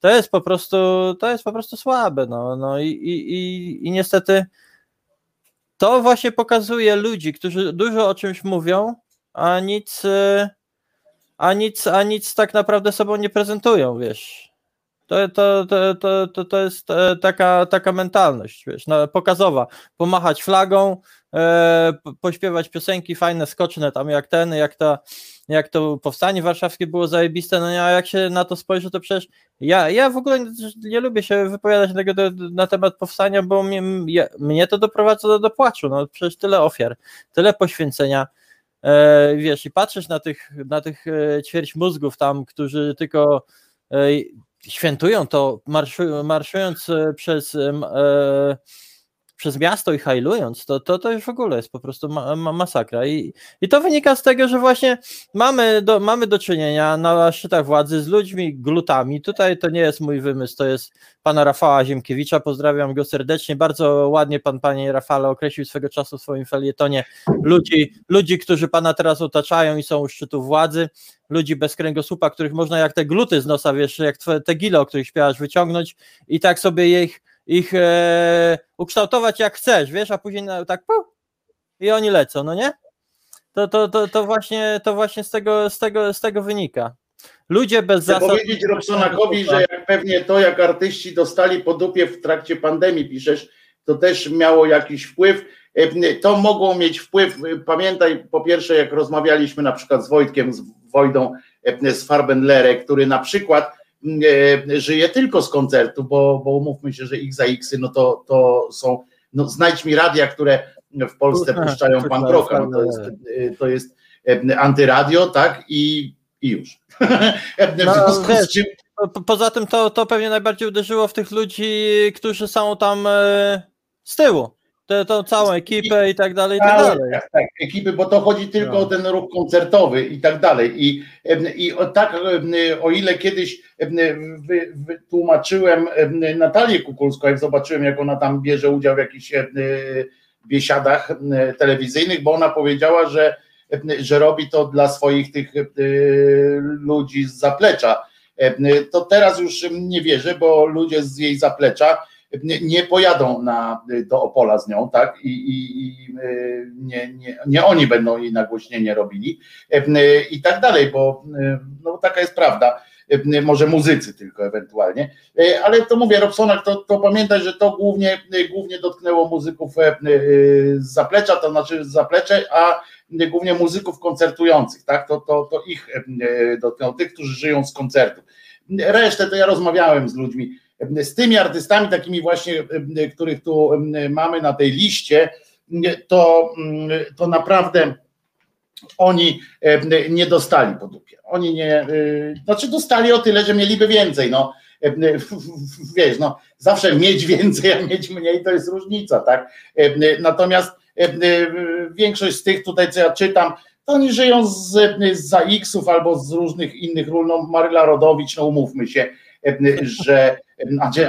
to jest po prostu, to jest po prostu słabe, no, no i, i, i, i niestety to właśnie pokazuje ludzi, którzy dużo o czymś mówią, a nic, a nic, a nic tak naprawdę sobą nie prezentują, wiesz. To, to, to, to, to, jest e, taka, taka mentalność, wiesz, no, pokazowa. Pomachać flagą, e, pośpiewać piosenki fajne, skoczne, tam jak ten, jak, ta, jak to powstanie warszawskie było zajebiste, no a jak się na to spojrzy, to przecież ja, ja w ogóle nie, lubię się wypowiadać do, na temat powstania, bo mnie, mnie to doprowadza do, do płaczu, no przecież tyle ofiar, tyle poświęcenia, e, wiesz, i patrzysz na tych, na tych e, ćwierć mózgów tam, którzy tylko e, świętują to marszu, marszując e, przez, e, przez miasto i hajlując, to, to, to już w ogóle jest po prostu ma, ma, masakra. I, I to wynika z tego, że właśnie mamy do, mamy do czynienia na szczytach władzy z ludźmi glutami. Tutaj to nie jest mój wymysł, to jest pana Rafała Ziemkiewicza, pozdrawiam go serdecznie. Bardzo ładnie pan, panie Rafale, określił swego czasu w swoim felietonie ludzi, ludzi, którzy pana teraz otaczają i są u szczytu władzy ludzi bez kręgosłupa, których można jak te gluty z nosa, wiesz, jak te gile, o których śpiewasz, wyciągnąć i tak sobie ich, ich e, ukształtować jak chcesz, wiesz, a później tak puf, i oni lecą, no nie? To, to, to, to, właśnie, to właśnie z tego, z, tego, z tego wynika. Ludzie bez Chcę zasad... powiedzieć Robsonakowi, że jak pewnie to, jak artyści dostali po dupie w trakcie pandemii, piszesz, to też miało jakiś wpływ. E, to mogło mieć wpływ, pamiętaj po pierwsze, jak rozmawialiśmy na przykład z Wojtkiem, z Wojdą e, z Farbenlere, który na przykład e, żyje tylko z koncertu, bo, bo umówmy się, że X za X, no to, to są, no znajdź mi radia, które w Polsce puszczają pan Broka, no to jest, to jest antyradio, tak, i, i już. No, wiesz, czym... Poza tym to, to pewnie najbardziej uderzyło w tych ludzi, którzy są tam z tyłu tę, tą całą ekipę i tak dalej, i tak dalej. Tak, tak, ekipy, bo to chodzi tylko no. o ten ruch koncertowy i tak dalej. I, i o, tak, o ile kiedyś wytłumaczyłem Natalię Kukulską, jak zobaczyłem, jak ona tam bierze udział w jakichś biesiadach telewizyjnych, bo ona powiedziała, że, że robi to dla swoich tych ludzi z zaplecza. To teraz już nie wierzę, bo ludzie z jej zaplecza nie, pojadą na, do Opola z nią, tak? I, i, i nie, nie, nie oni będą jej nagłośnienie robili i tak dalej, bo no, taka jest prawda. Może muzycy tylko ewentualnie, ale to mówię, Robsonak, to, to pamiętaj, że to głównie, głównie dotknęło muzyków z zaplecza, to znaczy z zaplecze, a głównie muzyków koncertujących, tak? To, to, to ich dotknęło, tych, którzy żyją z koncertu. Resztę to ja rozmawiałem z ludźmi, z tymi artystami, takimi właśnie, których tu mamy na tej liście, to, to naprawdę oni nie dostali po dupie. Oni nie, znaczy dostali o tyle, że mieliby więcej. No, wiesz, no, zawsze mieć więcej, a mieć mniej to jest różnica, tak? Natomiast większość z tych tutaj, co ja czytam, to oni żyją z, z ZAX-ów albo z różnych innych ról. No Maryla Rodowicz, no umówmy się, że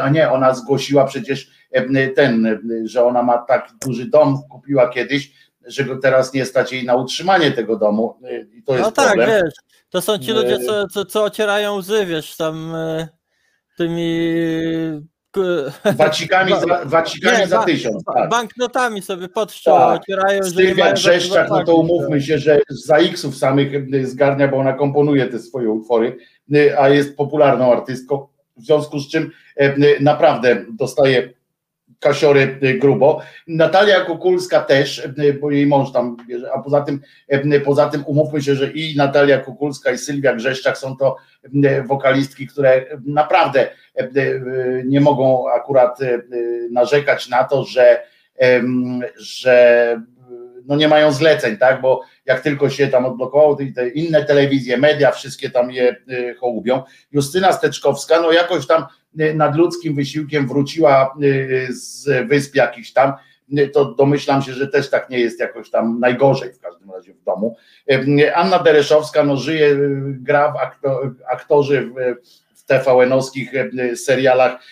a nie, ona zgłosiła przecież ten, że ona ma tak duży dom, kupiła kiedyś, że go teraz nie stać jej na utrzymanie tego domu. I to jest no tak, problem. wiesz, to są ci ludzie, co, co, co ocierają łzy, wiesz, tam e, tymi Wacikami za, wacikami nie, za tysiąc. Tak. Banknotami sobie podszczą, tak. ocierają. Sylwia Grzeszczak, no to umówmy się, że za X-ów samych zgarnia, bo ona komponuje te swoje utwory, a jest popularną artystką, w związku z czym naprawdę dostaje kasiory grubo. Natalia Kukulska też, bo jej mąż tam bierze, a poza tym, poza tym umówmy się, że i Natalia Kukulska i Sylwia Grzeszczak są to wokalistki, które naprawdę nie mogą akurat narzekać na to, że, że no nie mają zleceń, tak, bo jak tylko się tam odblokowało, te inne telewizje, media, wszystkie tam je hołubią. Justyna Steczkowska, no jakoś tam Y, nadludzkim wysiłkiem wróciła y, z wysp jakichś tam, y, to domyślam się, że też tak nie jest jakoś tam najgorzej w każdym razie w domu. Anna Dereszowska no, żyje, gra w aktorzy w, w TVN-owskich serialach.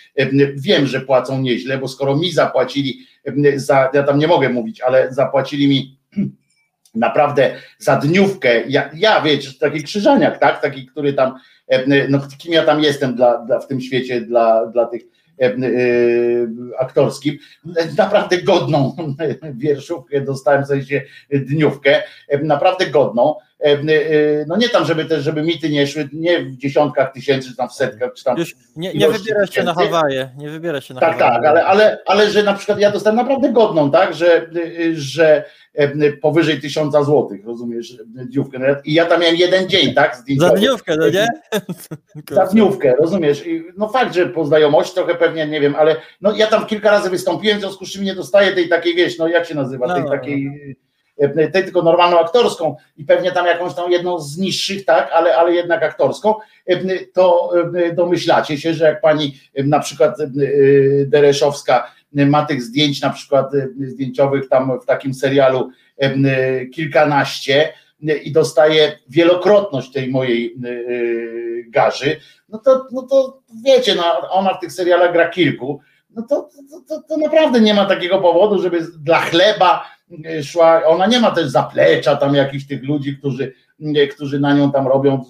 Wiem, że płacą nieźle, bo skoro mi zapłacili za, ja tam nie mogę mówić, ale zapłacili mi naprawdę za dniówkę, ja, ja wiecie, taki krzyżaniak, tak, taki, który tam E, no kim ja tam jestem dla, dla w tym świecie dla, dla tych e, e, aktorskim. Naprawdę godną wierszówkę dostałem w sensie dniówkę, naprawdę godną. No nie tam, żeby też, żeby mity nie szły, nie w dziesiątkach tysięcy, czy tam w setkach, czy tam. Już nie, nie wybierasz się na Hawaje, nie wybierasz się na Tak, Hawaje. tak, ale, ale, ale że na przykład ja dostałem naprawdę godną, tak, że, że E, powyżej tysiąca złotych, rozumiesz, dniówkę. No I ja tam miałem jeden dzień, tak? Za dniówkę, no nie? Za dniówkę, rozumiesz? I no fakt, że po znajomości trochę pewnie, nie wiem, ale no ja tam kilka razy wystąpiłem, w związku z czym nie dostaję tej takiej, wiesz, no jak się nazywa, tej no, no takiej no. Tej tylko normalną aktorską i pewnie tam jakąś tam jedną z niższych, tak, ale, ale jednak aktorską, to domyślacie się, że jak pani na przykład Dereszowska ma tych zdjęć na przykład e, zdjęciowych tam w takim serialu e, kilkanaście e, i dostaje wielokrotność tej mojej garzy, no to, no to wiecie, no, ona w tych serialach gra kilku, no to, to, to naprawdę nie ma takiego powodu, żeby dla chleba szła, ona nie ma też zaplecza tam jakichś tych ludzi, którzy, którzy na nią tam robią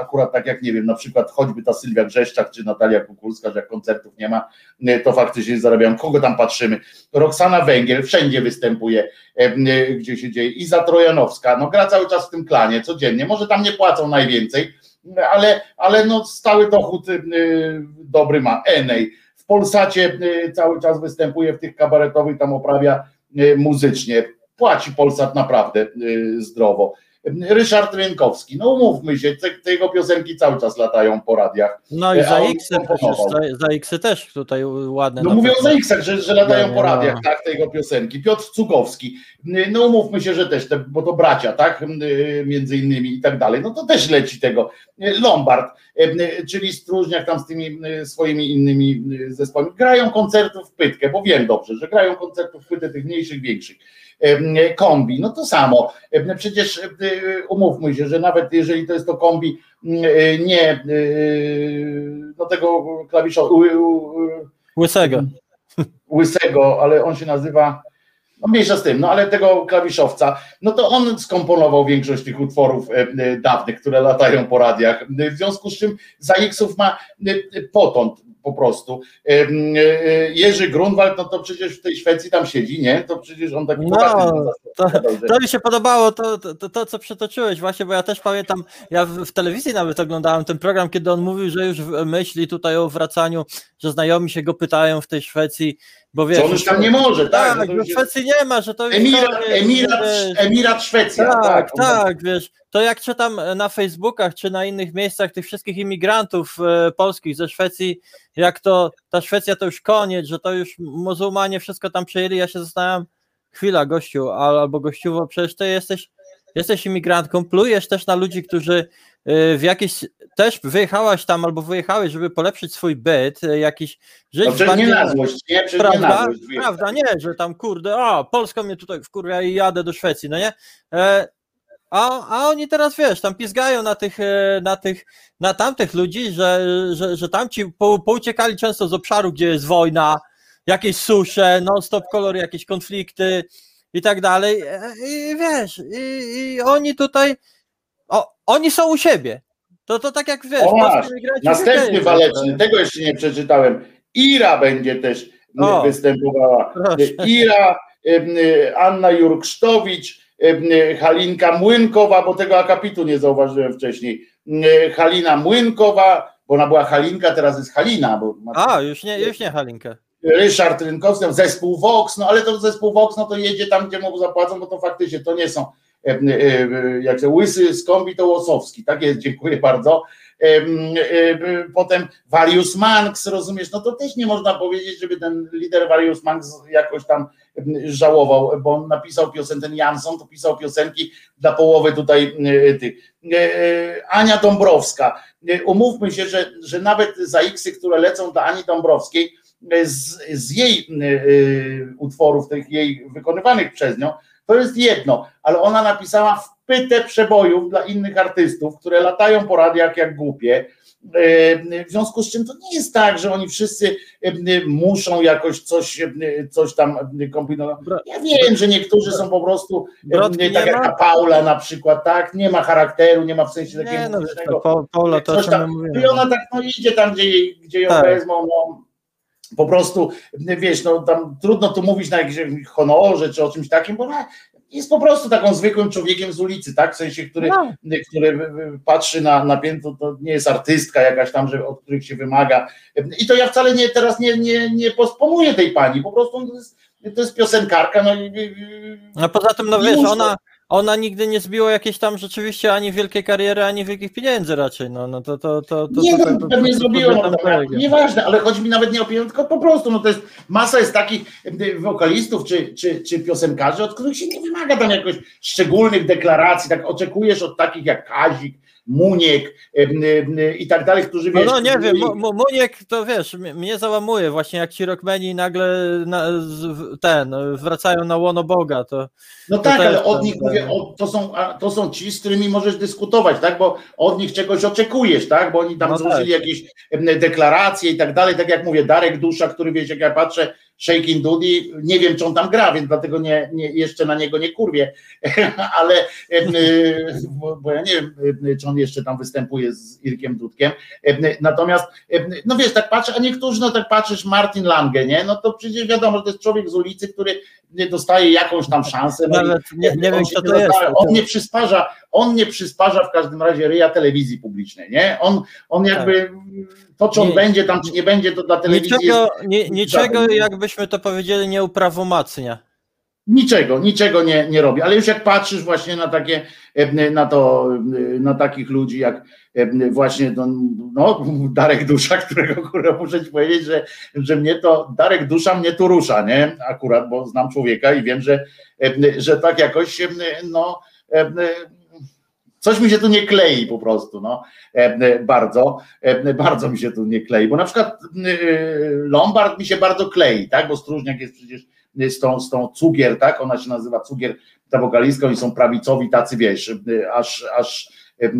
akurat tak jak nie wiem, na przykład choćby ta Sylwia Grzeszczak czy Natalia Kukulska, że jak koncertów nie ma, e, to faktycznie zarabiają. Kogo tam patrzymy? Roxana Węgiel wszędzie występuje, e, e, gdzie się dzieje. Iza Trojanowska, no gra cały czas w tym klanie, codziennie. Może tam nie płacą najwięcej, ale, ale no stały dochód dobry ma. Enej. W Polsacie cały czas występuje w tych kabaretowych, tam oprawia muzycznie. Płaci Polsat naprawdę zdrowo. Ryszard Rynkowski, no umówmy się, te, te, jego piosenki cały czas latają po radiach. No i za X, za, za X też tutaj ładne. No mówią za X, że, że latają no, po radiach, no. tak, te jego piosenki. Piotr Cugowski, no umówmy się, że też, te, bo to bracia, tak, między innymi i tak dalej, no to też leci tego. Lombard, czyli Stróżniak tam z tymi swoimi innymi zespołami, grają koncertów w pytkę, bo wiem dobrze, że grają koncertów w pytę tych mniejszych, większych kombi, no to samo. Przecież umówmy się, że nawet jeżeli to jest to kombi nie no tego klawisza łysego. Łysego, ale on się nazywa no mniejsza z tym, no ale tego klawiszowca, no to on skomponował większość tych utworów dawnych, które latają po radiach, w związku z czym za X-ów ma potąd po prostu. E, e, Jerzy Grunwald, no to przecież w tej Szwecji tam siedzi, nie? To przecież on taki no, to, to mi się podobało, to, to, to, co przetoczyłeś właśnie, bo ja też pamiętam, ja w, w, telewizji nawet oglądałem ten program, kiedy on mówił, że już myśli tutaj o wracaniu, że znajomi się go pytają w tej Szwecji, bo wiesz, on już tam nie może, tak? Tak, w Szwecji nie ma, że to Emirat, Emirat, Emirat Szwecja. Tak, tak, tak, wiesz, to jak czytam na Facebookach czy na innych miejscach tych wszystkich imigrantów e, polskich ze Szwecji, jak to ta Szwecja to już koniec, że to już muzułmanie wszystko tam przejęli, ja się zastanawiam, chwila gościu albo gościuwo, przecież ty jesteś, jesteś imigrantką, plujesz też na ludzi, którzy w jakieś też wyjechałaś tam albo wyjechałeś, żeby polepszyć swój byt, y, jakiś żyć no, bardziej, nie na złość, nie? prawda, nie na złość, prawda, nie, że tam kurde, a Polska mnie tutaj wkurwia i jadę do Szwecji, no nie? E, A, a oni teraz wiesz, tam pizgają na tych, e, na tych, na tamtych ludzi, że, że, że tamci po, pouciekali często z obszaru, gdzie jest wojna, jakieś susze, non-stop kolory, jakieś konflikty i tak dalej. E, I wiesz, i, i oni tutaj, o, oni są u siebie. To, to tak jak wiesz, O, masz. Następny waleczny, tego jeszcze nie przeczytałem. Ira będzie też O. występowała. Proszę. Ira, em, Anna Jurksztowicz, Halinka Młynkowa, bo tego akapitu nie zauważyłem wcześniej. Halina Młynkowa, bo ona była Halinka, teraz jest Halina, bo ma A, już nie, już nie Halinkę. Ryszard Rynkowski, zespół Vox, no ale to zespół Vox, no to jedzie tam, gdzie mu zapłacą, bo to faktycznie to nie są, e, e, e, jak się łysy z kombi to Łosowski, tak jest, dziękuję bardzo. Potem Varius Manx, rozumiesz, no to też nie można powiedzieć, żeby ten lider Varius Manx jakoś tam żałował, bo on napisał piosenkę, ten Jansson to pisał piosenki dla połowy tutaj tych. E, e, Ania Dąbrowska, E, umówmy się, że, że nawet za X-y, które lecą dla Ani Dąbrowskiej, z, z jej utworów, tych jej wykonywanych przez nią, to jest jedno, ale ona napisała wpytę przebojów dla innych artystów, które latają po radiach jak głupie. Y, W związku z czym to nie jest tak, że oni wszyscy y, muszą jakoś coś, y, coś tam kombinować. Ja wiem, że niektórzy są po prostu, Brodki tak jak ta Paula na przykład, tak, nie ma charakteru, nie ma w sensie takiego Nie, no to Paula to tam. I ona tak no, idzie tam, gdzie, jej, gdzie ją Tak. wezmą. No, po prostu, wiesz, no tam trudno tu mówić na jakimś honorze czy o czymś takim, bo ona jest po prostu taką zwykłym człowiekiem z ulicy, tak? W sensie, który, No. który patrzy na, na piętro, to nie jest artystka jakaś tam, że, od których się wymaga. I to ja wcale nie teraz nie, nie, nie posponuję tej pani, po prostu to jest, to jest piosenkarka, no i, i, A poza tym, no wiesz, muszę- ona, ona nigdy nie zbiła jakiejś tam rzeczywiście ani wielkiej kariery, ani wielkich pieniędzy raczej. No, no to, to, to, to, nie to, wiem, to, to, pewnie to- no, to- dobra, nieważne, ale chodzi mi nawet nie o pieniądze, tylko po prostu, no to jest, masa jest takich e, wokalistów czy, czy, czy piosenkarzy, od których się nie wymaga tam jakoś szczególnych deklaracji, tak oczekujesz od takich jak Kazik, Muniek i tak dalej, którzy No, wiesz... no nie którzy- wiem, Mu- Mu- Muniek to wiesz, mnie załamuje właśnie jak ci rockmeni nagle na, ten, wracają na łono Boga, to No To tak, ale od nich ten- mówię, o, to, są, to są ci, z którymi możesz dyskutować, tak? Bo od nich czegoś oczekujesz, tak? Bo oni tam No złożyli jakieś em, deklaracje i tak dalej. Tak jak mówię, Darek Dusza, który wiesz, jak ja patrzę, Shaking Dudy, nie wiem, czy on tam gra, więc dlatego nie, nie, jeszcze na niego nie kurwię, ale em, y, bo, bo ja nie wiem, em, czy on jeszcze tam występuje z Irkiem Dudkiem. Em, Natomiast, no wiesz, tak patrzę, a niektórzy, no tak patrzysz, Martin Lange, nie? No to przecież wiadomo, że to jest człowiek z ulicy, który dostaje jakąś tam szansę. No i- nawet nie, nie on wiem kto nie to jest. On nie przysparza, on nie przysparza w każdym razie ryja telewizji publicznej, nie? On, on jakby to, czy on Nie- będzie tam, czy nie będzie, to dla telewizji Niczego, jest ni, niczego jakbyśmy to powiedzieli, nie uprawomacnia. niczego, niczego nie, nie robi. Ale już jak patrzysz właśnie na takie, na to, na takich ludzi jak właśnie no, no, Darek Dusza, którego kurwa muszę ci powiedzieć, że, że mnie to, Darek Dusza mnie tu rusza, nie? Akurat, bo znam człowieka i wiem, że, że tak jakoś, no, coś mi się tu nie klei po prostu, no, e, bardzo, e, bardzo mi się tu nie klei, bo na przykład e, Lombard mi się bardzo klei, tak, bo Stróżniak jest przecież z tą, z tą Cugier, tak, ona się nazywa Cugier, ta wokalistka, oni są prawicowi tacy, wiesz, aż, aż, e,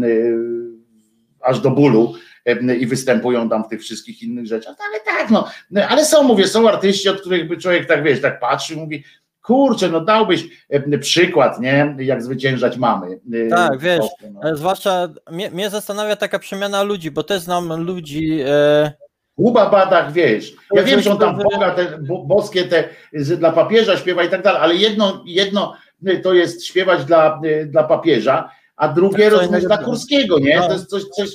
aż do bólu e, i występują tam w tych wszystkich innych rzeczach, no, ale tak, no, ale są, mówię, są artyści, od których by człowiek tak, wiesz, tak patrzy mówi, kurczę, no dałbyś e, przykład, nie, jak zwyciężać mamy. e, Tak, wiesz, no. E, Zwłaszcza mnie, mnie zastanawia taka przemiana ludzi, bo też znam ludzi. E, Łuba badach, wiesz, ja wiem, że on tam Boga, te bo- boskie te, dla papieża śpiewa i tak dalej, ale jedno, jedno to jest śpiewać dla, dla papieża, a drugie Tak, innego- dla Kurskiego, nie? No. To jest coś, coś,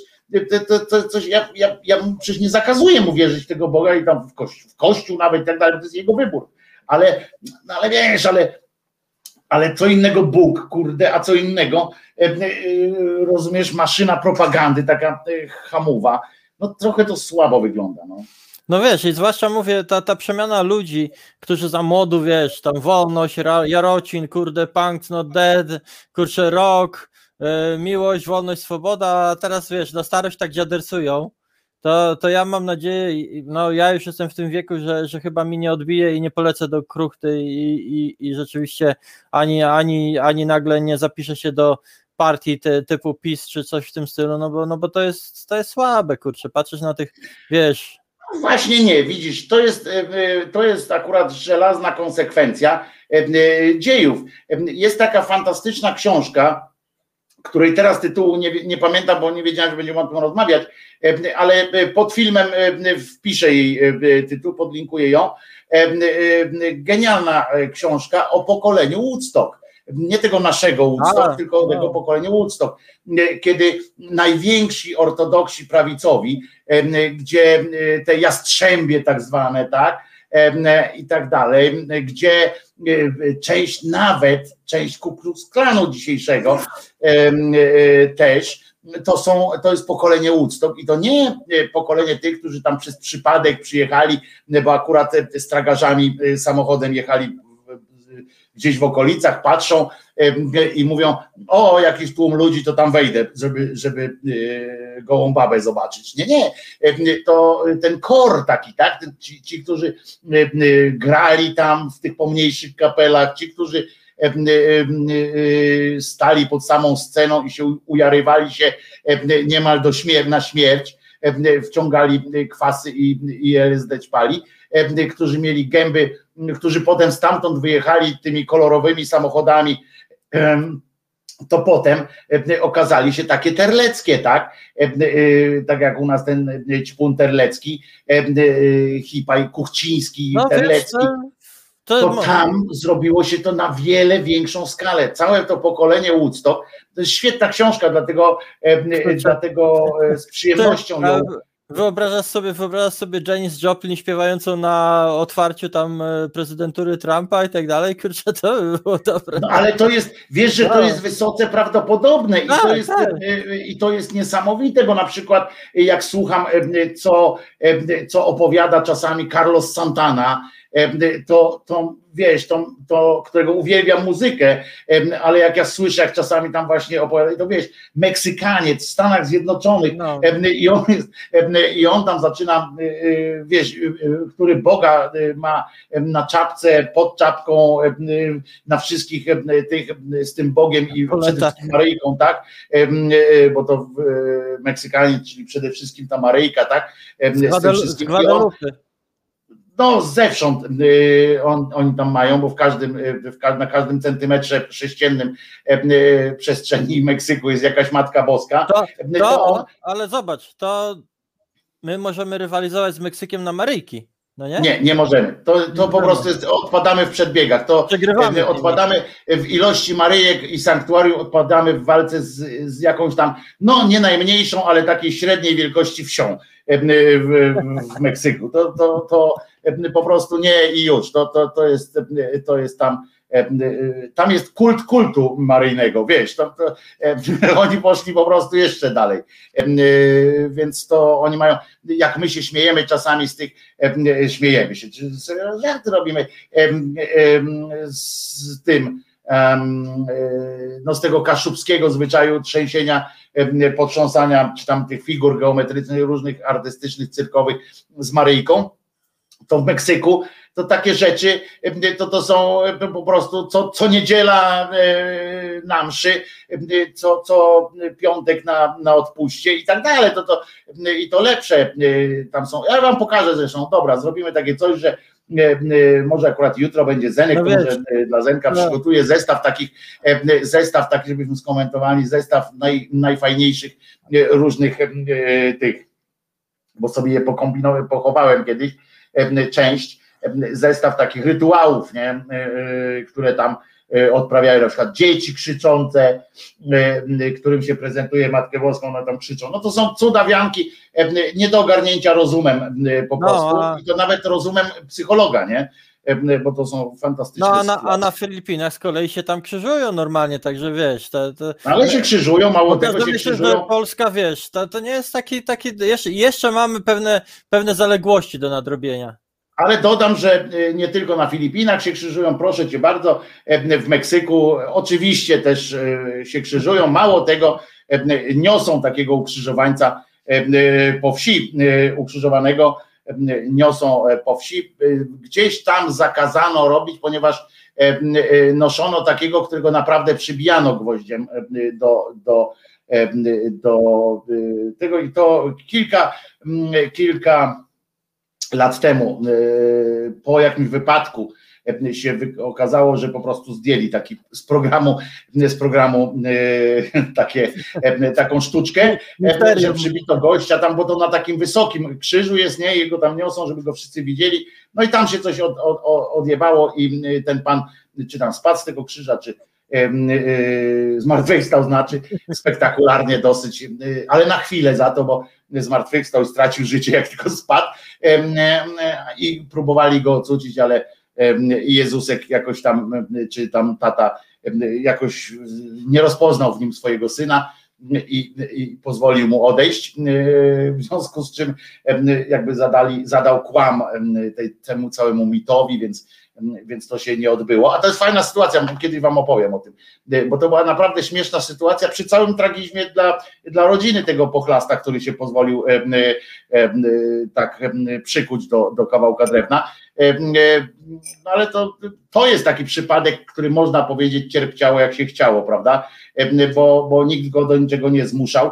to, to, to, coś ja, ja, ja przecież nie zakazuję mu wierzyć tego Boga i tam w, kości, w kościół nawet i tak dalej, to jest jego wybór, ale, no, ale wiesz, ale ale co innego Bóg, kurde, a co innego, e, e, rozumiesz, maszyna propagandy, taka e, hamowa, no trochę to słabo wygląda, no. no wiesz, i zwłaszcza mówię, ta, ta przemiana ludzi, którzy za młodu, wiesz, tam wolność, Jarocin, kurde, punk, no dead, kurczę, rock, miłość, wolność, swoboda, a teraz wiesz, na starość tak dziadersują. To, to ja mam nadzieję, no ja już jestem w tym wieku, że, że chyba mi nie odbije i nie polecę do kruchty i, i, i rzeczywiście ani, ani, ani nagle nie zapiszę się do partii ty, typu PiS czy coś w tym stylu, no bo, no bo to jest to jest słabe, kurczę, patrzysz na tych, wiesz, Właśnie nie, widzisz, to jest, e, e, to jest akurat żelazna konsekwencja e, dziejów. Jest taka fantastyczna książka, której teraz tytułu nie, nie pamiętam, bo nie wiedziałem, że będziemy o tym rozmawiać, ale pod filmem wpiszę jej tytuł, podlinkuję ją. Genialna książka o pokoleniu Woodstock nie tego naszego Woodstock, tylko tego pokolenia Woodstock, kiedy najwięksi ortodoksi prawicowi, gdzie te jastrzębie tak zwane, tak, i tak dalej, gdzie część nawet, część Ku Klux Klanu dzisiejszego też, to, są, to jest pokolenie Woodstock i to nie pokolenie tych, którzy tam przez przypadek przyjechali, bo akurat stragarzami samochodem jechali gdzieś w okolicach, patrzą i mówią, o jakiś tłum ludzi, to tam wejdę, żeby, żeby e, gołą babę zobaczyć. Nie, nie, to ten kor taki, tak, ci, ci którzy grali tam w tych pomniejszych kapelach, ci, którzy stali pod samą sceną i się ujarywali się niemal do śmier na śmierć, wciągali kwasy i, i LSD ćpali, którzy mieli gęby którzy potem stamtąd wyjechali tymi kolorowymi samochodami, to potem okazali się takie terleckie, tak? Tak jak u nas ten ćpun terlecki, Hipaj Kuchciński, no, terlecki. to, to tam zrobiło się to na wiele większą skalę. Całe to pokolenie Woodstock, to jest świetna książka, dlatego, dlatego e, z przyjemnością ją Wyobrażasz sobie, wyobrażasz sobie Janis Joplin śpiewającą na otwarciu tam e, prezydentury Trumpa i tak dalej, kurczę, to by było dobre. No ale to jest, wiesz, że to no. jest wysoce prawdopodobne i, to tak, jest, tak. E, i to jest niesamowite, bo na przykład jak słucham, e, co, co opowiada czasami Carlos Santana, to, to wiesz, to, to, którego uwielbiam muzykę, ale jak ja słyszę, jak czasami tam właśnie opowiada, to wiesz, Meksykaniec w Stanach Zjednoczonych no. i, on jest, i on tam zaczyna, y, y, wiesz, y, który Boga ma na czapce, pod czapką, na wszystkich tych, z tym Bogiem i przede wszystkim Maryjką, tak, bo to Meksykaniec, czyli przede wszystkim ta Maryjka, tak, z, z tym wszystkim. Z no zewsząd y, on, oni tam mają, bo w każdym, y, w, na każdym centymetrze sześciennym y, przestrzeni Meksyku jest jakaś Matka Boska. To, to, to on... Ale zobacz, to my możemy rywalizować z Meksykiem na Maryjki. No nie? nie, nie możemy. To, to po prostu jest, odpadamy w przedbiegach. To Przegrywamy. odpadamy w ilości Maryjek i sanktuarium, odpadamy w walce z, z jakąś tam, no nie najmniejszą, ale takiej średniej wielkości wsią w, w Meksyku. To, to, to po prostu nie i już. To, to, to, jest, to jest tam tam jest kult kultu maryjnego, wiesz, to, oni poszli po prostu jeszcze dalej, więc to oni mają, jak my się śmiejemy czasami z tych, śmiejemy się, to robimy z tym, no z tego kaszubskiego zwyczaju trzęsienia, potrząsania, czy tam tych figur geometrycznych, różnych artystycznych, cyrkowych z Maryjką, to w Meksyku, to takie rzeczy, to, to są po prostu co, co niedziela na mszy, co, co piątek na, na odpuście i tak dalej, to, to, i to lepsze tam są. Ja wam pokażę zresztą, dobra, zrobimy takie coś, że może akurat jutro będzie Zenek, no może dla Zenka no. przygotuje zestaw takich, zestaw taki, żebyśmy skomentowali, zestaw naj, najfajniejszych różnych tych, bo sobie je pokombinowałem, pochowałem kiedyś, część, zestaw takich rytuałów, nie? E, e, które tam e, odprawiają na przykład dzieci krzyczące, którym się prezentuje Matkę Boską, one tam krzyczą. No to są cudawianki nie do ogarnięcia rozumem po no, prostu a... i to nawet rozumem psychologa, nie? Bo to są fantastyczne. No a na, a na Filipinach z kolei się tam krzyżują normalnie, także wiesz. To, to... Ale się krzyżują, mało tego się myślę, krzyżują. Że Polska, wiesz, to, to nie jest taki, taki jeszcze, jeszcze mamy pewne, pewne zaległości do nadrobienia. Ale dodam, że y, nie tylko na Filipinach się krzyżują, proszę cię bardzo, w Meksyku oczywiście też e, się krzyżują. Mało tego, niosą takiego ukrzyżowańca po wsi, ukrzyżowanego niosą po wsi. Gdzieś tam zakazano robić, ponieważ noszono takiego, którego naprawdę przybijano gwoździem do, do, do tego i to kilka, kilka lat temu po jakimś wypadku się okazało, że po prostu zdjęli taki z programu, z programu e, takie, e, taką sztuczkę, e, że przybito gościa tam, bo to na takim wysokim krzyżu jest, nie, jego tam niosą, żeby go wszyscy widzieli, no i tam się coś od, od, odjebało i ten pan, czy tam spadł z tego krzyża, czy zmartwychwstał, znaczy spektakularnie dosyć, ale na chwilę za to, bo zmartwychwstał i stracił życie, jak tylko spadł. I próbowali go ocucić, ale Jezusek jakoś tam, czy tam tata jakoś nie rozpoznał w nim swojego syna i, i pozwolił mu odejść, w związku z czym jakby zadali, zadał kłam tej, temu całemu mitowi, więc więc to się nie odbyło. A to jest fajna sytuacja, kiedyś wam opowiem o tym, bo to była naprawdę śmieszna sytuacja przy całym tragizmie dla, dla rodziny tego pochlasta, który się pozwolił e, e, tak przykuć do, do kawałka drewna. E, no ale to, to jest taki przypadek, który można powiedzieć cierpciało jak się chciało, prawda? Bo, bo nikt go do niczego nie zmuszał.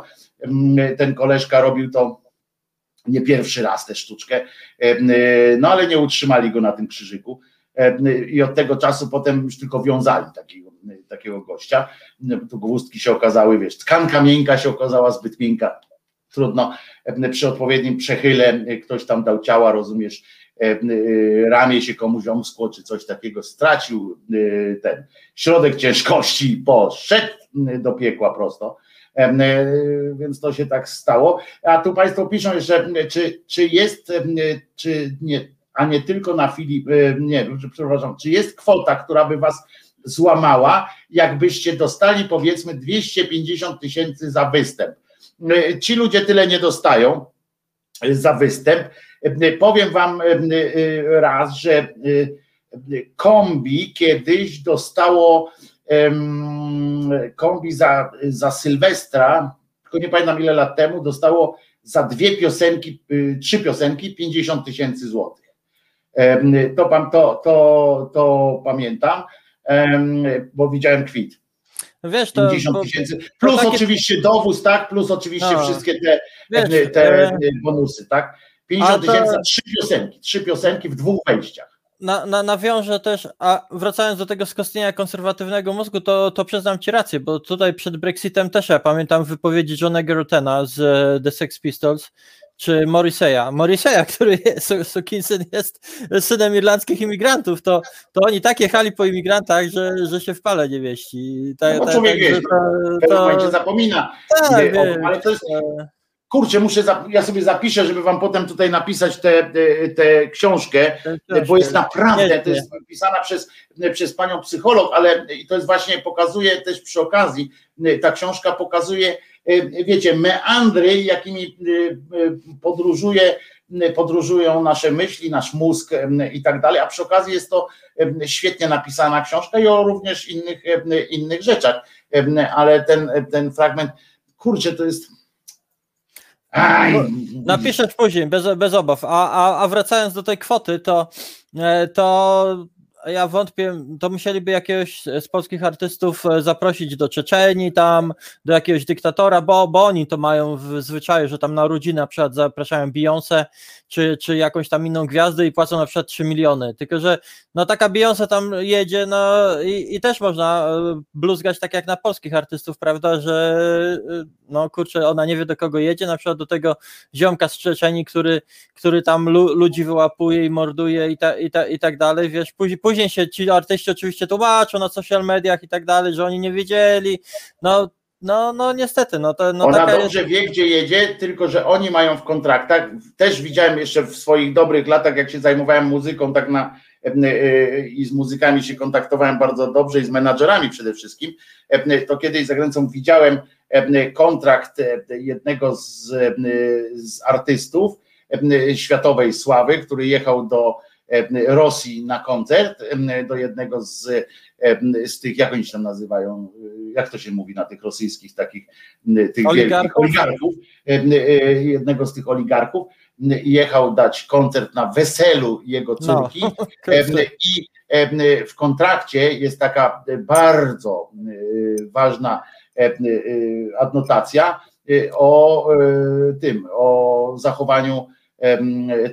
Ten koleżka robił to nie pierwszy raz tę sztuczkę, no ale nie utrzymali go na tym krzyżyku i od tego czasu potem już tylko wiązali takiego, takiego gościa. Tu gwózdki się okazały, wiesz, tkanka miękka się okazała zbyt miękka. Trudno, przy odpowiednim przechyle ktoś tam dał ciała, rozumiesz, ramię się komuś omskło, czy coś takiego, stracił ten środek ciężkości, poszedł do piekła prosto. Więc to się tak stało. A tu Państwo piszą jeszcze, czy, czy jest, czy nie, a nie tylko na Filip, e, nie, przepraszam, czy jest kwota, która by was złamała, jakbyście dostali powiedzmy 250 tysięcy za występ. E, ci ludzie tyle nie dostają za występ. E, powiem wam raz, że kombi kiedyś dostało kombi za, za Sylwestra, tylko nie pamiętam ile lat temu, dostało za dwie piosenki, trzy piosenki 50 tysięcy złotych. To, to, to, to pamiętam, bo widziałem kwit. Wiesz, to, 50 tysięcy. Plus takie... oczywiście dowóz, tak? Plus oczywiście no. wszystkie te, wiesz, te bonusy, tak? 50 tysięcy trzy piosenki, trzy piosenki w dwóch wejściach. Na, na, nawiążę też, a wracając do tego skostnienia konserwatywnego mózgu, to, to przyznam Ci rację, bo tutaj przed Brexitem też ja pamiętam wypowiedzi Johna Gerotena z e, The Sex Pistols, czy Morriseya. Morriseya, który jest, Sukinsyn jest synem irlandzkich imigrantów, to, to oni tak jechali po imigrantach, że, że się w pale nie wieści. Ta, no, ta, człowiek tak, to, to, to zapomina. Tak, ale to jest, kurczę, muszę, ja sobie zapiszę, żeby wam potem tutaj napisać tę te, te książkę, bo jest naprawdę, to jest pisana przez, przez panią psycholog, ale to jest właśnie, pokazuje też przy okazji, ta książka pokazuje, E, wiecie, meandry, jakimi e, podróżuje, podróżują nasze myśli, nasz mózg i tak dalej, a przy okazji jest to świetnie napisana książka i o również innych, innych rzeczach, ale ten, ten fragment, kurczę, to jest Aj. Napiszesz później, bez, bez obaw. A, a, a wracając do tej kwoty, to, e, to ja wątpię, to musieliby jakiegoś z polskich artystów e, zaprosić do Czeczeni tam, do jakiegoś dyktatora, bo, bo oni to mają w zwyczaju, że tam na rodzinę na przykład zapraszają Beyoncé czy, czy jakąś tam inną gwiazdę i płacą na przykład 3 miliony, tylko że no taka Beyoncé tam jedzie no i, i też można e, bluzgać tak jak na polskich artystów, prawda, że e, no kurczę, ona nie wie do kogo jedzie, na przykład do tego ziomka z Czeczeni, który, który tam lu, ludzi wyłapuje i morduje i, ta, i, ta, i tak dalej, wiesz, później się ci artyści oczywiście tłumaczą na social mediach i tak dalej, że oni nie wiedzieli, no no, no niestety, no to no Ona dobrze jest... wie, gdzie jedzie, tylko że oni mają w kontraktach. Też widziałem jeszcze w swoich dobrych latach, jak się zajmowałem muzyką, tak na e, e, i z muzykami się kontaktowałem bardzo dobrze i z menadżerami przede wszystkim. E, to kiedyś za granicą widziałem kontrakt jednego z, z artystów światowej sławy, który jechał do Rosji na koncert, do jednego z, z tych, jak oni się tam nazywają, jak to się mówi na tych rosyjskich takich tych Oligarchów? jednego z tych oligarchów, jechał dać koncert na weselu jego No. córki i w kontrakcie jest taka bardzo ważna adnotacja o tym, o zachowaniu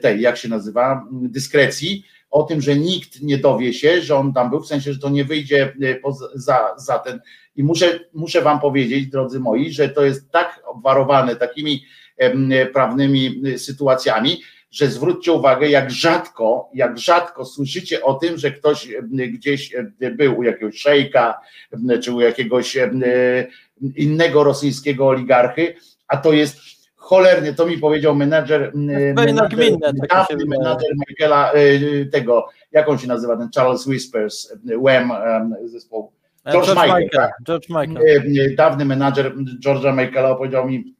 tej, jak się nazywa, dyskrecji, o tym, że nikt nie dowie się, że on tam był, w sensie, że to nie wyjdzie za, za ten. I muszę, muszę Wam powiedzieć, drodzy moi, że to jest tak obwarowane takimi prawnymi sytuacjami, że zwróćcie uwagę, jak rzadko, jak rzadko słyszycie o tym, że ktoś gdzieś był u jakiegoś szejka, czy u jakiegoś innego rosyjskiego oligarchy, a to jest cholernie, to mi powiedział menadżer, menadżer dawny menadżer Michaela, tego, jak on się nazywa, ten Charles Whispers, Wham zespołu. George, George Michael. Michael. George Michael. Dawny menadżer George'a Michaela opowiedział mi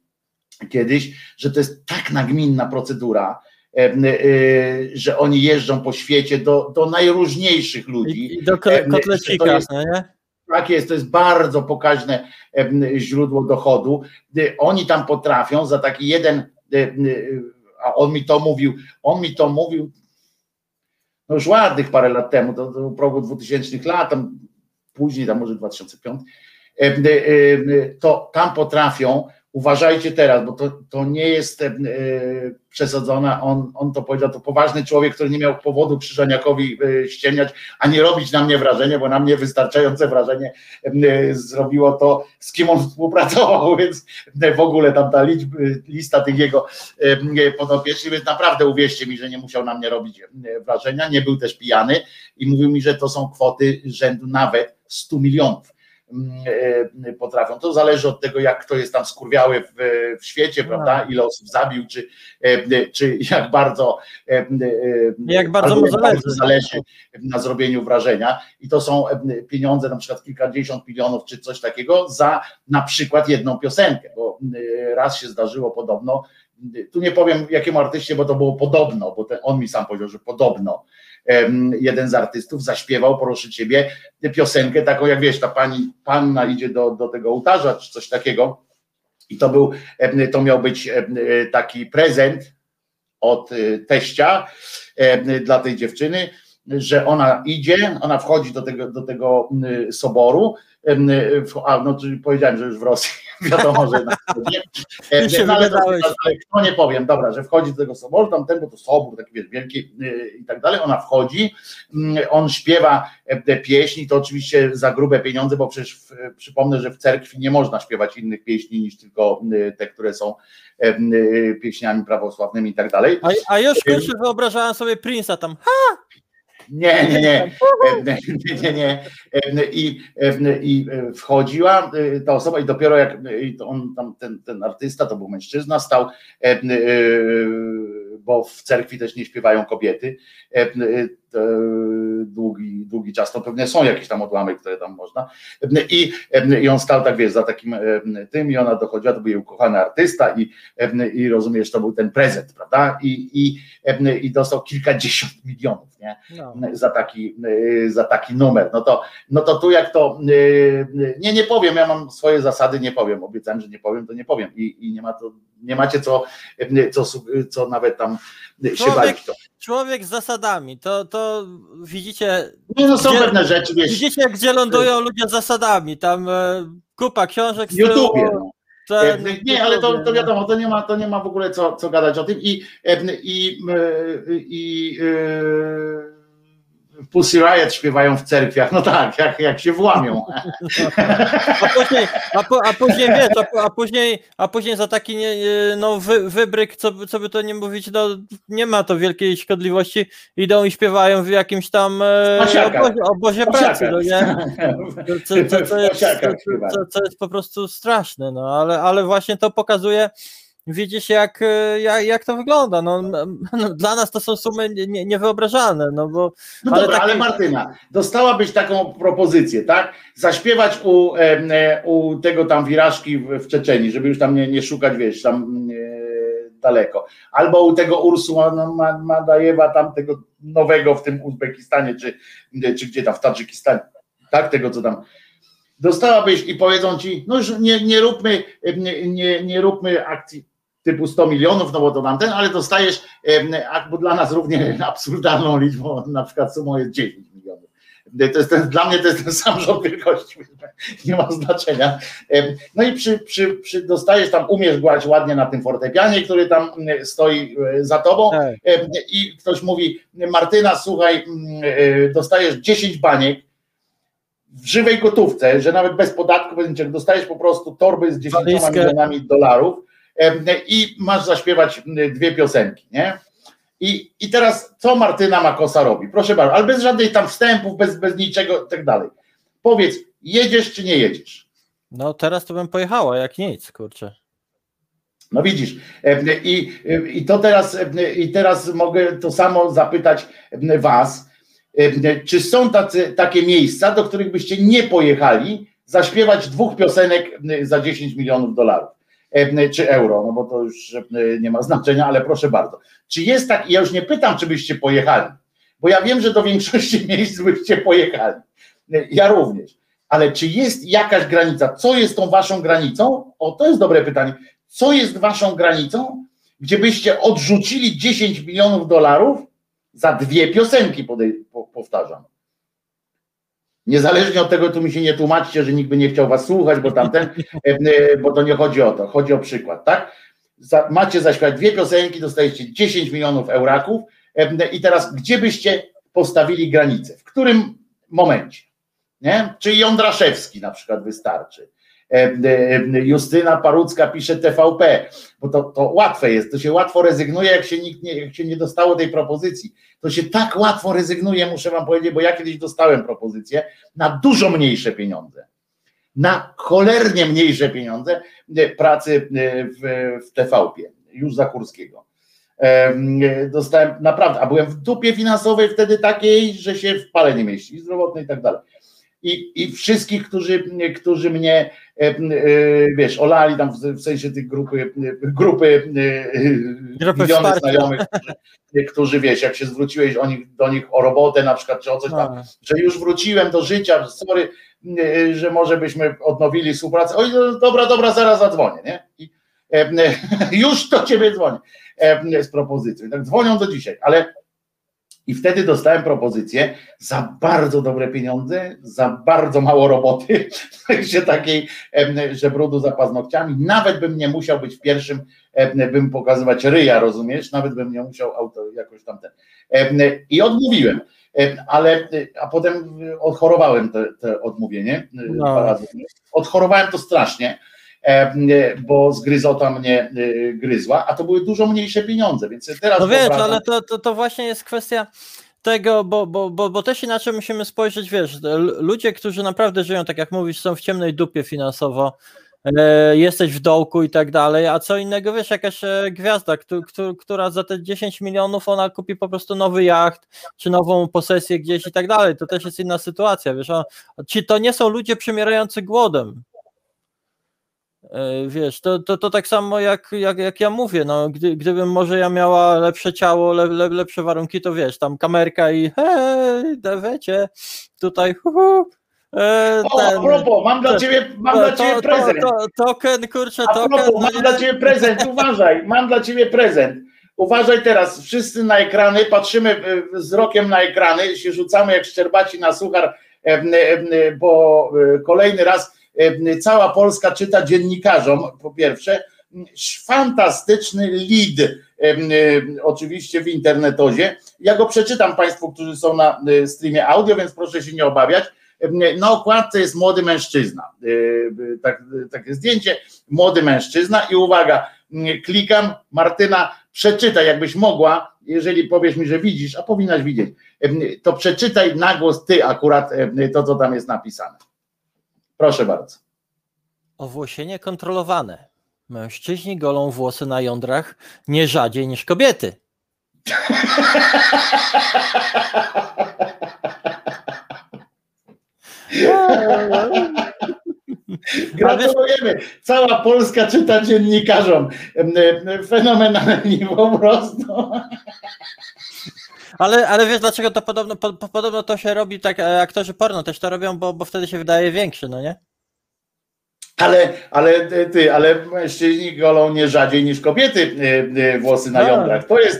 kiedyś, że to jest tak nagminna procedura, że oni jeżdżą po świecie do, do najróżniejszych ludzi. I do kotlecika, jest, nie? Tak jest, to jest bardzo pokaźne źródło dochodu. Oni tam potrafią za taki jeden, a on mi to mówił, on mi to mówił no już ładnych parę lat temu, do, do progu 2000 lat, tam później, tam może 2005, to tam potrafią uważajcie teraz, bo to, to nie jest e, on, on to powiedział, to poważny człowiek, który nie miał powodu Krzyżaniakowi e, ściemniać, a nie robić na mnie wrażenie, bo na mnie wystarczające wrażenie e, zrobiło to, z kim on współpracował, więc w ogóle tam ta liczba, lista tych jego e, podopiecznych, więc naprawdę uwierzcie mi, że nie musiał na mnie robić e, wrażenia, nie był też pijany i mówił mi, że to są kwoty rzędu nawet 100 milionów. e, potrafią. To zależy od tego, jak kto jest tam skurwiały w, w świecie, prawda? Ile osób zabił, czy, e, czy jak bardzo e, Jak bardzo mu zależy. bardzo zależy na zrobieniu wrażenia. I to są pieniądze, na przykład kilkadziesiąt milionów, czy coś takiego, za na przykład jedną piosenkę, bo raz się zdarzyło podobno. Tu nie powiem jakiemu artyście, bo to było podobno, bo ten, on mi sam powiedział, że podobno jeden z artystów zaśpiewał, proszę ciebie, piosenkę taką, jak wiesz, ta pani, panna idzie do, do tego ołtarza, czy coś takiego. I to był, to miał być taki prezent od teścia dla tej dziewczyny, że ona idzie, ona wchodzi do tego, do tego soboru, a no powiedziałem, że już w Rosji, wiadomo, że na wschodzie. No, ale, ale kto nie powiem, dobra, że wchodzi do tego soboru, tam ten, bo to sobór taki wiesz, wielki i tak dalej, ona wchodzi, on śpiewa te pieśni, to oczywiście za grube pieniądze, bo przecież w, przypomnę, że w cerkwi nie można śpiewać innych pieśni niż tylko te, które są pieśniami prawosławnymi i tak dalej. A, a już kurczę wyobrażałem sobie Prince'a tam, ha! Nie, nie, nie, nie, nie, nie. I, I wchodziła ta osoba i dopiero jak on tam, ten, ten artysta, to był mężczyzna, stał, bo w cerkwi też nie śpiewają kobiety, długi, długi czas, to pewnie są jakieś tam odłamy, które tam można. I, I on stał tak, wiesz, za takim tym i ona dochodziła, to był jej ukochany artysta i, i rozumiesz, to był ten prezent, prawda? I, i, i dostał kilkadziesiąt milionów, nie? No. Za, taki, za taki numer. No to, no to tu jak to, nie, nie powiem, ja mam swoje zasady, nie powiem, obiecałem, że nie powiem, to nie powiem i, i nie ma to, nie macie co, co, co nawet tam się Człowiek, bawić. To. Człowiek z zasadami, to, to widzicie. Nie, no są gdzie- pewne rzeczy, wiesz, Widzicie, gdzie lądują ludzie z zasadami. Tam e, kupa książek w YouTubie. No. ten- E, Nie, ale to, to wiadomo, to nie ma, to nie ma w ogóle co, co gadać o tym i, e, i, e, i e, Pussy Riot śpiewają w cerkwiach, no tak, jak, jak się włamią. A później, a, po, a później wiesz, a, a później, a później za taki nie, no, wy, wybryk, co, by- co by to nie mówić, no, nie ma to wielkiej szkodliwości, idą i śpiewają w jakimś tam e, Pasiakach. obozie, obozie pracy, no nie? Co, co, co, jest, co, co jest po prostu straszne, no ale, ale właśnie to pokazuje, widzicie jak, e, jak, jak to wygląda, no, no, dla nas to są sumy nie- nie, niewyobrażalne, no bo No Ale dobra, taki- ale Martyna, dostałabyś taką propozycję, tak? Zaśpiewać u, em, e, u tego tam wirażki w, Czeczeni, żeby już tam nie, nie szukać, wiesz, tam e, daleko. Albo u tego Ursula Ma- Madajewa, tam tego nowego w tym Uzbekistanie, czy, czy gdzie tam w Tadżykistanie, tak? Tego, co tam dostałabyś i powiedzą ci, no już nie, nie róbmy, nie, nie, nie róbmy akcji typu 100 milionów, no bo to tamten, ale dostajesz, bo dla nas równie absurdalną liczbą, na przykład sumą jest 10 milionów. To jest ten, dla mnie to jest ten sam rząd wielkości, nie ma znaczenia. No i przy, przy, przy dostajesz tam, umiesz grać ładnie na tym fortepianie, który tam stoi e, za tobą tak. i ktoś mówi, Martyna, słuchaj, dostajesz 10 baniek, w żywej gotówce, że nawet bez podatku dostajesz po prostu torby z 10 milionami dolarów i masz zaśpiewać dwie piosenki, nie? I, I teraz co Martyna Makosa robi? Proszę bardzo, ale bez żadnych tam wstępów, bez, bez niczego i tak dalej. Powiedz, jedziesz czy nie jedziesz? No teraz to bym pojechała, jak nic, kurczę. No widzisz, i, i to teraz, i teraz mogę to samo zapytać was, czy są tacy, takie miejsca, do których byście nie pojechali zaśpiewać dwóch piosenek za 10 milionów dolarów? Czy euro, no bo to już nie ma znaczenia, ale proszę bardzo. Czy jest tak, ja już nie pytam, czy byście pojechali, bo ja wiem, że do większości miejsc byście pojechali. Ja również. Ale czy jest jakaś granica? Co jest tą waszą granicą? O, to jest dobre pytanie. Co jest waszą granicą, gdzie byście odrzucili 10 milionów dolarów za dwie piosenki, powtarzam. Niezależnie od tego, tu mi się nie tłumaczcie, że nikt by nie chciał was słuchać, bo tamten, e, e, bo to nie chodzi o to, chodzi o przykład, tak? Macie zaśpiewać dwie piosenki, dostajecie 10 milionów euraków e, i teraz gdzie byście postawili granicę? W którym momencie? Nie? Czy Jądraszewski na przykład wystarczy? Justyna Parucka pisze TVP, bo to, to łatwe jest, to się łatwo rezygnuje, jak się, nikt nie, jak się nie dostało tej propozycji. To się tak łatwo rezygnuje, muszę wam powiedzieć, bo ja kiedyś dostałem propozycję na dużo mniejsze pieniądze. Na cholernie mniejsze pieniądze pracy w, w TVP, już za Kurskiego. Dostałem naprawdę, a byłem w dupie finansowej wtedy takiej, że się w pale nie mieści, zdrowotnej i tak dalej i, i wszystkich, którzy, którzy mnie, e, e, wiesz, olali tam w, sensie tych grupy, grupy, grupy miliony znajomych, którzy, którzy, wiesz, jak się zwróciłeś o nich, do nich o robotę na przykład, czy o coś tam, że już wróciłem do życia, sorry, że może byśmy odnowili współpracę. Oj, no, dobra, dobra, zaraz zadzwonię, nie? I, już do ciebie dzwonię z propozycją. Tak dzwonią do dzisiaj, ale i wtedy dostałem propozycję za bardzo dobre pieniądze, za bardzo mało roboty, sensie takiej, że brudu za paznokciami. Nawet bym nie musiał być w pierwszym, bym pokazywać ryja, rozumiesz? Nawet bym nie musiał auto jakoś tamten. I odmówiłem. Ale, a potem odchorowałem to, to odmówienie no. dwa razy. Odchorowałem to strasznie E, bo zgryzota mnie e, gryzła, a to były dużo mniejsze pieniądze, więc teraz... No wiesz, ale to, to, to właśnie jest kwestia tego, bo, bo, bo, bo też inaczej musimy spojrzeć, wiesz, ludzie, którzy naprawdę żyją, tak jak mówisz, są w ciemnej dupie finansowo, e, jesteś w dołku i tak dalej, a co innego, wiesz, jakaś gwiazda, która za te 10 milionów ona kupi po prostu nowy jacht, czy nową posesję gdzieś i tak dalej, to też jest inna sytuacja, wiesz, ci to nie są ludzie przymierający głodem, E, wiesz, to, to, to tak samo jak, jak, jak ja mówię, no, gdy, gdybym może ja miała lepsze ciało, le, le, lepsze warunki, to wiesz, tam kamerka i hej, wiecie, tutaj hu, hu, e, o, ten, a propos, mam dla ciebie, mam to, dla ciebie prezent. To, to, token, kurczę, a token. Propos, mam dla ciebie prezent, uważaj, mam dla ciebie prezent. Uważaj teraz, wszyscy na ekrany, patrzymy e, wzrokiem na ekrany, się rzucamy jak szczerbaci na suchar, bo kolejny raz cała Polska czyta dziennikarzom, po pierwsze, fantastyczny lead, oczywiście w internetozie. Ja go przeczytam Państwu, którzy są na e, streamie audio, więc proszę się nie obawiać. Na okładce jest młody mężczyzna. E, tak, takie zdjęcie, młody mężczyzna i uwaga, klikam, Martyna, przeczytaj, jakbyś mogła, jeżeli powiesz mi, że widzisz, a powinnaś widzieć, to przeczytaj na głos ty akurat to, co tam jest napisane. Proszę bardzo. Owłosienie kontrolowane. Mężczyźni golą włosy na jądrach nie rzadziej niż kobiety. Gratulujemy. Cała Polska czyta dziennikarzom. Fenomenalnie po prostu. Ale, ale wiesz dlaczego to podobno, po, podobno to się robi tak, e, aktorzy porno też to robią, bo, bo wtedy się wydaje większy, no nie? Ale, ale ty, ale mężczyźni golą nie rzadziej niż kobiety y, włosy na Tak. jądrach. To jest,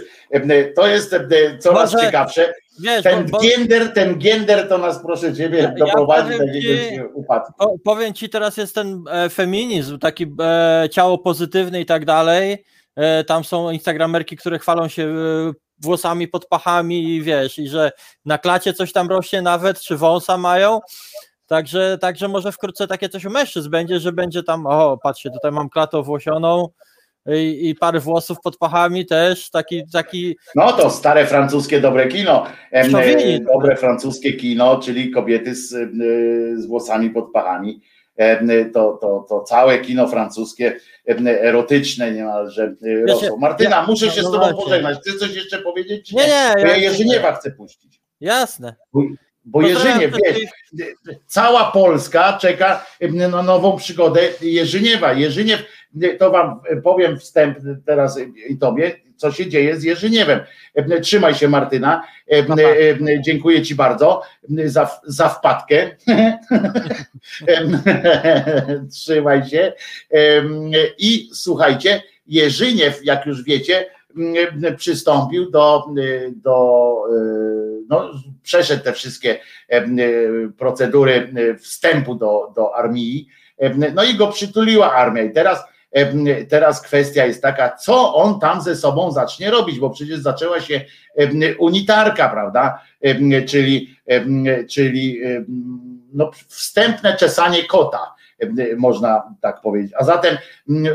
to jest coraz Może- ciekawsze. Wiesz, Ten bo, bo, giender, ten giender to nas proszę ciebie Ja- doprowadzi do jakiegoś upadku. po, powiem ci, teraz jest ten e, feminizm, taki e, ciało pozytywne i tak dalej. E, tam są instagramerki, które chwalą się e, włosami pod pachami i wiesz, i że na klacie coś tam rośnie nawet, czy wąsa mają. Także, także może wkrótce takie coś u mężczyzn będzie, że będzie tam, o patrzcie, tutaj mam klatę owłosioną i, i parę włosów pod pachami też, taki, taki No to stare francuskie dobre kino. Szowini. e, Dobre francuskie kino, czyli kobiety z, e, z włosami pod pachami. To, to, to całe kino francuskie erotyczne niemalże e, rosło. Martyna, ja- muszę się no z tobą pożegnać. Chcesz coś jeszcze powiedzieć? czy Nie, nie, Bo ja Jerzyniewa chcę puścić. jasne. Bo Pozdrawiam Jerzyniew, wiesz, cała Polska czeka na nową przygodę Jerzyniewa. Jerzyniew, to wam powiem wstęp teraz i tobie, co się dzieje z Jerzyniewem. Trzymaj się Martyna. Dziękuję ci bardzo za, za wpadkę. Trzymaj się. I słuchajcie, Jerzyniew, jak już wiecie, przystąpił do, do no, przeszedł te wszystkie procedury wstępu do, do armii, no i go przytuliła armia. I teraz, teraz kwestia jest taka, co on tam ze sobą zacznie robić, bo przecież zaczęła się unitarka, prawda? Czyli, czyli no, wstępne czesanie kota można tak powiedzieć. A zatem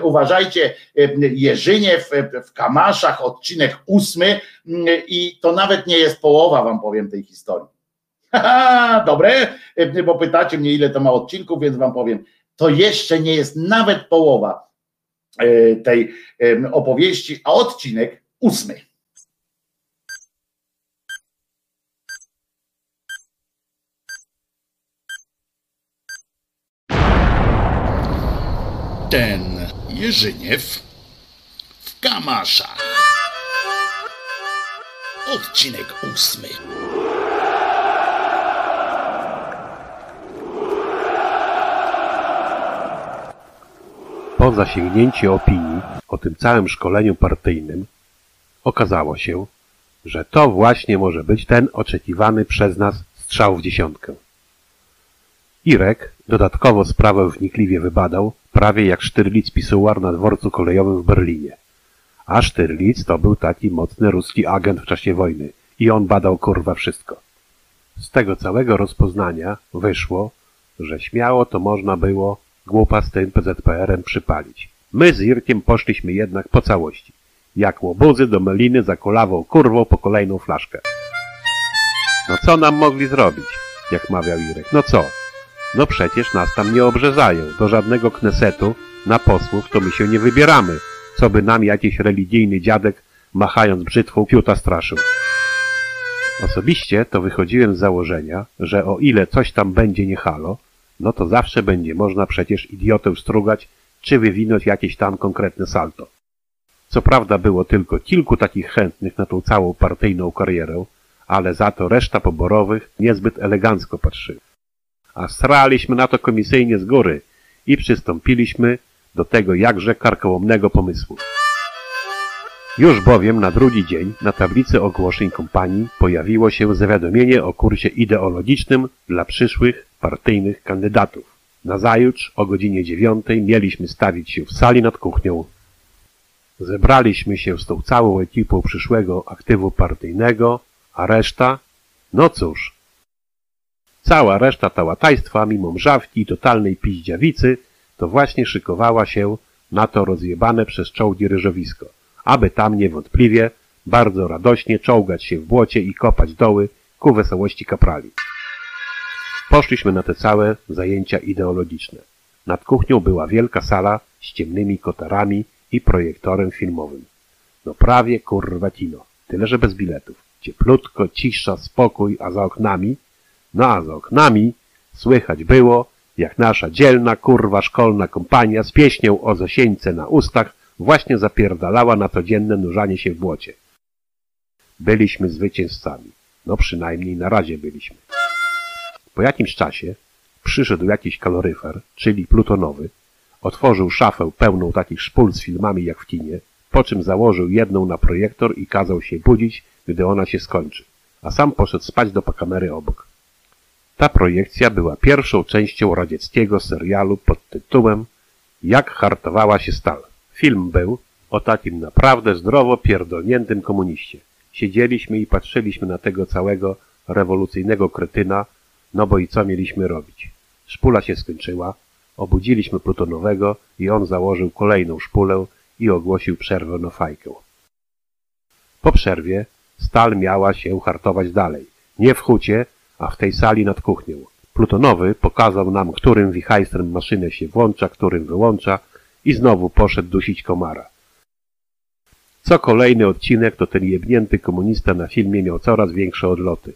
uważajcie, Jerzyniew w Kamaszach, odcinek ósmy i to nawet nie jest połowa, wam powiem, tej historii. Dobre, bo pytacie mnie, ile to ma odcinków, więc wam powiem, to jeszcze nie jest nawet połowa tej opowieści, a odcinek ósmy. Ten Jerzyniew w Kamaszach. Odcinek ósmy. Po zasięgnięciu opinii o tym całym szkoleniu partyjnym okazało się, że to właśnie może być ten oczekiwany przez nas strzał w dziesiątkę. Irek dodatkowo sprawę wnikliwie wybadał, prawie jak Sztyrlic pisuar na dworcu kolejowym w Berlinie. A Sztyrlic to był taki mocny ruski agent w czasie wojny i on badał kurwa wszystko. Z tego całego rozpoznania wyszło, że śmiało to można było głupa z tym PZPR-em przypalić. My z Irkiem poszliśmy jednak po całości. Jak łobuzy do meliny za kulawą kurwą po kolejną flaszkę. No co nam mogli zrobić? Jak mawiał Irek. No co? No przecież nas tam nie obrzezają. Do żadnego knesetu na posłów to my się nie wybieramy. Co by nam jakiś religijny dziadek machając brzytwą fiuta straszył. Osobiście to wychodziłem z założenia, że o ile coś tam będzie nie halo, no to zawsze będzie można przecież idiotę strugać, czy wywinąć jakieś tam konkretne salto. Co prawda było tylko kilku takich chętnych na tą całą partyjną karierę, ale za to reszta poborowych niezbyt elegancko patrzy. A sraliśmy na to komisyjnie z góry i przystąpiliśmy do tego jakże karkołomnego pomysłu. Już bowiem na drugi dzień na tablicy ogłoszeń kompanii pojawiło się zawiadomienie o kursie ideologicznym dla przyszłych partyjnych kandydatów. Nazajutrz o godzinie dziewiątej mieliśmy stawić się w sali nad kuchnią. Zebraliśmy się z tą całą ekipą przyszłego aktywu partyjnego, a reszta? No cóż. Cała reszta tałataństwa, mimo mrzawki i totalnej piździawicy, to właśnie szykowała się na to rozjebane przez czołgi ryżowisko, aby tam niewątpliwie bardzo radośnie czołgać się w błocie i kopać doły ku wesołości kaprali. Poszliśmy na te całe zajęcia ideologiczne. Nad kuchnią była wielka sala z ciemnymi kotarami i projektorem filmowym. No prawie kurwa kino, tyle że bez biletów. Cieplutko, cisza, spokój, a za oknami, no a za oknami słychać było, jak nasza dzielna kurwa szkolna kompania z pieśnią o Zosieńce na ustach właśnie zapierdalała na codzienne nurzanie się w błocie. Byliśmy zwycięzcami. No przynajmniej na razie byliśmy. Po jakimś czasie przyszedł jakiś kaloryfer, czyli plutonowy, Otworzył szafę pełną takich szpul z filmami jak w kinie, po czym założył jedną na projektor i kazał się budzić, gdy ona się skończy, a sam poszedł spać do kamery obok. Ta projekcja była pierwszą częścią radzieckiego serialu pod tytułem Jak hartowała się stal. Film był o takim naprawdę zdrowo pierdolniętym komuniście. Siedzieliśmy i patrzyliśmy na tego całego rewolucyjnego kretyna, no bo i co mieliśmy robić? Szpula się skończyła, obudziliśmy Plutonowego i on założył kolejną szpulę i ogłosił przerwę na fajkę. Po przerwie stal miała się hartować dalej. Nie w hucie, a w tej sali nad kuchnią. Plutonowy pokazał nam, którym wichajstrem maszynę się włącza, którym wyłącza i znowu poszedł dusić komara. Co kolejny odcinek, to ten jebnięty komunista na filmie miał coraz większe odloty.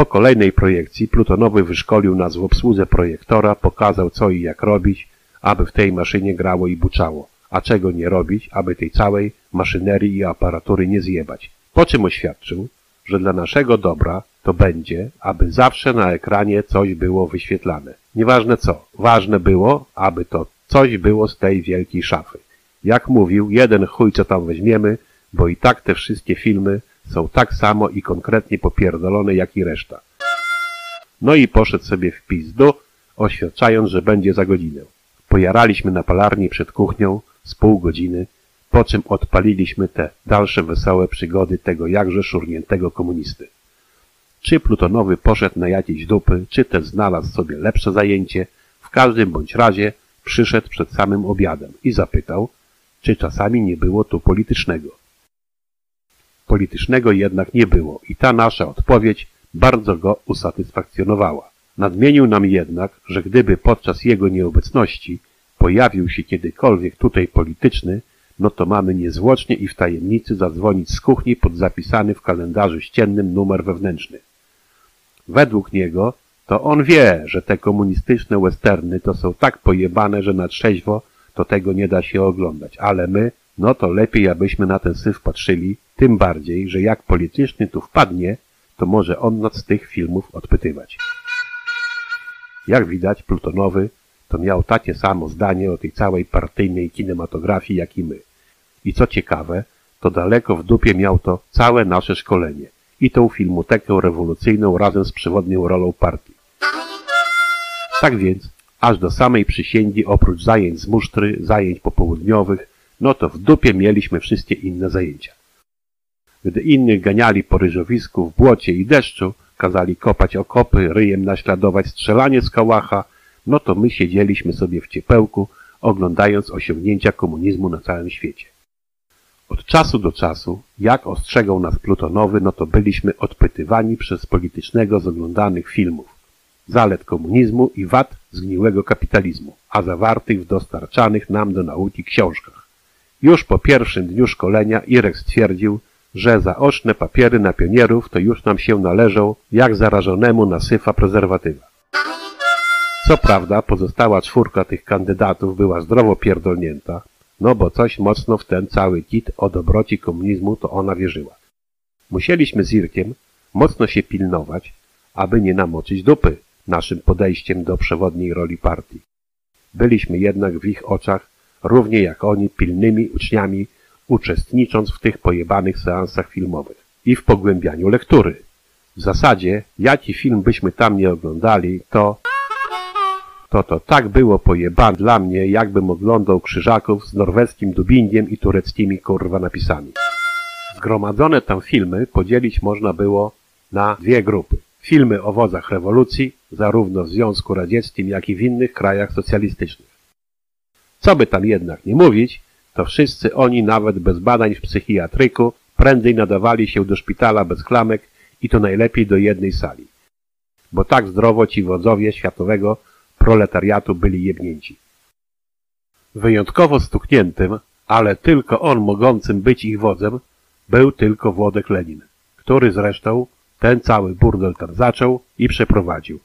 Po kolejnej projekcji Plutonowy wyszkolił nas w obsłudze projektora, pokazał co i jak robić, aby w tej maszynie grało i buczało, a czego nie robić, aby tej całej maszynerii i aparatury nie zjebać. Po czym oświadczył, że dla naszego dobra to będzie, aby zawsze na ekranie coś było wyświetlane. Nieważne co, ważne było, aby to coś było z tej wielkiej szafy. Jak mówił, jeden chuj co tam weźmiemy, bo i tak te wszystkie filmy są tak samo i konkretnie popierdolone jak i reszta. No i poszedł sobie w pizdu, oświadczając, że będzie za godzinę. Pojaraliśmy na palarni przed kuchnią z pół godziny, po czym odpaliliśmy te dalsze wesołe przygody tego jakże szurniętego komunisty. Czy Plutonowy poszedł na jakieś dupy, czy też znalazł sobie lepsze zajęcie, w każdym bądź razie przyszedł przed samym obiadem i zapytał, czy czasami nie było tu politycznego. Politycznego jednak nie było i ta nasza odpowiedź bardzo go usatysfakcjonowała. Nadmienił nam jednak, że gdyby podczas jego nieobecności pojawił się kiedykolwiek tutaj polityczny, no to mamy niezwłocznie i w tajemnicy zadzwonić z kuchni pod zapisany w kalendarzu ściennym numer wewnętrzny. Według niego to on wie, że te komunistyczne westerny to są tak pojebane, że na trzeźwo to tego nie da się oglądać, ale my, no to lepiej abyśmy na ten syf patrzyli, tym bardziej, że jak polityczny tu wpadnie, to może on nas z tych filmów odpytywać. Jak widać, Plutonowy to miał takie samo zdanie o tej całej partyjnej kinematografii jak i my. I co ciekawe, to daleko w dupie miał to całe nasze szkolenie i tą filmotekę rewolucyjną razem z przewodnią rolą partii. Tak więc, aż do samej przysięgi oprócz zajęć z musztry, zajęć popołudniowych, no to w dupie mieliśmy wszystkie inne zajęcia. Gdy innych ganiali po ryżowisku w błocie i deszczu, kazali kopać okopy, ryjem naśladować strzelanie z kałacha, no to my siedzieliśmy sobie w ciepełku, oglądając osiągnięcia komunizmu na całym świecie. Od czasu do czasu, jak ostrzegał nas Plutonowy, no to byliśmy odpytywani przez politycznego z oglądanych filmów, zalet komunizmu i wad zgniłego kapitalizmu, a zawartych w dostarczanych nam do nauki książkach. Już po pierwszym dniu szkolenia Irek stwierdził, że zaoczne papiery na pionierów to już nam się należą, jak zarażonemu na syfa prezerwatywa. Co prawda pozostała czwórka tych kandydatów była zdrowo pierdolnięta, no bo coś mocno w ten cały kit o dobroci komunizmu to ona wierzyła. Musieliśmy z Irkiem mocno się pilnować, aby nie namoczyć dupy naszym podejściem do przewodniej roli partii. Byliśmy jednak w ich oczach równie jak oni pilnymi uczniami, uczestnicząc w tych pojebanych seansach filmowych i w pogłębianiu lektury. W zasadzie, jaki film byśmy tam nie oglądali, to to to tak było pojebane dla mnie, jakbym oglądał krzyżaków z norweskim dubbingiem i tureckimi kurwa napisami. Zgromadzone tam filmy podzielić można było na dwie grupy. Filmy o wozach rewolucji, zarówno w Związku Radzieckim, jak i w innych krajach socjalistycznych. Co by tam jednak nie mówić, to wszyscy oni nawet bez badań w psychiatryku prędzej nadawali się do szpitala bez klamek i to najlepiej do jednej sali. Bo tak zdrowo ci wodzowie światowego proletariatu byli jebnięci. Wyjątkowo stukniętym, ale tylko on mogącym być ich wodzem, był tylko Włodek Lenin, który zresztą ten cały burdel tam zaczął i przeprowadził.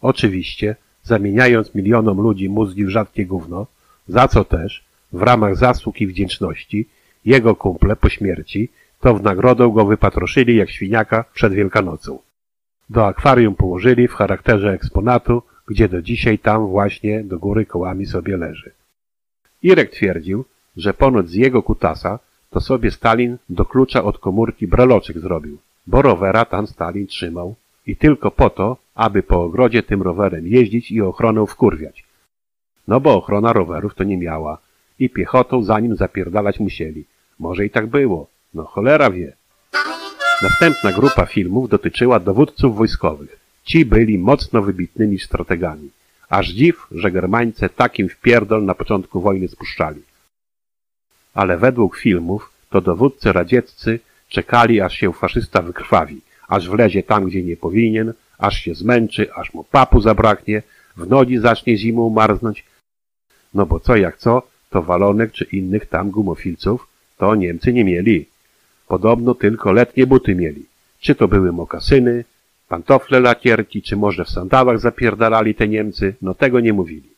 Oczywiście, zamieniając milionom ludzi mózgi w rzadkie gówno, za co też, w ramach zasług i wdzięczności, jego kumple po śmierci, to w nagrodę go wypatroszyli jak świniaka przed Wielkanocą. Do akwarium położyli w charakterze eksponatu, gdzie do dzisiaj tam właśnie do góry kołami sobie leży. Irek twierdził, że ponoć z jego kutasa to sobie Stalin do klucza od komórki breloczek zrobił, bo rowera tam Stalin trzymał i tylko po to, aby po ogrodzie tym rowerem jeździć i ochronę wkurwiać. No bo ochrona rowerów to nie miała i piechotą za nim zapierdalać musieli. Może i tak było, no cholera wie. Następna grupa filmów dotyczyła dowódców wojskowych. Ci byli mocno wybitnymi strategami. Aż dziw, że Germańce takim wpierdol na początku wojny spuszczali. Ale według filmów to dowódcy radzieccy czekali aż się faszysta wykrwawi, aż wlezie tam, gdzie nie powinien, aż się zmęczy, aż mu papu zabraknie, w nogi zacznie zimą marznąć. No bo co jak co, to walonek czy innych tam gumofilców to Niemcy nie mieli. Podobno tylko letnie buty mieli. Czy to były mokasyny, pantofle lakierki, czy może w sandałach zapierdalali te Niemcy, no tego nie mówili.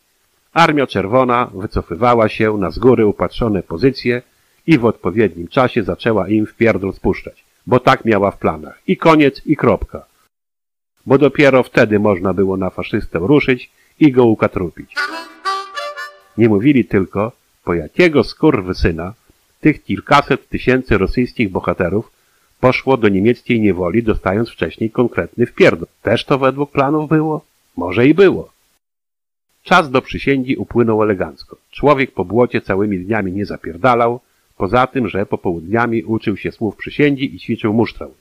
Armia Czerwona wycofywała się na z góry upatrzone pozycje i w odpowiednim czasie zaczęła im w pierdol spuszczać, bo tak miała w planach. I koniec, i kropka. Bo dopiero wtedy można było na faszystę ruszyć i go ukatrupić. Nie mówili tylko, po jakiego skurwysyna tych kilkaset tysięcy rosyjskich bohaterów poszło do niemieckiej niewoli, dostając wcześniej konkretny wpierdol. Też to według planów było? Może i było. Czas do przysięgi upłynął elegancko. Człowiek po błocie całymi dniami nie zapierdalał, poza tym, że popołudniami uczył się słów przysięgi i ćwiczył musztrał.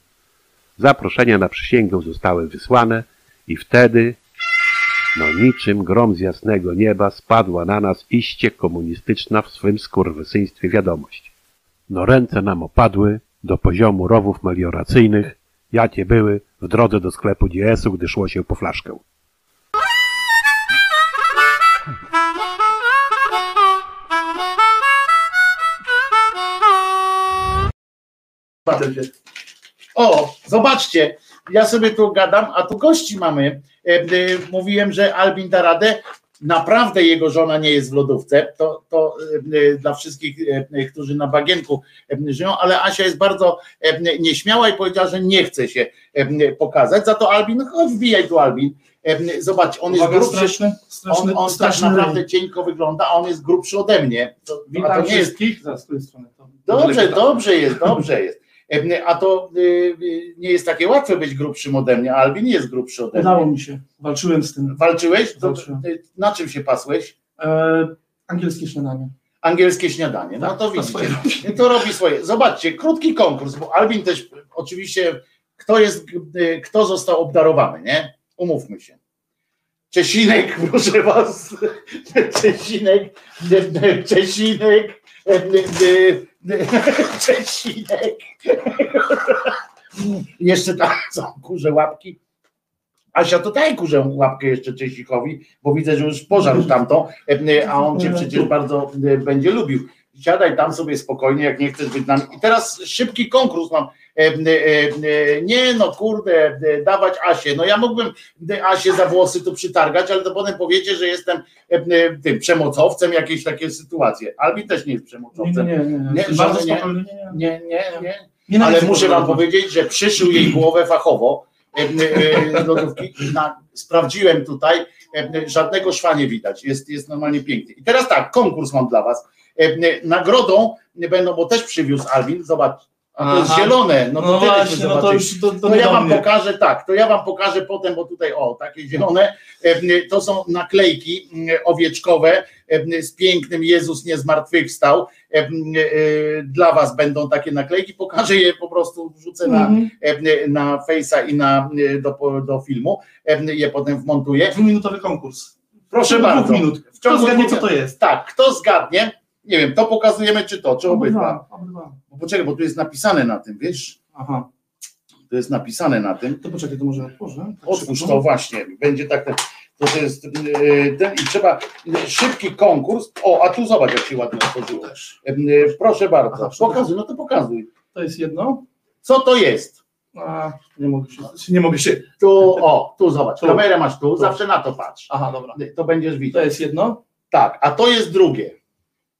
Zaproszenia na przysięgę zostały wysłane i wtedy, no niczym grom z jasnego nieba spadła na nas iście komunistyczna w swym skurwysyństwie wiadomość. No ręce nam opadły do poziomu rowów melioracyjnych, jakie były w drodze do sklepu DS-u, gdy szło się po flaszkę. O, zobaczcie, ja sobie tu gadam, a tu gości mamy. E, e, Mówiłem, że Albin da radę. Naprawdę jego żona nie jest w lodówce. To, to e, dla wszystkich, którzy na bagienku żyją, ale Asia jest bardzo nieśmiała i powiedziała, że nie chce się pokazać. Za to Albin, chodź wbijaj tu Albin. Zobacz, on jest Uwaga, grubszy. straszny, straszny, On, on tak straszny naprawdę ryj. cieńko wygląda, a on jest grubszy ode mnie. To, a to Witam nie jest wszystkich. Zaraz, z której strony? To- Dobrze, daleko. dobrze jest, dobrze jest. A to y, y, nie jest takie łatwe być grubszym ode mnie, a Albin jest grubszy ode Udało mnie. mi się. Walczyłem z tym. Walczyłeś? To, Walczyłem. na czym się pasłeś? E, angielskie śniadanie. Angielskie śniadanie. No Tak, to widzicie. To robi swoje. Zobaczcie, krótki konkurs, bo Albin też oczywiście, kto jest, y, kto został obdarowany, nie? Umówmy się. Czesinek, proszę was. Czesinek, Czesinek, Czesinek. Jeszcze tam są kurze łapki. Asia, to daj kurze łapkę jeszcze Czesikowi, bo widzę, że już pożarł tamtą, a on cię przecież bardzo będzie lubił. Siadaj tam sobie spokojnie, jak nie chcesz być nami. I teraz szybki konkurs mam. E, e, e, Nie no, kurde, dawać Asię. No ja mógłbym e, Asię za włosy tu przytargać, ale to potem powiecie, że jestem tym przemocowcem, jakieś takie sytuacje. Albin też nie jest nie, przemocowcem. nie. nie, Nie, bardzo nie? Nie, nie. Nie, nie, nie. Ale muszę wam powiedzieć, że przyszył jej głowę fachowo lodówki. Sprawdziłem tutaj, żadnego szwa nie widać. Jest, jest normalnie piękny. I teraz tak, konkurs mam dla was. Nagrodą będą, bo też przywiózł Alvin, zobacz. A to jest Aha. zielone, no to No właśnie, no to zobaczyli. już to, to To nie ja wam mnie. pokażę, tak, to ja wam pokażę potem, bo tutaj, o, takie zielone, to są naklejki mm, owieczkowe z pięknym Jezus nie zmartwychwstał. E, e, Dla was będą takie naklejki, pokażę je po prostu, wrzucę na, Mhm. na Face'a i na, e, do, do filmu, je potem wmontuję. Dwuminutowy konkurs. Proszę Dwóch bardzo. minut. W Kto ciągu zgadnie, dwóch- co to jest? Tak, kto zgadnie, nie wiem, to pokazujemy czy to, czy obydwa. Obydwa. Bo Poczekaj, bo tu jest napisane na tym, wiesz, Aha. to jest napisane na tym. To poczekaj, to może otworzę. Tak Otwórz szybko. to właśnie, będzie tak, ten- to, to jest yy, ten i trzeba yy, szybki konkurs. O, a tu zobacz, jak się ładnie otworzyło. Yy, Proszę bardzo, Aha, pokazuj, no to pokazuj. To jest jedno. Co to jest? A, nie mogę się. Nie mogę się. Tu, o, tu zobacz, Tu. kamerę masz tu, Tu. zawsze na to patrz. Aha, dobra. To będziesz To widział. jest jedno. Tak, a to jest drugie.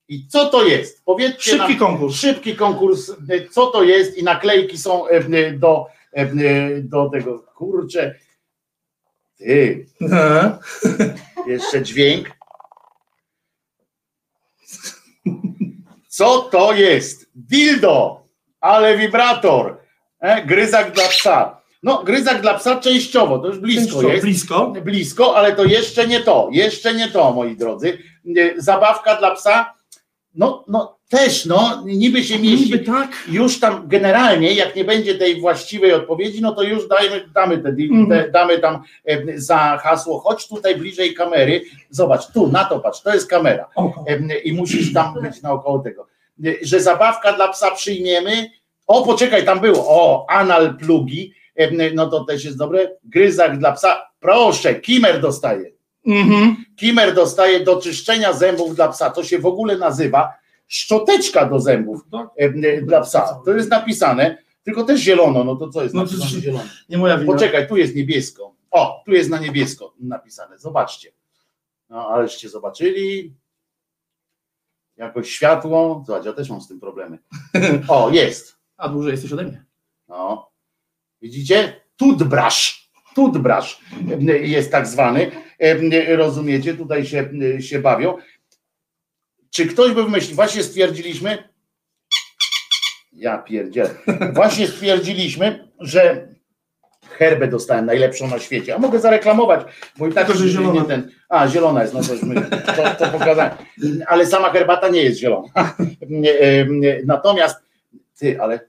I co to jest? Powiedzcie nam, Szybki konkurs. szybki konkurs, y, co to jest i naklejki są y, do, y, do tego, kurczę, Ty, jeszcze dźwięk. Co to jest? Dildo, ale wibrator. E, gryzak dla psa. No, gryzak dla psa częściowo, to już blisko Częściowo, jest. Blisko. blisko, ale to jeszcze nie to, jeszcze nie to, moi drodzy. Zabawka dla psa, no, no też, no, niby się mieści. Niby tak. Już tam generalnie, jak nie będzie tej właściwej odpowiedzi, no to już dajmy, damy, te, di- Mhm. te, damy tam e, za hasło, chodź tutaj bliżej kamery, zobacz, tu, na to patrz, to jest kamera. E, i musisz tam być naokoło tego. E, Że zabawka dla psa przyjmiemy, o poczekaj, tam było, o, anal plugi, no to też jest dobre, gryzak dla psa, proszę, kimer dostaje. Mhm. Kimer dostaje do czyszczenia zębów dla psa. To się w ogóle nazywa szczoteczka do zębów Tak. e, dla psa. To jest napisane, tylko też zielono. No to co jest No napisane zielono? Nie moja wina. Poczekaj, tu jest niebiesko. O, tu jest na niebiesko napisane. Zobaczcie. No, aleście zobaczyli. Jakoś światło. Zobacz, ja też mam z tym problemy. O, jest. A dłużej jesteś ode mnie. No. Widzicie? Tudbrasz. Tudbrasz jest tak zwany. Rozumiecie? Tutaj się, się bawią. Czy ktoś by wymyślił? Właśnie stwierdziliśmy. Ja pierdzielę. Właśnie stwierdziliśmy, że herbę dostałem najlepszą na świecie. A mogę zareklamować, bo i tak Tylko, że nie zielona. ten. A, zielona jest, no to, my, to, to pokazałem. Ale sama herbata nie jest zielona. Natomiast ty, ale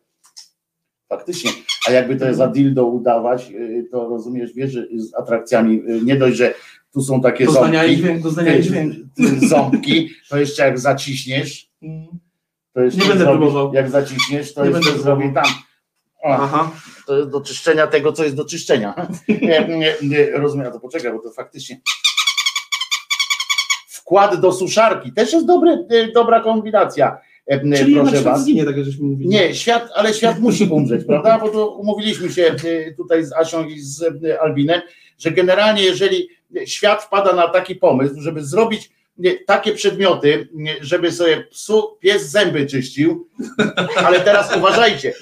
faktycznie, a jakby to za dildo udawać, y, to rozumiesz, wiesz, że z atrakcjami, y, nie dość, że tu są takie Do zdania i ząbki, dźwięk, do zdania i dźwięk. ząbki, to jeszcze jak zaciśniesz, to jeszcze Nie będę próbował. jak zaciśniesz, to Nie jeszcze będę zrobi tam. O, Aha. to jest do czyszczenia tego, co jest do czyszczenia. Nie, nie, nie, rozumiem, a to poczekaj, bo to faktycznie. Wkład do suszarki też jest dobry, y, dobra kombinacja. e, Czyli proszę świat was. zginie, tak jak żeśmy mówili. Nie, świat, ale świat musi umrzeć, prawda? Bo to umówiliśmy się y, tutaj z Asią i z Albinem, że generalnie jeżeli świat wpada na taki pomysł, żeby zrobić takie przedmioty, żeby sobie psu, pies zęby czyścił, ale teraz uważajcie,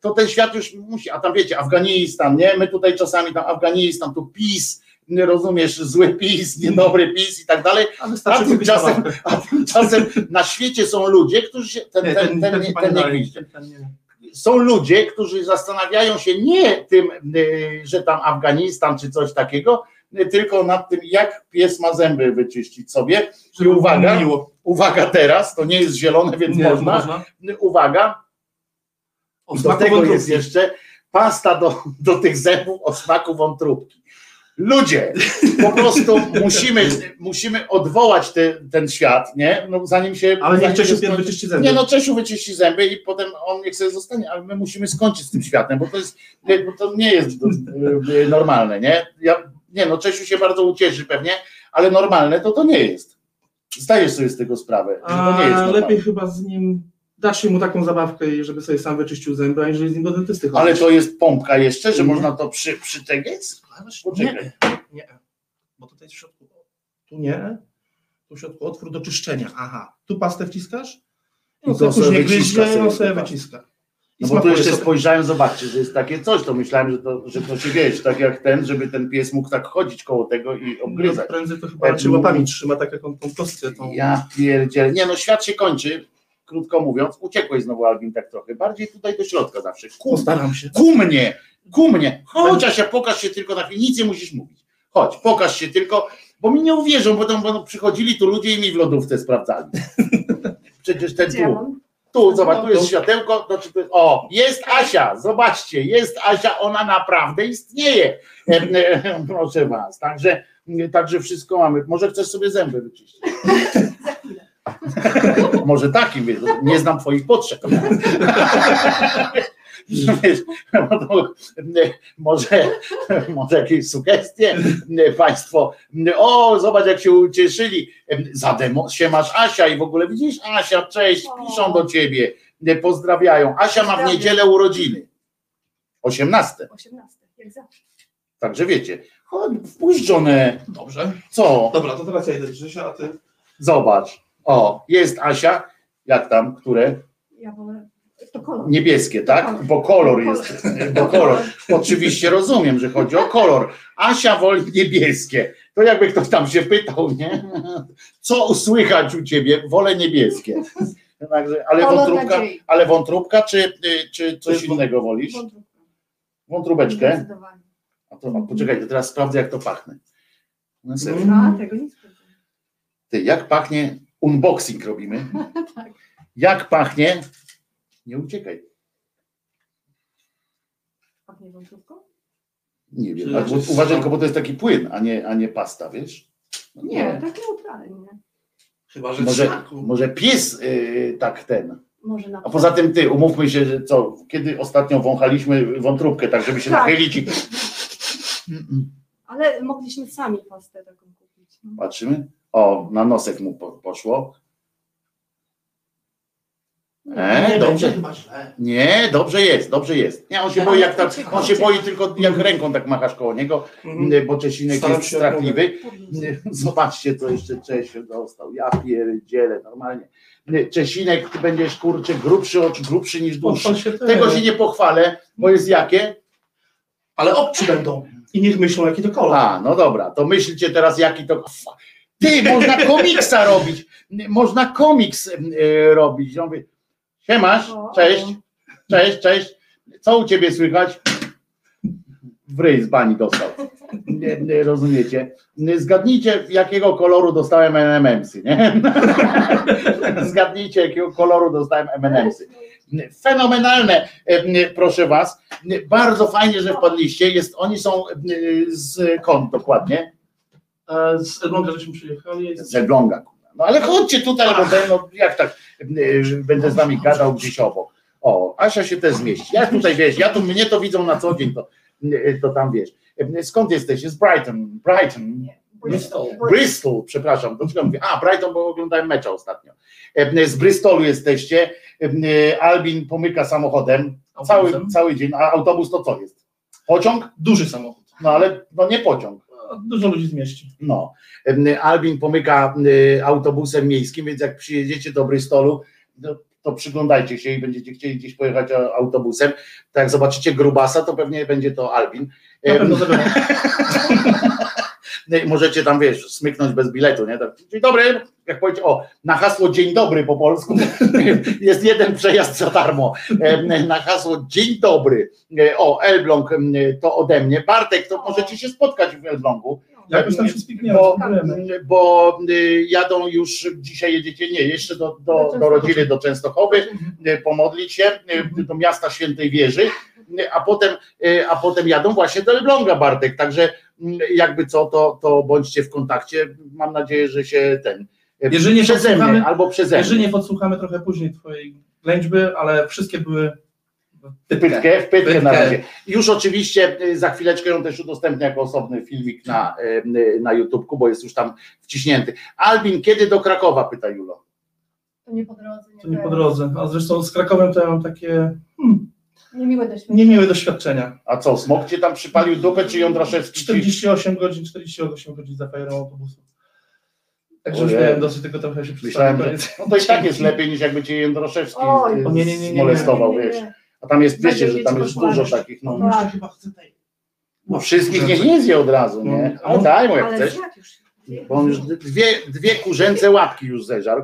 to ten świat już musi, a tam wiecie, Afganistan, nie? My tutaj czasami tam Afganistan, tu PiS, nie rozumiesz, zły PiS, niedobry PiS i tak dalej, A tymczasem, a tymczasem na świecie są ludzie, którzy się, ten, ten, ten, ten, ten, nie- ten są ludzie, którzy zastanawiają się nie tym, y, że tam Afganistan czy coś takiego, tylko nad tym, jak pies ma zęby wyczyścić sobie. I uwaga, uwaga teraz, to nie jest zielone, więc Nie, można. można. Uwaga, O do tego wątróbki. jest jeszcze pasta do, do tych zębów o smaku wątróbki. Ludzie, po prostu musimy, musimy odwołać te, ten świat, nie? No, zanim się. Ale niech Czesiu skończy- wyczyści zęby. nie no, Czesiu wyczyści zęby i potem on niech sobie zostanie, ale my musimy skończyć z tym światem, bo to jest, nie, bo to nie jest y, normalne, nie? Ja, nie no, Czesiu się bardzo ucieszy pewnie, ale normalne to to nie jest. Zdajesz sobie z tego sprawę, że to nie jest normalne. lepiej chyba z nim dać mu taką zabawkę, żeby sobie sam wyczyścił zęby, aniżeli z nim do dentysty chodzić. Ale to jest pompka jeszcze, że Nie. można to przy, przy tego jest? Poczekaj. Nie, nie. Bo tutaj w środku. Tu nie. Tu w środku otwór do czyszczenia. Aha. Tu pastę wciskasz? I on I to sobie sobie i on sobie wyciska. I No bo tu jeszcze sobie. spojrzałem, zobaczcie, że jest takie coś, to myślałem, że to, że to się wiesz, tak jak ten, żeby ten pies mógł tak chodzić koło tego i No, obgryzać. prędzej to chyba raczej łapami trzyma, tak jak on tą kostkę tą. Ja pierdzielę. Nie no, świat się kończy, krótko mówiąc. Uciekłeś znowu, Albin, tak trochę. Bardziej tutaj do środka zawsze. Ku, Postaram się. ku mnie, ku mnie. Chodź, Asia, pokaż się tylko na chwilę. Nic nie musisz mówić. Chodź, pokaż się tylko, bo mi nie uwierzą, bo tam przychodzili tu ludzie i mi w lodówce sprawdzali. Przecież ten tu. Tu, zobacz, tu jest tu. światełko. Znaczy to jest, o, jest Asia, zobaczcie, jest Asia, ona naprawdę istnieje. E, e, proszę was. Także, także wszystko mamy. Może chcesz sobie zęby wyczyścić? Może takim, nie znam twoich potrzeb. No to, może, może jakieś sugestie Państwo. O, zobacz, jak się ucieszyli. Zademo się masz Asia i w ogóle widzisz, Asia, cześć, piszą do ciebie, pozdrawiają. Asia ma w niedzielę urodziny. 18. 18, jak zawsze. Także wiecie, chodź, wpuść żonę. Dobrze. Co? Dobra, to teraz ja idę do Grzesia, a ty. Zobacz. O, jest Asia. Jak tam? Które? Ja wolę To kolor. Niebieskie, tak? Bo kolor jest. Bo kolor. Oczywiście rozumiem, że chodzi o kolor. Asia woli niebieskie. To jakby ktoś tam się pytał, nie? Co usłychać u ciebie? Wolę niebieskie. Także, ale Kolor wątróbka, ale wątróbka czy, y, czy coś innego wolisz? Wątróbeczkę? A to, a poczekaj, to teraz sprawdzę jak to pachnie. A, tego nie. Ty, jak pachnie? Unboxing robimy. Tak. Jak pachnie? Nie uciekaj. Pachnie wątróbką? Nie wiem. Czy- Ale czy- uważaj tylko, bo to jest taki płyn, a nie, a nie pasta, wiesz? No Nie, tak neutralnie. Chyba, że Może, smaku. może pies y, tak ten. Może na A poza tym ty, umówmy się, że co, kiedy ostatnio wąchaliśmy wątróbkę, tak żeby się Tak. nachylić i Ale mogliśmy sami pastę taką kupić. Patrzymy. O, na nosek mu po, poszło. E, nie dobrze. chyba źle. Nie, dobrze jest, dobrze jest. Nie, on się boi jak tak, on się boi tylko jak ręką tak machasz koło niego, Mhm. bo Czesinek Staram jest strachliwy. Nie, Zobaczcie, co jeszcze Czesiu dostał. Ja pierdzielę, normalnie. Nie, Czesinek, ty będziesz kurczę grubszy, od, grubszy niż dłuższy. Się. Tego się nie pochwalę, bo jest jakie? Ale obcy będą. I niech myślą, jaki to kolor. A, no dobra, to myślcie teraz, jaki to. Ty, można komiksa robić. Można komiks y, robić. Ja mówię, Siemasz, O, cześć, o. cześć, cześć. Co u ciebie słychać? W ryj z bani dostał. Nie, nie rozumiecie? Zgadnijcie, jakiego koloru dostałem M&M'sy, nie? Zgadnijcie, jakiego koloru dostałem M&M'sy. Fenomenalne, e, proszę was. Bardzo fajnie, że wpadliście. Jest, oni są z kąt dokładnie. Z Elbląga żeśmy przyjechali. Z Elbląga. No ale chodźcie tutaj, bo ten, no, jak tak e, będę z wami gadał gdzieś obok. O, Asia się też zmieści. Ja tutaj wiesz, ja tu mnie to widzą na co dzień, to, e, to tam wiesz. E, Skąd jesteście? Z Brighton. Brighton. Nie. Bristol. Bristol, przepraszam, mówię? A, Brighton, bo oglądałem mecz ostatnio. Z Bristolu jesteście. Albin pomyka samochodem cały, cały dzień. A autobus to co jest? Pociąg? Duży samochód. No ale no nie pociąg. Dużo ludzi zmieści. No. Albin pomyka autobusem miejskim, więc jak przyjedziecie do Bristolu, to, to przyglądajcie się i będziecie chcieli gdzieś pojechać autobusem. Tak jak zobaczycie grubasa, to pewnie będzie to Albin. Na pewno no Możecie tam, wiesz, smyknąć bez biletu, nie? Tak, Dzień dobry, jak powiedzieć, o, na hasło dzień dobry po polsku jest jeden przejazd za darmo. Na hasło dzień dobry. E, O, Elbląg to ode mnie. Bartek, to możecie się spotkać w Elblągu. Jakoś tam się spikniemy. Bo, bo y, jadą już, dzisiaj jedziecie, nie, jeszcze do, do, do rodziny, do Częstochowy, y, pomodlić się, y, do miasta Świętej Wieży, a potem, a potem jadą właśnie do Elbląga, Bartek, także jakby co, to, to bądźcie w kontakcie, mam nadzieję, że się ten, y, Jeżeli nie przeze mnie, albo przeze Jeżeli mnie, nie podsłuchamy trochę później twojej ględźby, ale wszystkie były pytkę, w pytkę na Pytkę. razie. Już oczywiście y, za chwileczkę ją też udostępnię jako osobny filmik na, y, na YouTubku, bo jest już tam wciśnięty. Albin, kiedy do Krakowa, pyta Julo. To nie po drodze. To nie po drodze. A zresztą z Krakowem to ja mam takie hmm, Niemiłe doświadczenie. niemiłe doświadczenia. A co, smok cię tam przypalił dupę, czy Jądraszewski? ci- 48 godzin, 48 godzin za fajerą autobusu. Także już miałem dosyć tylko trochę się Myślałem, że no to i tak jest lepiej niż jakby cię Nie, nie, wiesz. A tam jest, wiecie, Będzie że tam jest dużo takich, no, no wszystkich niech nie zje od razu, nie? No. Ale daj mu jak chcesz, bo on już dwie, dwie kurzęce łapki już zeżarł.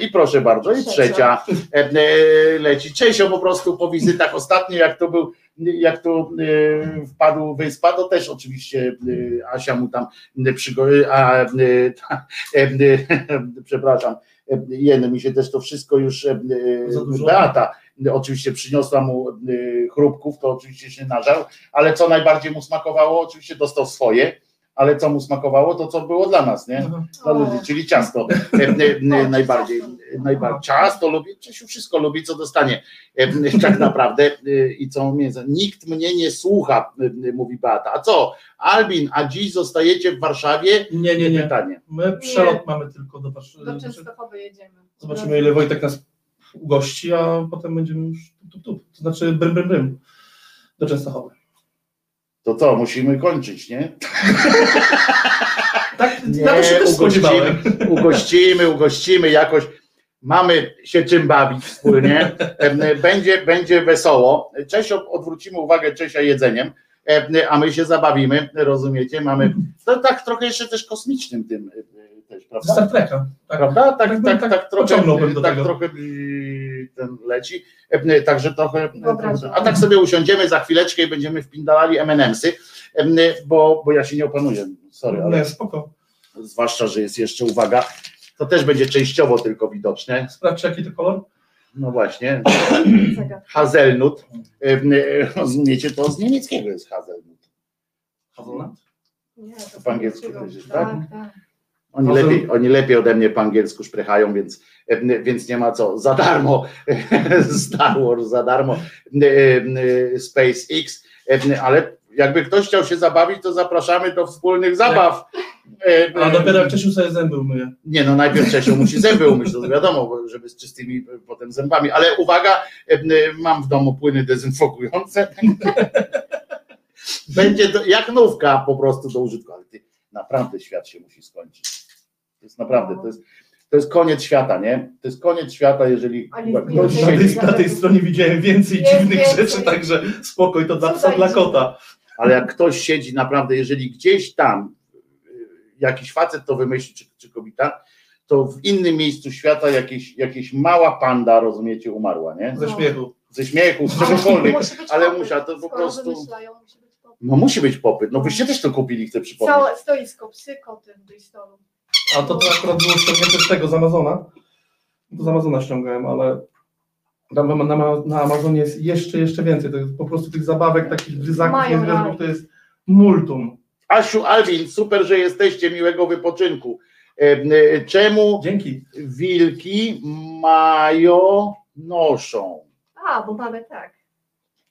I proszę bardzo, i trzecia e, e, leci. Czesio po prostu po wizytach ostatnio, jak to był, jak tu e, wpadł wyspa, to też oczywiście Asia mu tam przygo... A, ta, e, przepraszam, Jen, mi się też to wszystko już? Beata oczywiście przyniosła mu chrupków, to oczywiście się nażarł, ale co najbardziej mu smakowało, oczywiście dostał swoje, ale co mu smakowało, to co było dla nas, nie? Aha. Dla ludzi, czyli ciasto e, e, e, najbardziej, najbardziej. Ciasto lubi, Czesiu wszystko lubi, co dostanie tak naprawdę i co między. Nikt mnie nie słucha, mówi Beata. A co, Albin, a dziś zostajecie w Warszawie? Nie, nie, nie. Pytanie. My przelot mamy tylko do Warszawy. Do Częstochowy jedziemy. Zobaczymy, ile Wojtek nas ugości, a potem będziemy już tup, tup, tup. To znaczy brym, brym, brym. Do Częstochowy. To co, musimy kończyć, nie? Tak, Nie, na to się też ugościmy, ugościmy, ugościmy jakoś. Mamy się czym bawić wspólnie. Em, Będzie, będzie wesoło. Cześć, odwrócimy uwagę Czesia jedzeniem, em, a my się zabawimy, rozumiecie? Mamy to tak trochę jeszcze też kosmicznym tym e, też, prawda? Star Treka. Tak. Prawda? Tak, Tak, tak, tak tak, trochę, pociągnąłbym do tak tego. trochę y, ten leci. E, Także trochę. Wyobrażam. A tak sobie usiądziemy za chwileczkę i będziemy wpindalali M&M'sy, em, bo, bo ja się nie opanuję. Sorry, ale Nie, spoko. zwłaszcza, że jest jeszcze uwaga. To też będzie częściowo tylko widoczne. Sprawdź jaki to kolor. No właśnie. Hazelnut. E, Rozumiecie, to z niemieckiego jest hazelnut. Hazelnut? Nie, to Po angielsku też jest, tak? Tak, tak. Oni Hazel- lepiej, oni lepiej ode mnie po angielsku szprechają, więc, em, więc nie ma co. Za darmo Star Wars, za darmo em, e, SpaceX, ale jakby ktoś chciał się zabawić, to zapraszamy do wspólnych zabaw. Em, A dopiero jak Czesiu sobie zęby umyje. Nie, no najpierw Czesiu musi zęby umyć, to wiadomo, żeby z czystymi e, potem zębami, ale uwaga, e, mam w domu płyny dezynfekujące. Będzie to, jak nówka po prostu do użytku, ale ty, naprawdę świat się musi skończyć. To jest naprawdę, to jest, to jest koniec świata, nie? To jest koniec świata, jeżeli ktoś Na tej, na tej stronie widziałem więcej Jest dziwnych więcej. rzeczy, także spokój, to dla psa, dla kota. ale jak ktoś siedzi naprawdę, jeżeli gdzieś tam y, jakiś facet to wymyśli, czy, czy kobieta, to w innym miejscu świata jakieś, jakieś mała panda, rozumiecie, umarła, nie? Ze No. śmiechu. Ze śmiechu, z czegokolwiek. Ale popyt. musiał to po prostu- wymyślają, musi być popyt. No musi być popyt. No wyście też to kupili, chcę przypomnieć. Całe stoisko, psy, koty w Bristolu. A to, to akurat było ściągnięte z tego, z Amazona. To z Amazona ściągałem, ale tam na, na, na Amazonie jest jeszcze, jeszcze więcej. To jest po prostu tych zabawek, takich gryzaków, raj. to jest multum. Asiu, Alwin, super, że jesteście, miłego wypoczynku. E, e, Czemu Dzięki. wilki mają noszą? A, bo mamy tak.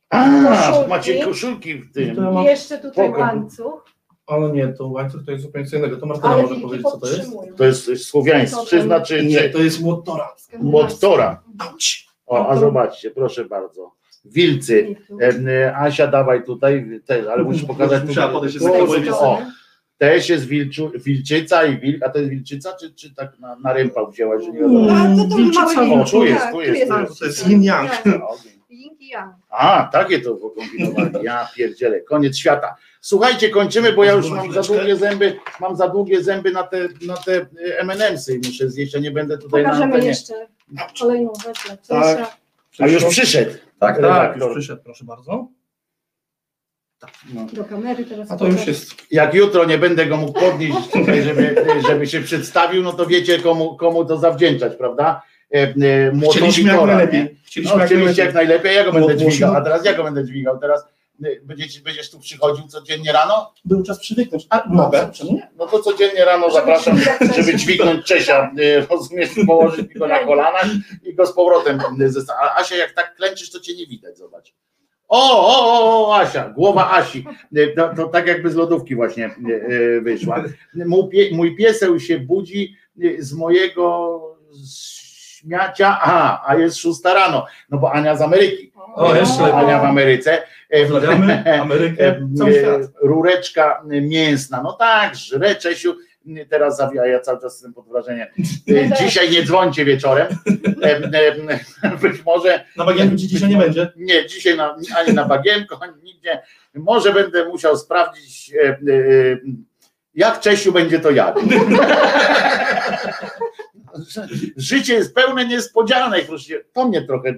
A, Koszulki. macie koszulki w To ja tym. mam- I jeszcze tutaj Spoko. łańcuch, Ale nie, to łańcuch to jest zupełnie co innego. To Martyna ale może wilki powiedzieć, co to jest. podtrzymują. To jest słowiańszczyzna, czy, Nie, czy to jest młotora. Młottora. Auć. O, a zobaczcie, proszę bardzo. Wilcy. E, e, Asia, dawaj tutaj, te, ale musisz pokazać. Musiała podejść tu, z takiego tu, o, też jest wilczu, wilczyca i wilk, a to jest wilczyca, czy, czy tak na, na rympał wzięłaś, że nie wiadomo? A, to to Wilczyca, małe wilki, tu jest, tak, tu jest, tu jest. To jest yin yang. Tak, Yang. A, takie to kombinowali. Ja pierdzielę. Koniec świata. Słuchajcie, kończymy, bo ja już mam za długie zęby, mam za długie zęby na te, na te e, M&M'sy i muszę zjeść, a nie będę tutaj na Pokażemy antenie. jeszcze kolejną rzecz Tak. A już przyszedł. Tak, tak, już przyszedł, proszę bardzo. No. Do kamery teraz. A to już jest. Jak jutro nie będę go mógł podnieść tutaj, żeby, żeby się przedstawił, no to wiecie komu, komu to zawdzięczać, prawda? E, e, młotowi Chcieliśmy jak najlepiej. Chcieliśmy No, jak chcieliście jak najlepiej. najlepiej, ja go będę dźwigał, a teraz ja go będę dźwigał. Teraz e, będziecie, będziesz tu przychodził codziennie rano? Był czas przywyknąć. A, mogę? Czemu nie? No to codziennie rano zapraszam, żeby dźwignąć Czesia, rozumiesz, położyć go na kolanach i go z powrotem e, zesta- A Asia, jak tak klęczysz, to cię nie widać, zobacz. O, o, o, o, Asia, głowa Asi. To, to tak jakby z lodówki właśnie wyszła. Mój, pie, mój pieseł się budzi z mojego śmiacia, a, a jest szósta rano, no bo Ania z Ameryki. O, jeszcze lepiej. Ania w Ameryce. E, Pozdrawiamy Amerykę, e, cały świat. Rureczka mięsna. No tak, żre Czesiu, teraz zawija, ja cały czas jestem pod wrażeniem. E, Dzisiaj nie dzwońcie wieczorem. E, e, Być może. Na bagienku ci dzisiaj nie będzie. Nie, dzisiaj na, ani na bagienko, ani nigdzie. Może będę musiał sprawdzić, e, e, jak Czesiu będzie to jadł. Życie jest pełne niespodzianek. To mnie trochę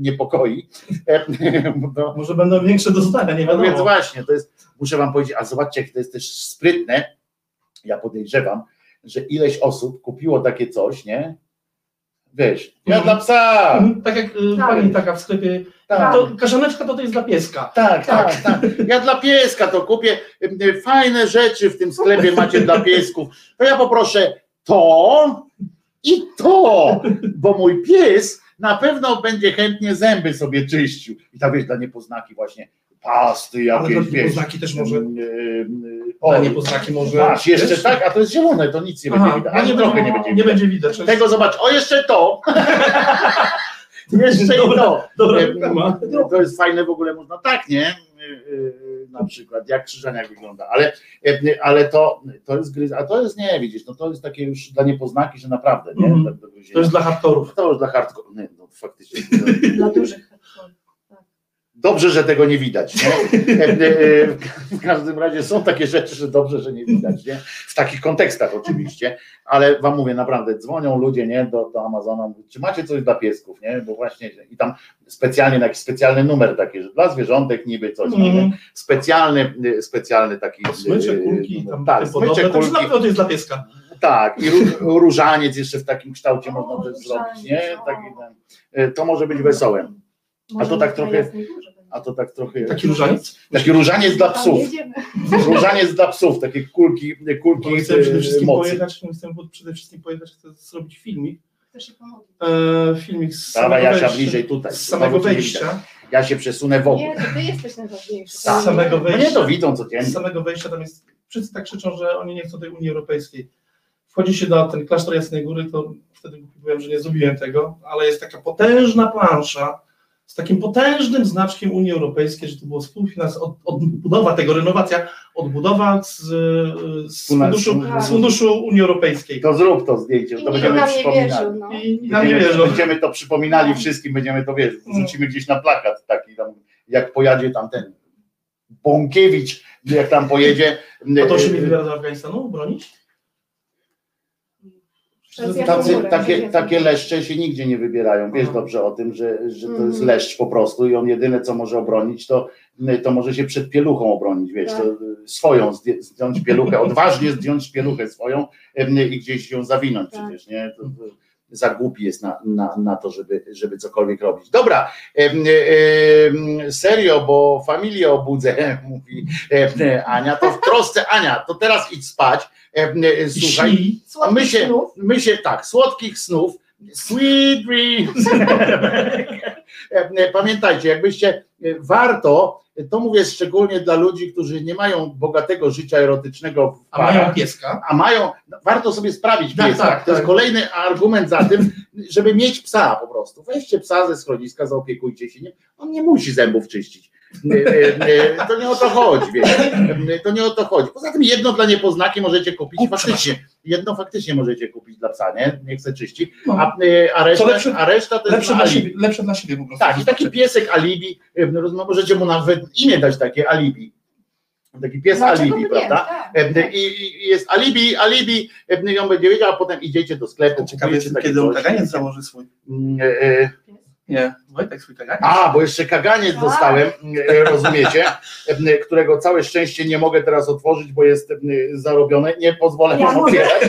niepokoi. E, Może będą większe dostania, nie no więc wiadomo. właśnie, to jest, muszę wam powiedzieć, a zobaczcie, jak to jest też sprytne. Ja podejrzewam, że ileś osób kupiło takie coś, nie? Wiesz, ja Mhm. dla psa. Mhm, Tak jak y, Tak. pani taka w sklepie. Tak, To kaszaneczka to, to jest dla pieska. tak, tak, tak. Ja dla pieska to kupię. y, Fajne rzeczy w tym sklepie macie dla piesków. To ja poproszę to i to, bo mój pies na pewno będzie chętnie zęby sobie czyścił. I tak wiesz, dla niepoznaki właśnie pasty Ale jakieś, dla wiesz. niepoznaki też może. Y, Dla o, niepoznaki może. Masz jeszcze tak, a to jest zielone, to nic nie Aha, będzie widać. Ani no trochę nie nie będzie Nie widać. będzie widać. Tego zobacz, o jeszcze to. jeszcze i Dobra, to. Dobra, E. To jest fajne w ogóle, można tak, nie? E, e, na przykład, jak Krzyżaniak wygląda, ale, e, ale to, to jest gry, a to jest nie, widzisz, no to jest takie już dla niepoznaki, że naprawdę, nie? Tak do gryzienia. To jest dla hardkorów. to już dla hardcore, nie, no faktycznie. Dla dużych. Dobrze, że tego nie widać. Nie? E, W każdym razie są takie rzeczy, że dobrze, że nie widać. Nie? W takich kontekstach oczywiście, ale wam mówię naprawdę, dzwonią ludzie nie? Do, do Amazona, mówią, czy macie coś dla piesków, nie? Bo właśnie i tam specjalnie na jakiś specjalny numer taki, że dla zwierzątek niby coś. Mhm. Nie? Specjalny, e, specjalny taki. Smycze, e, kulki, tam tak, To, już kulki, na- to jest dla pieska. tak, i ró- różaniec jeszcze w takim kształcie O, można różaniec, zrobić, nie? Taki, to może być wesołe. Może to tak trochę-. A to tak trochę. Taki różaniec? Taki różaniec dla Tam psów. Różaniec dla psów, takie kulki, kulki Bo chcę przede wszystkim mocy. pojechać, chcę przede wszystkim pojechać, chcę zrobić filmik. Się? E, filmik z Dawaj samego Jasia wejścia. bliżej tutaj. Z samego wejścia. Ja się przesunę w ogóle. Nie, to ty jesteś najważniejszy. Z samego No wejścia. nie to widzą codziennie. Z samego wejścia tam jest, wszyscy tak krzyczą, że oni nie chcą tej Unii Europejskiej. Wchodzi się na ten klasztor Jasnej Góry, to wtedy powiem, że nie zrobiłem tego, ale jest taka potężna plansza z takim potężnym znaczkiem Unii Europejskiej, że to było współfinans, od, odbudowa tego, renowacja, odbudowa z, z, funduszu, z funduszu Unii Europejskiej. To zrób to zdjęcie, I to będziemy nie przypominali. no. I, nam nie Będziemy, wierzą. będziemy to przypominali wszystkim, będziemy to wiesz, wrzucimy gdzieś na plakat taki tam, jak pojadzie tam ten Bąkiewicz, jak tam pojedzie. A to się nie e, wybiera do Afganistanu bronić? Tacy, takie, takie leszcze się nigdzie nie wybierają. Wiesz dobrze o tym, że, że to jest Mhm. leszcz po prostu i on jedyne co może obronić, to, to może się przed pieluchą obronić, wiesz, Tak. y, swoją zdjąć pieluchę, odważnie zdjąć pieluchę swoją em, i gdzieś ją zawinąć Tak. przecież, nie? To, to za głupi jest na, na, na to, żeby, żeby cokolwiek robić. Dobra, serio, bo familię obudzę, mówi Ania, to w trosce, Ania, to teraz idź spać, słuchaj, a my się, my się, tak, słodkich snów, sweet dreams. Pamiętajcie, jakbyście, warto, to mówię szczególnie dla ludzi, którzy nie mają bogatego życia erotycznego w A mają parach, pieska. a mają, warto sobie sprawić Tak, piesa. tak, to jest tak. kolejny argument za tym, żeby mieć psa po prostu. Weźcie psa ze schroniska, zaopiekujcie się nim. On nie musi zębów czyścić. To nie o to chodzi, wiecie. To nie o to chodzi. Poza tym jedno dla niepoznaki możecie kupić faktycznie. Jedno faktycznie możecie kupić dla psa, nie? Nie chce czyścić. No. A, e, a, reszta, lepsze- a reszta to jest Lepsze dla siebie, lepsze dla siebie po prostu. Tak, i taki piesek alibi, e, no, możecie mu nawet imię dać takie alibi. Taki pies Dlaczego alibi, nie? prawda? Tak, E, tak. I, I jest alibi, alibi, i on będzie wiedział, a potem idziecie do sklepu. Ciekawe kupujecie jest, takie kiedy on coś. kaganiec założy swój. Mm, e, e, Nie, Wojtek swój kaganiec. A, bo jeszcze kaganiec Tak. dostałem, e, rozumiecie, e, którego całe szczęście nie mogę teraz otworzyć, bo jest e, zarobione. Nie pozwolę Ja otwierać.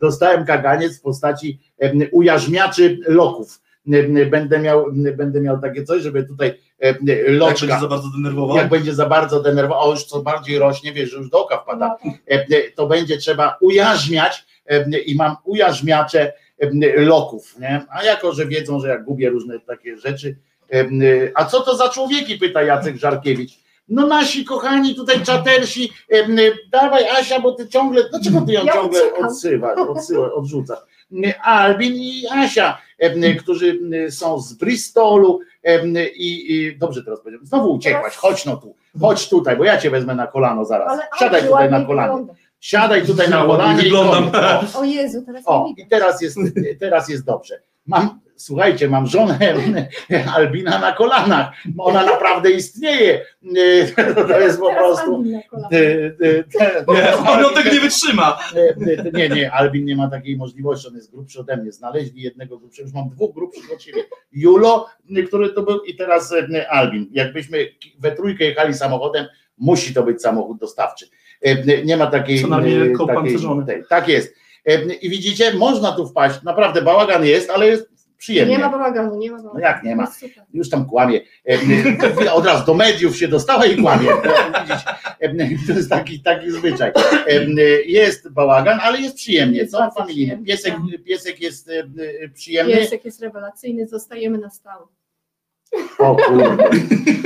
Dostałem kaganiec w postaci ujarzmiaczy loków. Będę miał, będę miał takie coś, żeby tutaj e, Jak będzie loczka, za bardzo denerwował. jak będzie za bardzo denerwował, a już co bardziej rośnie, wiesz, że już do oka wpada, No, e, to będzie trzeba ujarzmiać i mam ujarzmiacze loków, nie? A jako, że wiedzą, że ja gubię różne takie rzeczy, a co to za człowieki, pyta Jacek Żarkiewicz. No nasi kochani tutaj czatersi, dawaj Asia, bo ty ciągle, dlaczego ty ją Ja ciągle odsywasz, odsyła, odrzucasz? Albin i Asia, którzy są z Bristolu i, i dobrze teraz powiedziałem, znowu uciekłaś, chodź no tu, chodź tutaj, bo ja cię wezmę na kolano zaraz, siadaj tutaj na wygląda. Siadaj tutaj na kolanie i wyglądam. O, O Jezu, teraz o, i teraz jest, teraz jest dobrze. Mam, słuchajcie, mam żonę Albina na kolanach. Ona naprawdę istnieje. To jest po prostu. On on tego nie wytrzyma. Nie, nie, Albin nie ma takiej możliwości, on jest grubszy ode mnie. Znaleźli jednego grubszego, już mam dwóch grubszych od siebie. Julo, który to był i teraz Albin. Jakbyśmy we trójkę jechali samochodem, musi to być samochód dostawczy. E, Nie ma takiej... Co najmniej lekko takiej Tak jest. E, I widzicie, można tu wpaść, naprawdę bałagan jest, ale jest przyjemnie. Nie ma bałaganu, nie ma No bałaganu. jak nie ma? Super. Już tam kłamie. E, Od razu do mediów się dostała i kłamie. E, To jest taki, taki zwyczaj. Jest bałagan, ale jest przyjemnie. Co familijnie? Piesek, tak. piesek jest przyjemny. Piesek jest rewelacyjny, zostajemy na stałe. O kurde,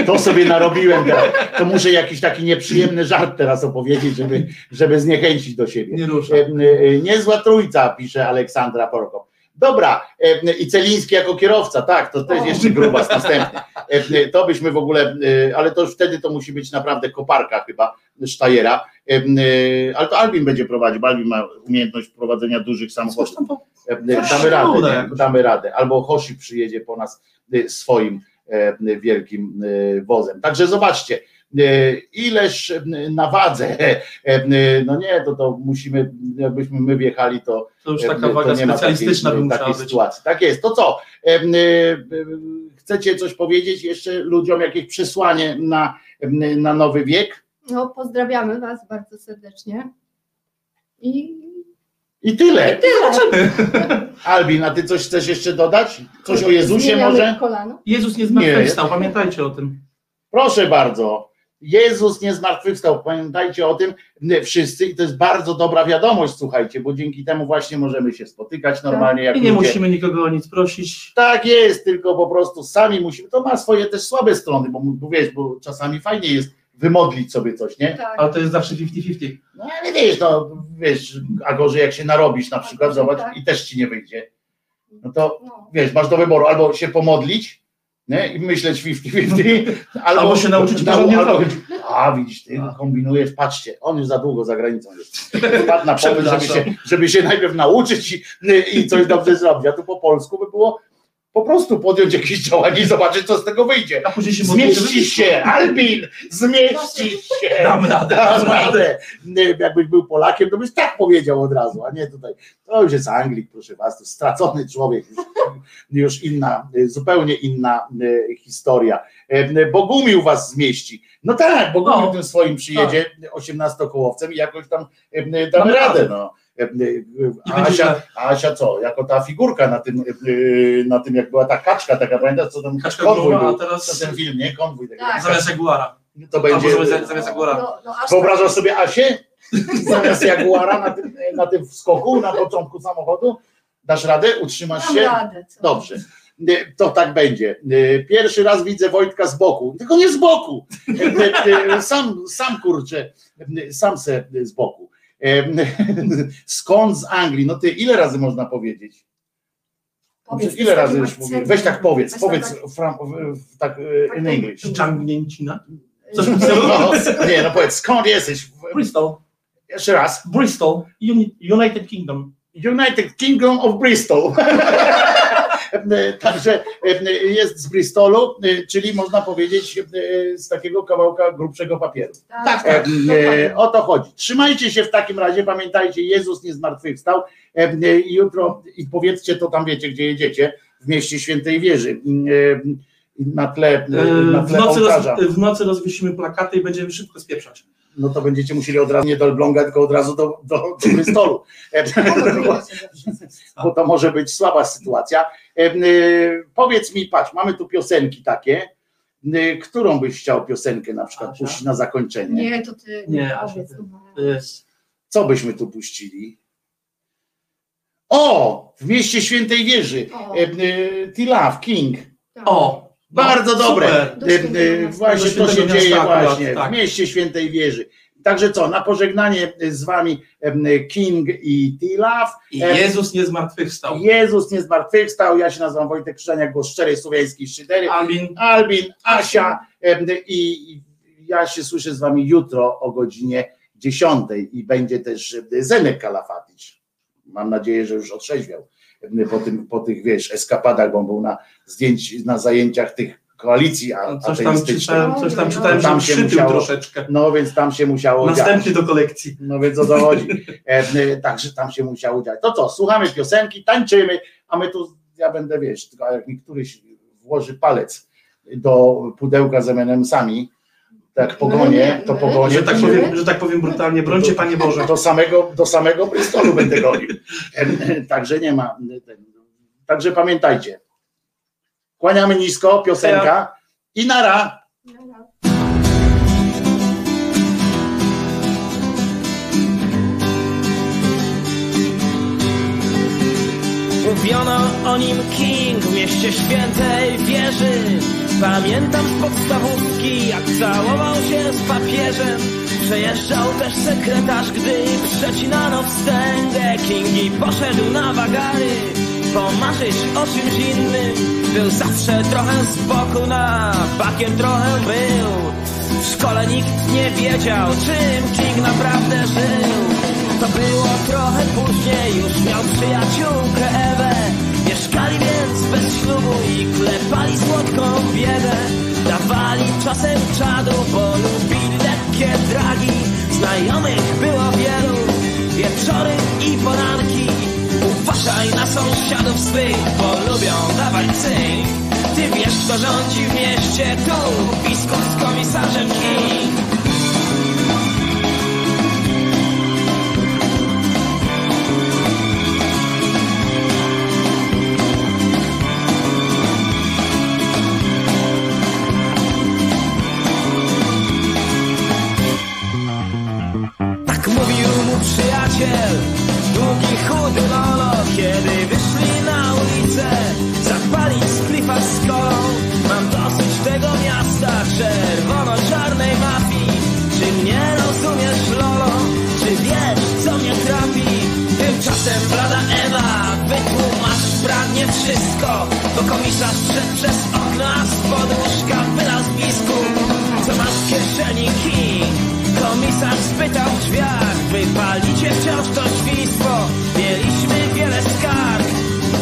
to sobie narobiłem teraz. To muszę jakiś taki nieprzyjemny żart teraz opowiedzieć, żeby, żeby zniechęcić do siebie. Nie rusza. E, e, Niezła trójca, pisze Aleksandra Poroko. Dobra, i Celiński jako kierowca, tak, to też O. jeszcze grubas następny. E, To byśmy w ogóle, ale to już wtedy to musi być naprawdę koparka chyba Sztajera, ale to Albin będzie prowadził, bo Albin ma umiejętność prowadzenia dużych samochodów. Damy radę, damy radę. Albo Hoshi przyjedzie po nas swoim wielkim e, wozem. Także zobaczcie, e, ileż e, na wadze, e, no nie, to, to musimy, jakbyśmy my wjechali, to to już e, taka waga nie ma specjalistyczna by takiej, musiała takiej być. sytuacji. Tak jest. To co? E, e, e, Chcecie coś powiedzieć jeszcze ludziom, jakieś przesłanie na, e, na nowy wiek? No, pozdrawiamy Was bardzo serdecznie. I I tyle. tyle. Albin, a ty coś chcesz jeszcze dodać? Coś o Jezusie Zmieniamy może? kolano. Jezus nie Nie. zmartwychwstał, pamiętajcie o tym. Proszę bardzo. Jezus nie zmartwychwstał. Pamiętajcie o tym wszyscy i to jest bardzo dobra wiadomość, słuchajcie, bo dzięki temu właśnie możemy się spotykać normalnie jak I nie ludzie. musimy nikogo o nic prosić. Tak jest, tylko po prostu sami musimy. To ma swoje też słabe strony, bo, bo wiesz, bo czasami fajnie jest wymodlić sobie coś, nie? Tak. Ale to jest zawsze 50-50. No ale wiesz, no wiesz, a gorzej jak się narobisz na przykład, zobacz, tak. i też ci nie wyjdzie. No to No. wiesz, masz do wyboru albo się pomodlić, nie? I myśleć 50-50, albo, Albo się nauczyć albo, zrobić. A widzisz, ty kombinujesz, patrzcie, on już za długo za granicą jest. Wpadł na pomysł, żeby się, żeby się najpierw nauczyć i, i coś dobrze zrobić. A tu po polsku by było po prostu podjąć jakieś działanie i zobaczyć, co z tego wyjdzie. A później się Zmieścisz się, Albin, zmieścisz się. Dam radę, dam radę. Jakbyś był Polakiem, to byś tak powiedział od razu, a nie tutaj. To już jest Anglik, proszę was, to stracony człowiek, już, już inna, zupełnie inna e, historia. E, Bogumił was zmieści. No tak, Bogumił No. tym swoim przyjedzie 18-kołowcem i jakoś tam e, damy radę. No. E, e, Asia, Asia co? Jako ta figurka na tym, e, na tym jak była ta kaczka, taka pamiętasz, co tam Kaczka konwój głowa, a teraz co ten film, nie? Konwój. taki. Tak. zamiast Jaguara. To Albo będzie... zamiast, zamiast Jaguara. No, no, aż Wyobrażasz tak. sobie Asię zamiast Jaguara na tym, na tym skoku, na początku samochodu? Dasz radę? Utrzymasz się? radę. Dobrze. Y, To tak będzie. Y, Pierwszy raz widzę Wojtka z boku. Tylko nie z boku. Y, y, Sam, sam kurczę, y, sam se z boku. Skąd z Anglii? No ty ile razy można powiedzieć? Powiedz ile razy już mówię? Weź tak powiedz, Weź powiedz tak- fram, w- w- tak y, in English. Ściągnięcina. y, Coś stylu? No, nie, no powiedz, skąd jesteś? Bristol. Jeszcze raz. Bristol. Uni- United Kingdom. United Kingdom of Bristol. Także e, jest z Bristolu, e, czyli można powiedzieć e, z takiego kawałka grubszego papieru. Tak, Tak, tak. e, o to chodzi. Trzymajcie się w takim razie, pamiętajcie, Jezus nie zmartwychwstał. E, e, i Jutro i powiedzcie to tam wiecie, gdzie jedziecie, w mieście Świętej Wieży. E, Na tle, E, na W tle nocy, ołtarza. roz, w nocy rozwiesimy plakaty i będziemy szybko spieprzać. No to będziecie musieli od razu nie do Elbląga, tylko od razu do, do, do Bristolu. Bo to może być słaba sytuacja. E, e, Powiedz mi, patrz, mamy tu piosenki takie. E, Którą byś chciał piosenkę na przykład Asia? puścić na zakończenie? Nie, to ty Nie, Asia, powiedz. ty- Co byśmy tu puścili? O! W mieście Świętej Wieży. O. King. Tak. O! Bardzo no, dobre. e, miasta. Właśnie to się dzieje właśnie tak. w mieście Świętej Wieży. Także co, na pożegnanie z wami King i T-Love. I Jezus nie zmartwychwstał. Jezus nie zmartwychwstał. Ja się nazywam Wojtek Krzyżaniak, głos szczerej słowiańskiej szydery. Albin. Albin, Asia i ja się słyszę z wami jutro o godzinie 10 i będzie też Zenek Kalafatycz. Mam nadzieję, że już otrzeźwiał po, tym, po tych, wiesz, eskapadach, bo on był na zdjęć, na zajęciach tych koalicji a- Coś tam czytałem, coś tam czytałem, że Tam się musiało- troszeczkę. No więc tam się musiało dziać. Następny do kolekcji. No więc o to chodzi. E, e, Także tam się musiało dziać. To co, słuchamy piosenki, tańczymy, a my tu, ja będę, wiesz, tylko jak mi któryś włoży palec do pudełka z M&M'sami, tak pogonię, to pogonię. Że tak, to- powiem, że tak powiem brutalnie, brońcie Panie Boże. do samego, do samego Bristolu będę gonił. E, Także nie ma. e, Także pamiętajcie. Kłaniamy nisko, piosenka i nara. Mówiono o nim King w mieście świętej wieży. Pamiętam z podstawówki, jak całował się z papieżem. Przejeżdżał też sekretarz, gdy przecinano wstęgę. King i poszedł na wagary. pomarzyć o czymś innym. Był zawsze trochę z boku, na bakiem trochę był. W szkole nikt nie wiedział, czym King naprawdę żył. To było trochę później, już miał przyjaciółkę Ewę. Mieszkali więc bez ślubu i klepali słodką biedę. Dawali czasem czadu, bo lubili lekkie dragi. Znajomych było wielu, wieczory i poranki. Uważaj na sąsiadów swych, bo lubią dawać cynk. Ty wiesz, kto rządzi w mieście, tu biskup z komisarzem King. Przyjaciel, długi, chudy lolo, kiedy wyszli na ulicę, zapalić z klifa z kolą. Mam dosyć tego miasta, czerwono-czarnej mafii. Czy mnie rozumiesz, lolo? Czy wiesz, co mnie trapi? Tymczasem blada Ewa, wytłumacz pragnie wszystko, bo komisarz wszedł przez okno, a z podłóżka wylazł biskup. Co masz w kieszeni, King? Komisarz spytał w drzwiach Wypalicie wciąż to świństwo Mieliśmy wiele skarg.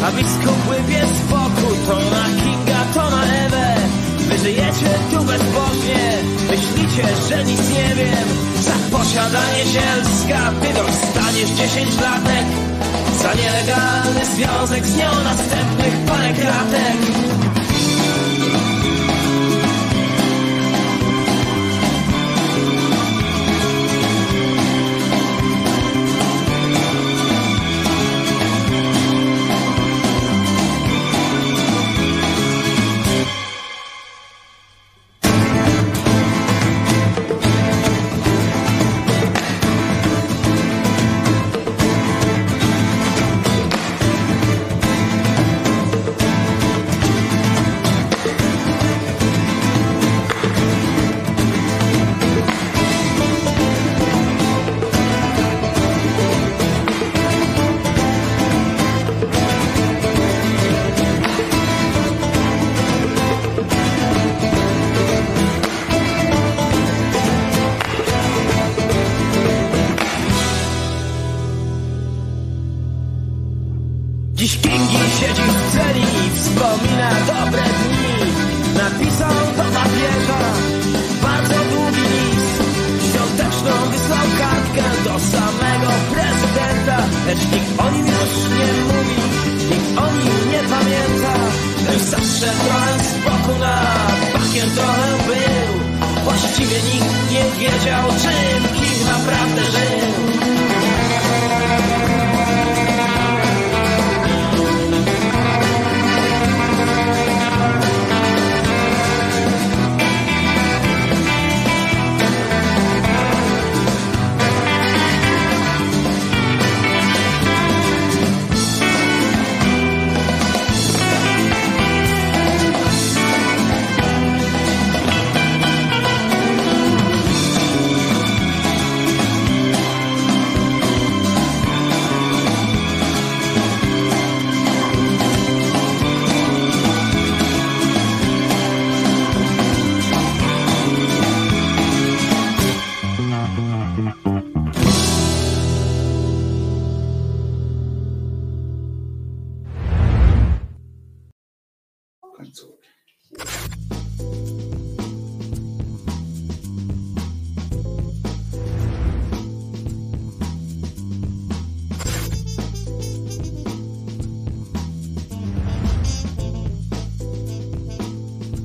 A biskup łybie z boku To na Kinga, to na Ewę. Wy żyjecie tu bezbożnie. Myślicie, że nic nie wiem. Za posiadanie zielska Ty dostaniesz 10 latek. Za nielegalny związek Z nią następnych parę kratek